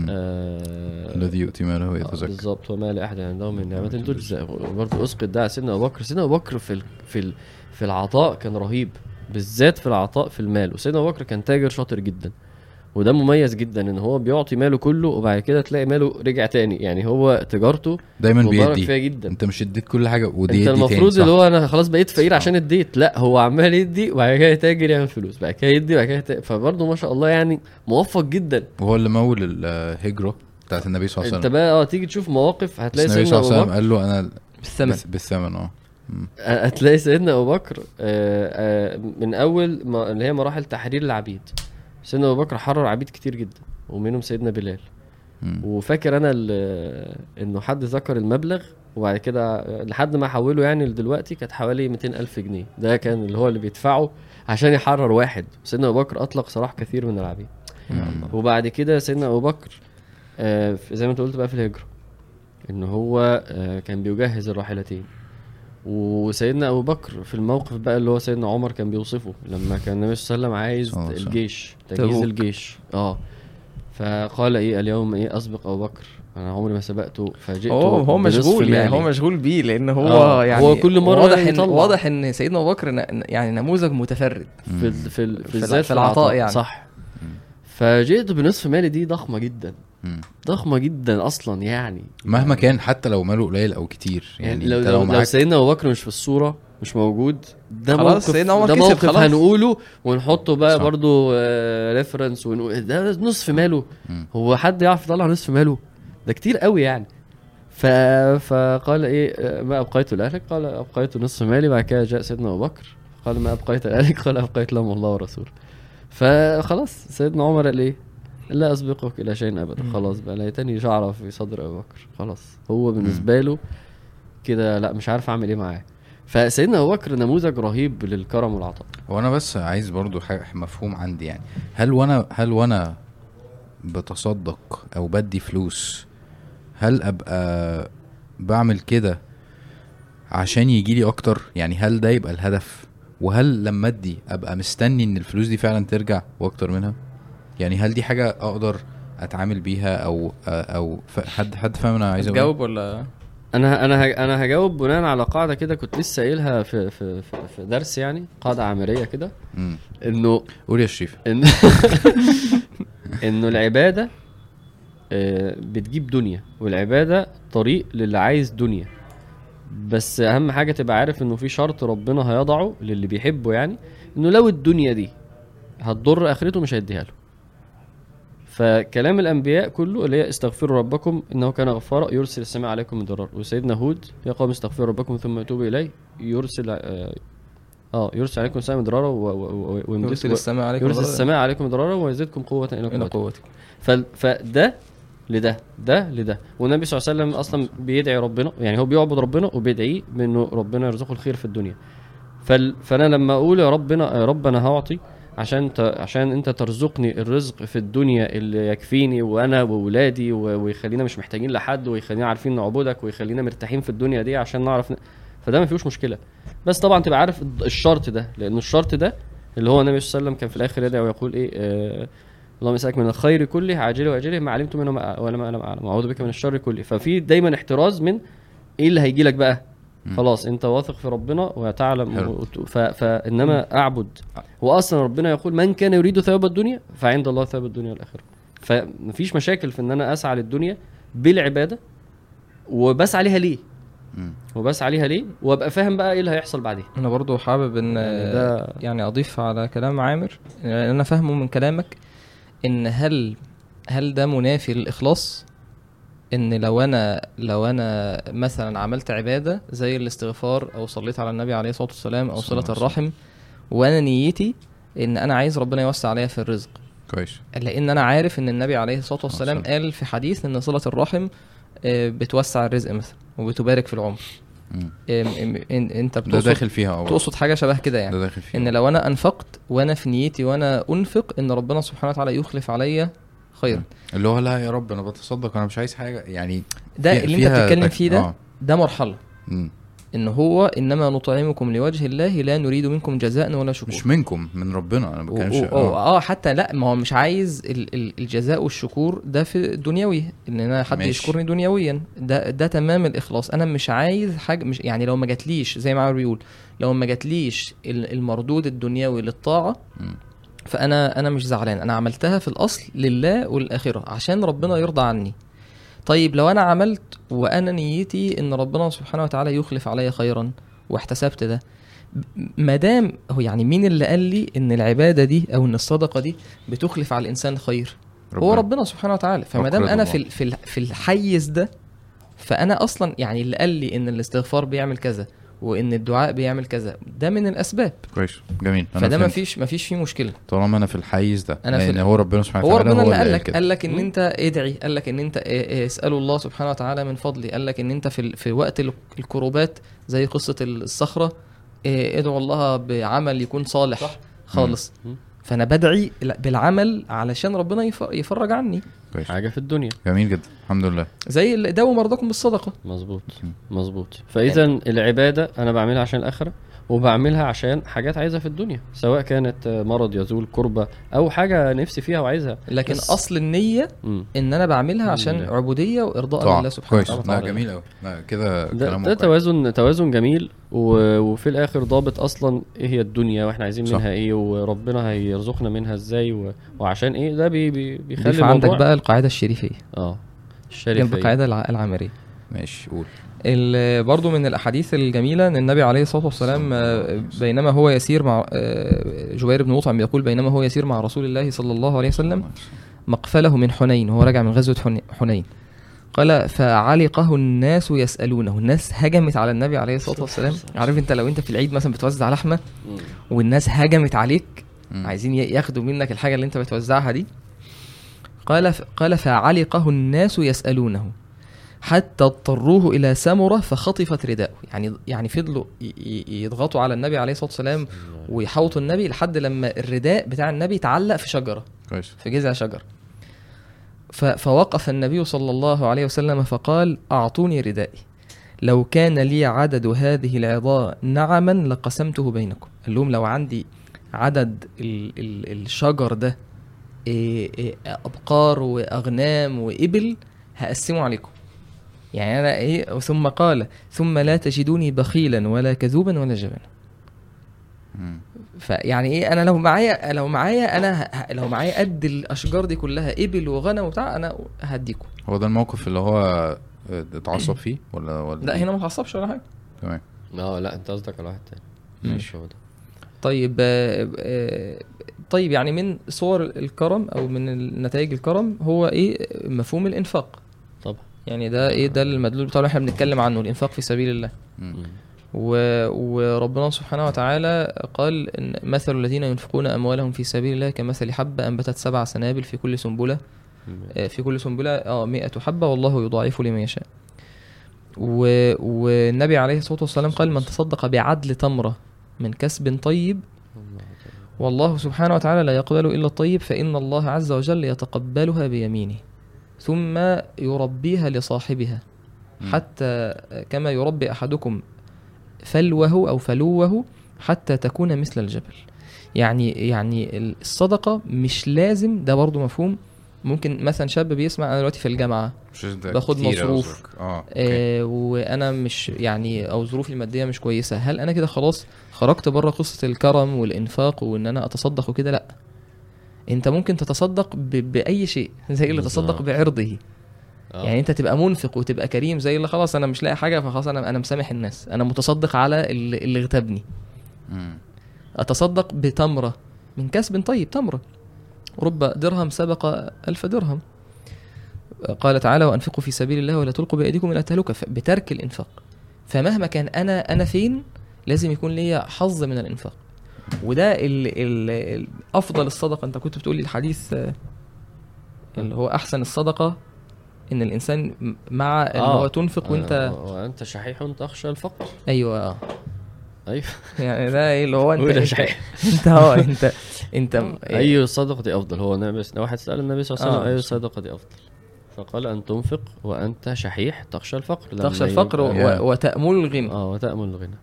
آه، الذي يؤتي ماله آه، ويتزكى. بالظبط وما لأحد عنده من نعمة تجزى. برضه أسقط ده على سيدنا أبو بكر. سيدنا أبو بكر في ال... في ال... في العطاء كان رهيب بالذات في العطاء في المال. وسيدنا أبو بكر كان تاجر شاطر جدا. وده مميز جدا إن هو بيعطي ماله كله وبعد كده تلاقي ماله رجع تاني. يعني هو تجارته دايما بيدي. فيها جدا. أنت مش اديت كل حاجة ودي أنت المفروض؟ اللي هو أنا خلاص بقيت فقير صح. عشان اديت. لا هو عمال يدي وبعد كده يتاجر يعمل فلوس بعد كده يدي وبعد كده يتاجر فبرضه ما شاء الله يعني موفق جدا. وهو اللي مول الهجرة بتاعت النبي صلى الله عليه أنت وسلم. بقى آه تيجي تشوف مواقف هتلاقي النبي سيدنا صلى الله أبو عليه بكر وسلم قال له أنا بالثمن. بالثمن آه. هتلاقي سيدنا أبو بكر آه، آه، من أول ما اللي هي مراحل تحرير العبيد. سيدنا أبو بكر حرر عبيد كتير جدا ومنهم سيدنا بلال. مم. وفاكر أنا ال- إنه حد ذكر المبلغ وبعد كده لحد ما حوله يعني لدلوقتي كانت حوالي 200 ألف جنيه. ده كان اللي هو اللي بيدفعه عشان يحرر واحد. سيدنا أبو بكر أطلق سراح كثير من العبيد. وبعد كده سيدنا أبو بكر آه، زي ما أنت قلت بقى في الهجرة إن هو آه، كان بيجهز الراحلتين. وسيدنا أبو بكر في الموقف بقى اللي هو سيدنا عمر كان بيوصفه لما كان النبي صلى الله عليه وسلم عايز. الجيش تجهيز تبوك. الجيش آه فقال إيه اليوم إيه أسبق أبو بكر أنا عمري ما سبقته فجئت هو هو مشغول يعني. هو مشغول بيه لأن هو آه، يعني هو كل مرة واضح ان. واضح إن سيدنا أبو بكر يعني نموذج متفرد في ال- في ال- في بالذات في العطاء يعني. صح فجئت بنصف مالي دي ضخمة جدا مم. ضخمة جدا أصلا يعني مهما كان حتى لو ماله قليل أو كتير يعني, يعني لو أنت لو, لو سيدنا أبو بكر مش في الصورة مش موجود ده خلاص، موقف سيدنا عمر ده كسب موقف خلاص. هنقوله ونحطه بقى صح. برضو ريفرنس ونقول ده نصف ماله مم. هو حد يعرف يطلع نصف ماله ده كتير قوي يعني ف... فقال إيه آه، ما أبقيت لاهلك قال أبقيت نصف مالي بعد كده جاء سيدنا أبو بكر قال ما أبقيت لاهلك قال أبقيت لهم الله ورسوله فخلاص سيدنا عمر قال إيه لا أسبقك إلى شيء ابدا. خلاص بقى ليتني شعره في صدر أبو بكر. خلاص. هو بالنسبة له كده لا مش عارف أعمل إيه معاه. فسيدنا أبو بكر نموذج رهيب للكرم والعطاء. هو أنا بس عايز برضو مفهوم عندي يعني. هل وأنا هل وأنا بتصدق أو بدي فلوس هل أبقى بعمل كده عشان يجي لي أكتر؟ يعني هل ده يبقى الهدف؟ وهل لما أدي أبقى مستني إن الفلوس دي فعلا ترجع وأكتر منها؟ يعني هل دي حاجة أقدر أتعامل بيها أو أو حد حد فاهم أنا عايز أقول إيه؟ تجاوب ولا؟ أنا أنا ه- أنا هجاوب بناء على قاعدة كده كنت لسه قايلها في في في, درس يعني قاعدة عامريه كده. إنه قول يا شريف. إن إنه العبادة آه، بتجيب دنيا والعبادة طريق للي عايز دنيا. بس أهم حاجة تبقى عارف إنه في شرط ربنا هيضعه للي بيحبه يعني إنه لو الدنيا دي هتضر آخرته مش هيديها له. فكلام الأنبياء كله اللي هي استغفروا ربكم إنه كان غفارا يرسل السماء عليكم مدرار وسيدنا هود يا قوم استغفروا ربكم ثم توبوا إليه يرسل آه, آه يرسل عليكم السماء مدرارا و- و- و- ويمددكم- يرسل السماء عليكم يرسل مدرارا. السماء عليكم مدرارا ويزيدكم قوة إلى إلى قوتكم. قوتك فال- فده لده ده لده. والنبي صلى الله عليه وسلم أصلا بيدعي ربنا يعني هو بيعبد ربنا وبيدعيه بأنه ربنا يرزقه الخير في الدنيا. فال فأنا لما أقول يا ربنا يا رب أنا هعطي عشان ت... عشان انت ترزقني الرزق في الدنيا اللي يكفيني وأنا واولادي و... ويخلينا مش محتاجين لحد ويخلينا عارفين نعبدك ويخلينا مرتاحين في الدنيا دي عشان نعرف ن... فده ما فيهوش مشكلة بس طبعا تبقى عارف الشرط ده لأنه الشرط ده اللي هو النبي صلى الله عليه وسلم كان في الآخر يدعي ويقول إيه آه اللهم اسألك من الخير كله عاجله وأجله ما علمت منه ما ولا ما لم اعلم أعوذ بك من الشر كله ففي دايما احتراز من إيه اللي هيجي لك بقى. خلاص انت واثق في ربنا وتعلم ف... فإنما أعبد هو أصلا ربنا يقول من كان يريد ثواب الدنيا فعند الله ثواب الدنيا والآخرة. فمفيش مشاكل في إن أنا أسعى للدنيا بالعبادة وبسعى ليها ليه؟ مم. وبسعى ليها ليه؟ وأبقى فاهم بقى إيه اللي هيحصل بعدين. أنا برضو حابب إن يعني ده- يعني أضيف على كلام عامر لأن أنا فاهمه من كلامك إن هل هل ده منافي للإخلاص؟ إن لو أنا لو أنا مثلا عملت عبادة زي الاستغفار أو صليت على النبي عليه الصلاة والسلام أو صله. الرحم وأنا نيتي إن أنا عايز ربنا يوسع عليا في الرزق. كويس. لأن أنا عارف إن النبي عليه الصلاة والسلام. قال في حديث إن صله الرحم آه، بتوسع الرزق مثلا وبتبارك في العمر. أنت ده بتقصد داخل فيها أه. تقصد حاجة شبه كده يعني. ده داخل فيها إن لو أنا أنفقت وأنا في نيتي وأنا أنفق إن ربنا سبحانه وتعالى يخلف عليا خيرا اللي هو لا يا رب أنا بتصدق أنا مش عايز حاجة يعني ده اللي أنت بتتكلم تك- فيه ده آه. ده مرحلة مم. إن هو إنما نطعمكم لوجه الله لا نريد منكم جزاء ولا شكور مش منكم من ربنا أنا ما بتكلمش آه آه حتى لا ما هو مش عايز ال ال الجزاء والشكور ده في الدنيوي إن أنا حد ماشي. يشكرني دنيويا ده ده تمام الإخلاص أنا مش عايز حاجة مش يعني لو ما جاتليش زي ما عمرو بيقول لو ما جاتليش ال- المردود الدنيوي للطاعة مم. فأنا أنا مش زعلان. أنا عملتها في الأصل لله والآخرة عشان ربنا يرضى عني. طيب لو أنا عملت وأنا نيتي إن ربنا سبحانه وتعالى يخلف عليا خيرا واحتسبت ده ما دام هو يعني مين اللي قال لي إن العبادة دي أو إن الصدقة دي بتخلف على الإنسان خير؟ هو ربنا. سبحانه وتعالى. فما دام أنا. في في الحيز ده فأنا أصلا يعني اللي قال لي إن الاستغفار بيعمل كذا وإن الدعاء بيعمل كذا. ده من الأسباب. كويس. جميل. أنا فده ما. فيش ما فيش فيه مشكلة. طالما أنا في الحيز ده. أنا في لأن ال- هو ربنا سبحانه هو وتعالى ربنا اللي قال لك. قال لك إن. أنت ادعي. قال لك إن أنت اه- آه اسألوا الله سبحانه وتعالى من فضله. قال لك إن أنت في ال- في وقت ال- الكروبات زي قصة الصخرة آه، ادعوا الله بعمل يكون صالح. خالص. مم. فأنا بدعي بالعمل علشان ربنا يف- يفرج عني. كويس. حاجة في الدنيا. جميل جدا. الحمد لله. زي ال- داووا مرضاكم بالصدقة. مظبوط. مظبوط. فاذا العبادة أنا بعملها عشان الآخرة. وبعملها عشان حاجات عايزها في الدنيا سواء كانت مرض يزول كربة أو حاجة نفسي فيها وعايزها. لكن بس- أصل النية مم. إن أنا بعملها عشان وإرضاء طبعا. لله سبحانه كويس. وتعالى. جميل لا كده ده, كلام ده واقعي. توازن توازن جميل و... وفي الآخر ضابط أصلا إيه هي الدنيا وإحنا عايزين صح. منها إيه وربنا هيرزقنا منها إزاي و... وعشان إيه؟ ده بي... بي... بيخلي عندك بقى القاعدة الشريفية. آه جنب الشريفيه القاعدة الع- العامريه ماشي قول. برضو من الأحاديث الجميلة إن النبي عليه الصلاة والسلام آه، بينما هو يسير مع آه، جبير بن مطعم يقول بينما هو يسير مع رسول الله صلى الله عليه وسلم مقفله من حنين وهو راجع من غزوة حن- حنين قال فعلقه الناس يسألونه الناس هجمت على النبي عليه الصلاة والسلام عارف انت لو انت في العيد مثلا بتوزع لحمة. والناس هجمت عليك. عايزين ياخدوا منك الحاجة اللي انت بتوزعها دي قال. قال فعلقه الناس يسألونه حتى اضطروه إلى سمره فخطفت رداءه يعني يعني فضلوا يضغطوا على النبي عليه الصلاة والسلام ويحوطوا النبي لحد لما الرداء بتاع النبي اتعلق في شجرة. كويس. في جذع شجر. ف... فوقف النبي صلى الله عليه وسلم فقال أعطوني ردائي. لو كان لي عدد هذه العظام نعما لقسمته بينكم. قال لهم لو عندي عدد ال... ال... الشجر ده إيه إيه أبقار وأغنام وإبل هقسمه عليكم. يعني أنا إيه ثم قال ثم لا تجدوني بخيلا ولا كذوبا ولا جبنا. فيعني إيه أنا لو معايا لو معايا أنا لو معايا قد الأشجار دي كلها إبل وغنم وبتاع أنا هديكم. هو ده الموقف اللي هو آه، اتعصب فيه ولا ولا؟ لا إيه؟ هنا ما اتعصبش ولا حاجة. تمام. آه لا أنت قصدك على واحد تاني. ماشي. هو ده. طيب آه، آه، طيب يعني من صور الكرم أو من نتائج الكرم هو إيه مفهوم الإنفاق. طبعا. يعني ده إيه ده المدلول بتاع اللي إحنا بنتكلم عنه الإنفاق في سبيل الله. و... وربنا سبحانه وتعالى قال إن مثل الذين ينفقون أموالهم في سبيل الله كمثل حبة أنبتت سبع سنابل في كل سنبلة. آه، في كل سنبلة آه 100 حبة والله يضاعف لمن يشاء. و... والنبي عليه الصلاة والسلام قال من تصدق بعدل تمرة من كسب طيب والله سبحانه وتعالى لا يقبل إلا الطيب فإن الله عز وجل يتقبلها بيمينه. ثم يربيها لصاحبها. حتى كما يربي أحدكم فلوه أو فلوه حتى تكون مثل الجبل. يعني يعني الصدقة مش لازم ده برضو مفهوم. ممكن مثلا شاب بيسمع أنا دلوقتي في الجامعة باخد مصروف. أوكي آه وأنا مش يعني أو ظروفي المادية مش كويسة. هل أنا كده خلاص خرجت بره قصة الكرم والإنفاق وإن أنا أتصدق وكده؟ لأ. انت ممكن تتصدق ب... بأي شيء زي اللي تصدق. بعرضه. آه. يعني انت تبقى منفق وتبقى كريم زي اللي خلاص أنا مش لاقي حاجة فخلاص أنا أنا مسامح الناس. أنا متصدق على اللي, اللي اغتابني. أتصدق بتمرة. من كسب طيب تمرة. رب درهم سبق ألف درهم. قال تعالى وأنفقوا في سبيل الله ولا تلقوا بأيديكم إلى التهلكة بترك الإنفاق. فمهما كان أنا أنا فين لازم يكون ليا حظ من الإنفاق. وده ال ال ال أفضل الصدقة أنت كنت بتقولي الحديث آه، اللي هو أحسن الصدقة إن الإنسان مع إن آه. هو تنفق وأنت آه، وأنت شحيح تخشى الفقر أيوه آه. أيوه يعني ده إيه اللي هو أنت أنت. أنت آه انت أنت أي صدقة أفضل هو النبي واحد سأل النبي صلى الله عليه آه. وسلم اي صدقة أفضل فقال أن تنفق وأنت شحيح تخشى الفقر تخشى الفقر يبقى- يا. و- وتأمل الغنى آه وتأمل الغنى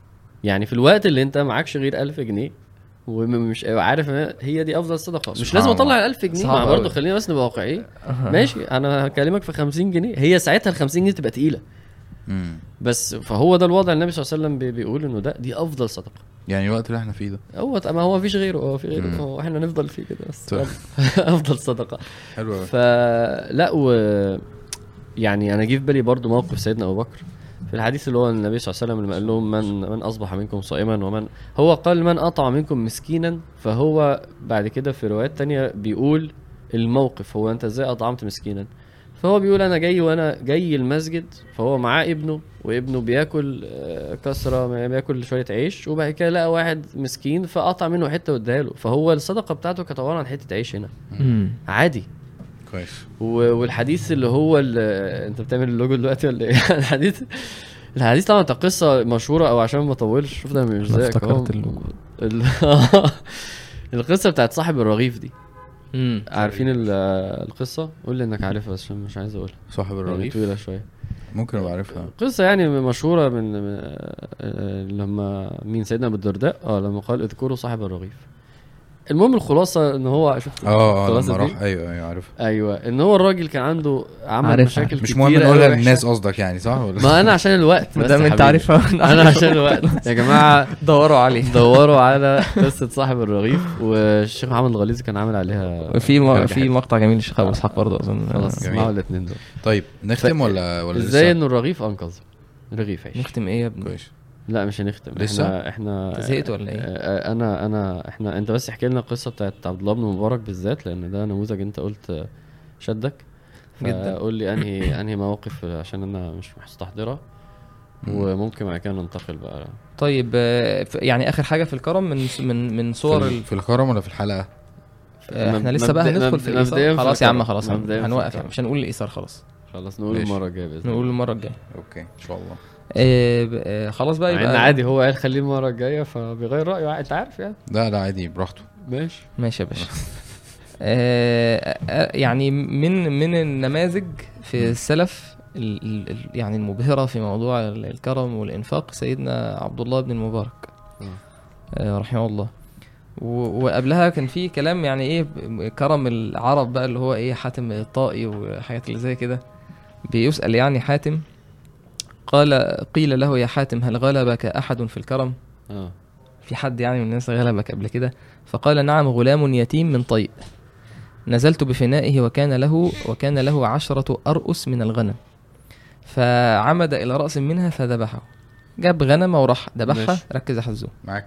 يعني في الوقت اللي أنت معكش غير 1000 جنيه ومش عارف إن هي دي أفضل صدقة. مش لازم. أطلع ال 1000 جنيه. ما برضه. خلينا بس نبقى واقعيين. ماشي أنا هكلمك في 50 جنيه. هي ساعتها ال 50 جنيه تبقى تقيلة. بس فهو ده الوضع النبي صلى الله عليه وسلم بي- بيقول إنه ده دي أفضل صدقة. يعني الوقت اللي إحنا فيه ده. هو ما هو مفيش غيره هو في غيره. هو إحنا نفضل فيه كده بس. طيب. أفضل صدقة. حلو قوي فلا و يعني أنا جه في بالي برضو موقف سيدنا أبو بكر. في الحديث اللي هو النبي صلى الله عليه وسلم لما قال لهم من من أصبح منكم صائما ومن هو قال من أطعم منكم مسكينا فهو بعد كده في روايات تانية بيقول الموقف هو أنت إزاي أطعمت مسكينا؟ فهو بيقول أنا جاي وأنا جاي المسجد فهو معاه ابنه وابنه بياكل آه، كسرة بياكل شوية عيش وبعد كده لقى واحد مسكين فقطع منه حتة واداها له فهو الصدقة بتاعته كانت عبارة عن حتة عيش هنا. عادي. كويس. والحديث اللي هو اللي انت بتعمل اللوجو دلوقتي ولا إيه؟ الحديث الحديث طبعا قصة مشهورة أو عشان ما اطولش شوف ده مش زيك افتكرت اللوجو. ال- القصة بتاعت صاحب الرغيف دي. مم. عارفين ال- القصة؟ قول لي إنك عارفها بس مش عايز أقولها. صاحب يعني الرغيف؟ طويلة شوية. ممكن أبقى عارفها. قصة يعني مشهورة من لما مين؟ سيدنا ابو الدرداء. آه لما قال اذكروا صاحب الرغيف. المهم الخلاصة إن هو شفت آه آه لما؟ راح أيوه أيوه عارفها أيوه إن هو الراجل كان عنده عمل عارفها. مشاكل مش مهم نقولها. للناس قصدك يعني صح ولا ما أنا عشان الوقت ما بس دام أنت. عارفها أنا عشان الوقت يا جماعة دوروا عليه دوروا على قصة صاحب الرغيف والشيخ محمد الغليظي كان عامل عليها في في. مقطع جميل للشيخ أبو إسحاق برضه أظن خلاص. اسمعوا الاثنين دول طيب نختم ولا ولا إزاي؟ إنه الرغيف أنقذ رغيف عيش نختم إيه يا ابني كويس لا مش هنختم لسه؟ إحنا إحنا زهقت ولا إيه؟ آه، أنا انا إحنا انت بس احكي لنا القصة بتاعت عبد الله بن مبارك بالذات لأن ده نموذج انت قلت آه، شدك جدا. قول لي أنهي أنهي مواقف عشان أنا مش مستحضرها مم. وممكن بعد كده ننتقل بقى طيب آه، يعني آخر حاجة في الكرم من من من صور في, ال... في الكرم ولا في الحلقة؟ آه، إحنا لسه بقى هندخل في الإيثار خلاص يا عم. خلاص هنوقف. يعني مش هنقول الإيثار خلاص خلاص نقول. المرة الجاية بإذن الله نقول المرة الجاية أوكي إن شاء الله ب- آه، خلاص بقى يبقى عادي هو قال خليه المرة الجاية فبيغير رأيه أنت عارف يعني. لا لا عادي براحته. ماشي. ماشي يا باشا. آه، يعني من من النماذج في السلف ال- ال- ال- يعني المبهرة في موضوع ال- الكرم والإنفاق سيدنا عبد الله بن المبارك آه، رحمه الله. وقبلها كان في كلام يعني إيه كرم العرب بقى اللي هو إيه حاتم الطائي وحاجات اللي زي كده. بيسأل يعني حاتم قال قيل له يا حاتم هل غلبك أحد في الكرم؟ آه. في حد يعني من الناس غلبك قبل كده؟ فقال نعم غلام يتيم من طيء نزلت بفنائه وكان له وكان له عشرة أرؤس من الغنم. فعمد إلى رأس منها فذبحه. جاب غنمة وراح ذبحها. ركز يا حزوم معاك.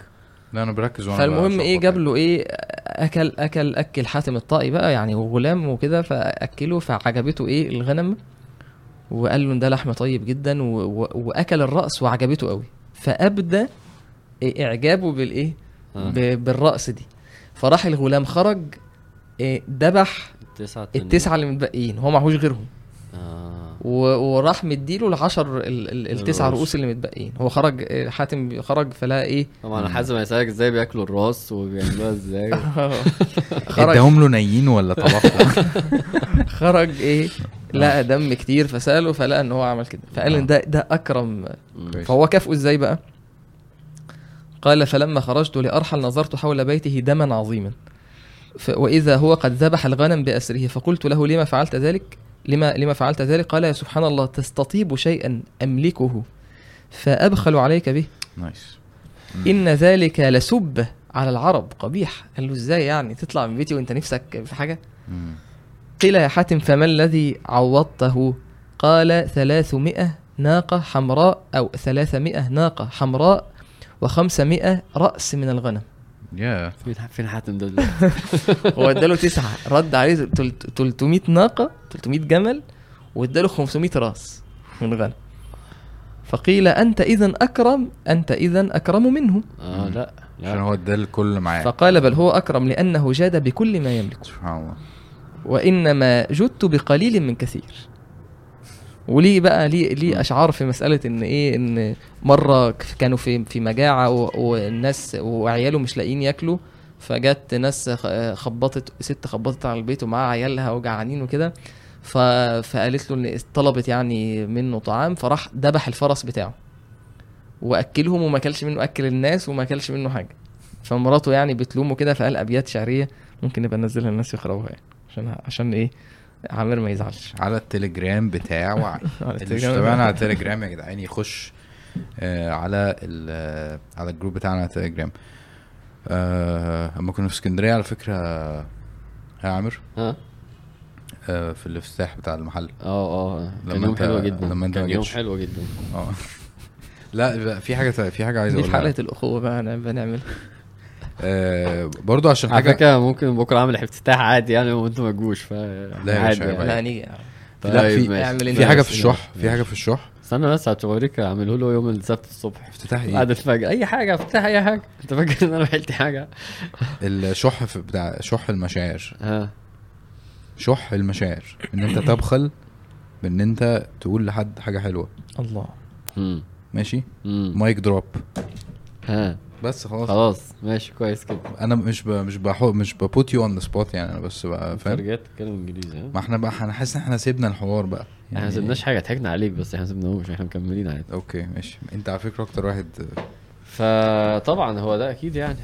لا أنا بركز وأنا فالمهم إيه جاب يعني. له إيه أكل أكل أكل حاتم الطائي بقى يعني وغلام وكده فأكله فعجبته إيه الغنم. وقال له ده لحم طيب جدا و... و... وأكل الرأس وعجبته قوي. فأبدى إعجابه بالإيه؟ آه. ب... بالرأس دي. فراح الغلام خرج إيه ذبح التسعة. التسعة اللي متبقيين هو معهوش غيرهم. و... وراح مديله العشر ال... ال... التسع الرؤوس. رؤوس اللي متبقيين. هو خرج حاتم خرج فلقى إيه؟ طبعا حازم هيسالك إزاي بياكلوا الرأس وبيعملوها إزاي. خرج إداهم له نيين ولا طبخ خرج إيه؟ لقى دم كتير فسأله فلقى إن هو عمل كده. فقال إن ده ده أكرم. فهو كافئه إزاي بقى؟ قال فلما خرجت لأرحل نظرت حول بيته دما عظيما. وإذا هو قد ذبح الغنم بأسره فقلت له لما فعلت ذلك؟ لما لما فعلت ذلك؟ قال يا سبحان الله تستطيب شيئا أملكه فأبخل عليك به. نايس. إن ذلك لسب على العرب قبيح. قال له إزاي يعني؟ تطلع من بيتي وأنت نفسك في حاجة؟ مم. قيل يا حاتم فما الذي عوضته؟ قال ثلاثمائة ناقة حمراء أو ثلاثمائة ناقة حمراء وخمسمائة رأس من الغنم. فين فين حاتم ده؟ هو اداله تسعة رد عليه تلت- 300 ناقة 300 جمل واداله 500 رأس من الغنم فقيل أنت اذا أكرم أنت اذا أكرم منه. آه لا عشان هو ادى الكل معاه فقال بل هو أكرم لأنه جاد بكل ما يملك. سبحان الله. وإنما جدت بقليل من كثير. وليه بقى ليه ليه أشعار في مسألة إن إيه إن مرة كانوا في في مجاعة والناس وعياله مش لاقيين ياكلوا فجت ناس خبطت ست خبطت على البيت ومعاها عيالها وجعانين وكده. فقالت له إن طلبت يعني منه طعام فراح ذبح الفرس بتاعه وأكلهم وما أكلش منه أكل الناس وما أكلش منه حاجة. فمراته يعني بتلومه كده فقال أبيات شعرية ممكن نبقى ننزلها للناس يقراوها يعني. عشان عشان إيه؟ عامر ما يزعلش. على التليجرام بتاعه. على اللي مش. تابعنا على التليجرام يا جدعان يخش آه على ال- آه، على الجروب بتاعنا على التليجرام. آه اما كنا في اسكندرية على فكرة يا عامر؟ ها؟ آه في الافتتاح بتاع المحل. آه آه كان لما يوم حلو جدا. لما كان يوم. حلو جدا. آه. لا في حاجة في حاجة عايز دي أقولها. حلقة الأخوة بقى نبقى نعملها آه برضو عشان على حاجة فكرة ممكن بكرة أعمل افتتاح عادي يعني وأنتم ما تجوش ف لا يا عادي باشا، يعني. لا هنيجي لا طيب في في حاجة في الشح في. حاجة في الشح. استنى بس هتوريك أعمله له يوم السبت الصبح. افتتاح إيه؟ بعد الفجر أي حاجة افتح أي حاجة. أنت فاكر إن أنا حلت حاجة؟ الشح في بتاع شح المشاعر. ها. شح المشاعر. إن أنت تبخل بإن أنت تقول لحد حاجة حلوة. الله. ماشي؟ mic drop. ها. بس خلاص. خلاص ماشي كويس كده. أنا مش ب... مش بحو... مش ب put you on the spot يعني أنا بس بقى أنت فاهم رجعت تتكلم إنجليزي ها؟ ما إحنا بقى أنا حاسس إن إحنا سيبنا الحوار بقى. إحنا ما سيبناش حاجة ضحكنا عليك بس إحنا ما سيبناهوش إحنا مكملين عادي okay ماشي. أنت على فكرة أكتر واحد فطبعا هو ده أكيد يعني.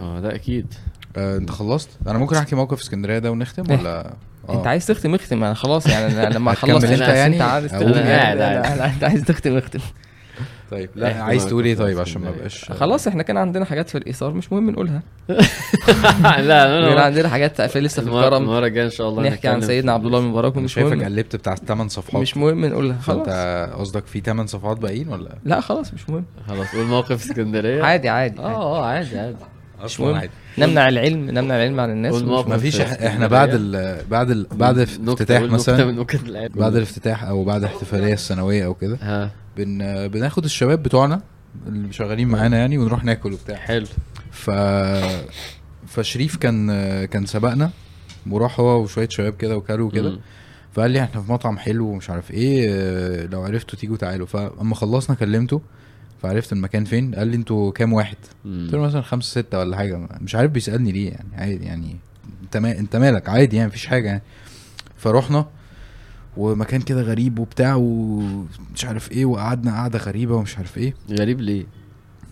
هو ده أكيد. آه أنت خلصت؟ أنا ممكن أحكي موقف اسكندرية ده ونختم ولا؟ أنت عايز تختم اختم. أنا خلاص يعني أنا لما أخلص أنت أنا- يعني؟ أنت أنا قاعد. لا، لا، أنت عايز تختم اختم. طيب. لا عايز تقول إيه؟ طيب عشان ما. بقاش خلاص إحنا كان عندنا حاجات في الإيثار مش مهم نقولها. لا كان عندنا حاجات في لسه في الكرم. المرة الجاية إن شاء الله نحكي عن سيدنا عبد الله بن مبارك أنا ومش شايفك مهم. قلبت بتاع 8 صفحات. مش مهم نقولها. خلاص. فانت قصدك في 8 صفحات باقيين ولا؟ لا خلاص مش مهم. خلاص قول موقف اسكندرية. عادي عادي آه عادي. آه عادي عادي. مش مهم. نمنع العلم نمنع العلم عن الناس. ما فيش في إحنا. بعد ال بعد ال بعد الافتتاح مثلا. بعد الافتتاح أو بعد الاحتفاليه السنوية أو كده. بن بناخد الشباب بتوعنا اللي شغالين معانا يعني ونروح ناكل وبتاع. حلو. ف فشريف كان كان سبقنا وراح هو وشوية شباب كده وكلوا وكده. مم. فقال لي إحنا في مطعم حلو ومش عارف إيه لو عرفتوا تيجوا تعالوا. فاما خلصنا كلمته فعرفت المكان فين قال لي أنتوا كام واحد. قلت له مثلا خمسة ستة ولا حاجة. مش عارف بيسألني ليه يعني عادي يعني. انت ما انت مالك؟ عادي يعني مفيش حاجة يعني. فروحنا ومكان كده غريب وبتاع ومش عارف إيه وقعدنا قعدة غريبة ومش عارف إيه غريب ليه؟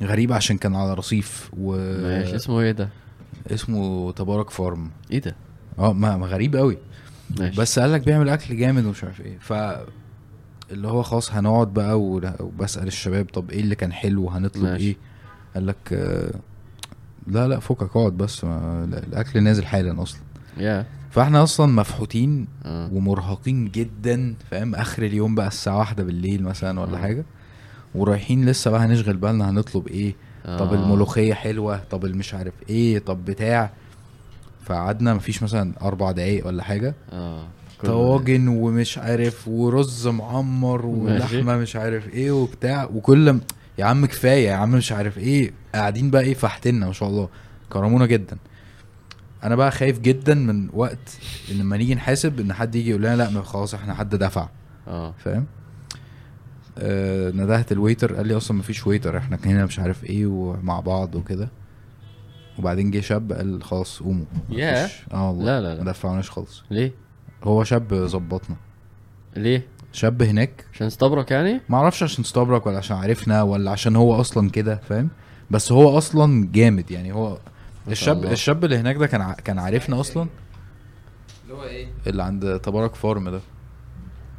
غريبة عشان كان على رصيف و ماشي اسمه إيه ده؟ اسمه تبارك فارم إيه ده؟ آه ما ما غريب قوي ماشي بس قال لك بيعمل أكل جامد ومش عارف إيه ف اللي هو خلاص هنقعد بقى وبسأل الشباب طب إيه اللي كان حلو هنطلب ماشي. إيه قال لك لا لا فكك اقعد بس الأكل نازل حالا أصلا يا فاحنا أصلا مفحوتين آه. ومرهقين جدا فاهم؟ آخر اليوم بقى الساعة واحدة بالليل مثلا ولا آه. حاجة ورايحين لسه بقى هنشغل بالنا هنطلب إيه؟ طب آه. الملوخية حلوة طب المش عارف إيه طب بتاع. فقعدنا مفيش مثلا أربع دقايق ولا حاجة. آه. طواجن ومش عارف ورز معمر. ولحمة مش عارف إيه وبتاع. وكل م... يا عم كفاية يا عم مش عارف إيه. قاعدين بقى إيه فاحتنا ما شاء الله. كرمونا جدا. أنا بقى خايف جدا من وقت إن لما نيجي نحاسب إن حد يجي يقول لنا لا ما خلاص إحنا حد دفع. آه. فاهم؟ آه ندهت الويتر قال لي أصلا ما فيش ويتر إحنا هنا مش عارف إيه ومع بعض وكده. وبعدين جه شاب قال خلاص قوموا. ياه. مفيش- آه والله. لا، لا، لا. ما دفعناش خالص. ليه؟ هو شاب ظبطنا. ليه؟ شاب هناك. عشان استبرك يعني؟ ما أعرفش عشان استبرك ولا عشان عرفنا ولا عشان هو أصلا كده فاهم؟ بس هو أصلا جامد يعني. هو الشاب الله. الشاب اللي هناك ده كان ع- كان عارفنا أصلا؟ اللي هو إيه؟ اللي عند تبارك فارم ده.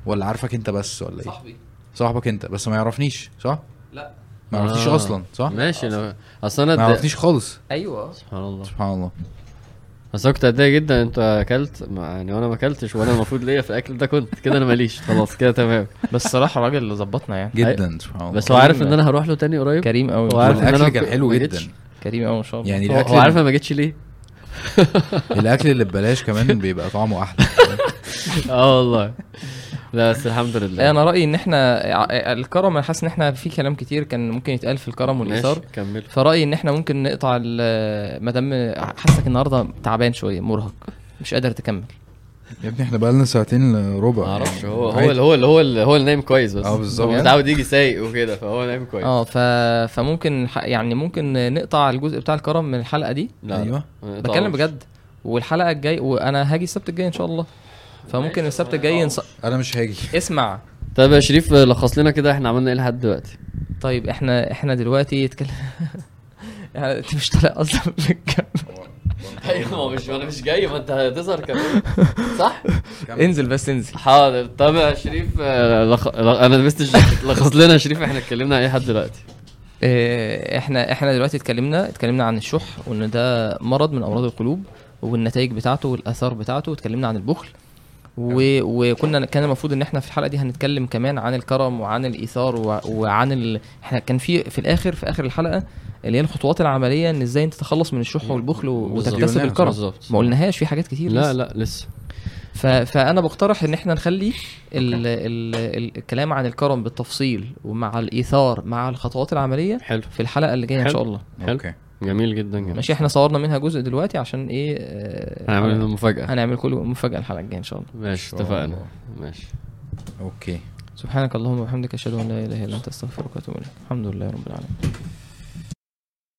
ولا عارفك أنت بس ولا إيه؟ صاحبي. صاحبك أنت بس ما يعرفنيش صح؟ لا. ما يعرفنيش آه. أصلا صح؟ ماشي أنا أصل أنا ما يعرفنيش خالص. أيوه. سبحان الله. سبحان الله. بس أنا كنت اتضايق جدا أنت أكلت؟ ما- يعني وأنا ما أكلتش وأنا المفروض ليا في الأكل ده كنت. كده أنا ماليش. خلاص كده تمام. بس صراحة راجل اللي ظبطنا يعني. جدا سبحان الله. بس هو عارف إن أنا هروح له تاني قريب؟ كريم قوي. هو عارف إن والاكل أنا كان حلو جدا. كريم قوي ما شاء الله. يعني هو- الأكل هو عارف أنا ما جيتش ليه؟ الأكل اللي ببلاش كمان بيبقى طعمه أحلى. آه والله. لا بس الحمد لله. أنا رأيي إن إحنا الكرم أنا حاسس إن إحنا في كلام كتير كان ممكن يتقال في الكرم والإيثار. كمل. فرأيي إن إحنا ممكن نقطع ما دام حاسك النهارده تعبان شوية مرهق مش قادر تكمل. يا ابني إحنا بقالنا ساعتين الا ربع ما أعرفش هو هو. اللي هو اللي هو اللي هو اللي نايم كويس بس. آه بالظبط. هو متعود يجي سايق وكده فهو نايم كويس. آه ف... فممكن ح- يعني ممكن نقطع الجزء بتاع الكرم من الحلقة دي. لا. أيوه. بتكلم. بجد. والحلقة الجاي وأنا هاجي السبت الجاي إن شاء الله. فممكن السبت الجاي نص... أنا مش هاجي. اسمع. طيب يا شريف لخص لنا كده إحنا عملنا إيه لحد دلوقتي؟ طيب إحنا إحنا دلوقتي اتكلم يعني انت مش طالع أصلا في الكاميرا أيوه ما هو مش أنا مش جاي ما أنت هتظهر كمان. صح؟ انزل بس انزل. حاضر. طب يا شريف آه، لخ... أنا لبست الجاكيت لخص لنا يا شريف إحنا اتكلمنا عن إيه لحد دلوقتي؟ آه، إحنا إحنا دلوقتي اتكلمنا اتكلمنا عن الشح وإن ده مرض من أمراض القلوب والنتائج بتاعته والآثار بتاعته واتكلمنا عن البخل. و... وكنا كان المفروض إن إحنا في الحلقة دي هنتكلم كمان عن الكرم وعن الإيثار و... وعن ال... إحنا كان في في الآخر في آخر الحلقة اللي هي الخطوات العملية إن إزاي أنت تتخلص من الشح والبخل. وتكتسب الكرم بالظبط ما قلناهاش في حاجات كتير لا لسه. لا لسه ف... فأنا بقترح إن إحنا نخلي ال... ال... ال... الكلام عن الكرم بالتفصيل ومع الإيثار مع الخطوات العملية حلو في الحلقة اللي جاية إن. شاء الله حلو. أوكي جميل جدا جدا. ماشي إحنا صورنا منها جزء دلوقتي عشان إيه آه، هنعمل لنا مفاجأة. هنعمل كل مفاجأة الحلقة الجاية إن شاء الله. ماشي اتفقنا. ماشي. أوكي. سبحانك اللهم وبحمدك أشهد أن لا إله إلا أنت أستغفرك وأتوب إليك. الحمد لله رب العالمين.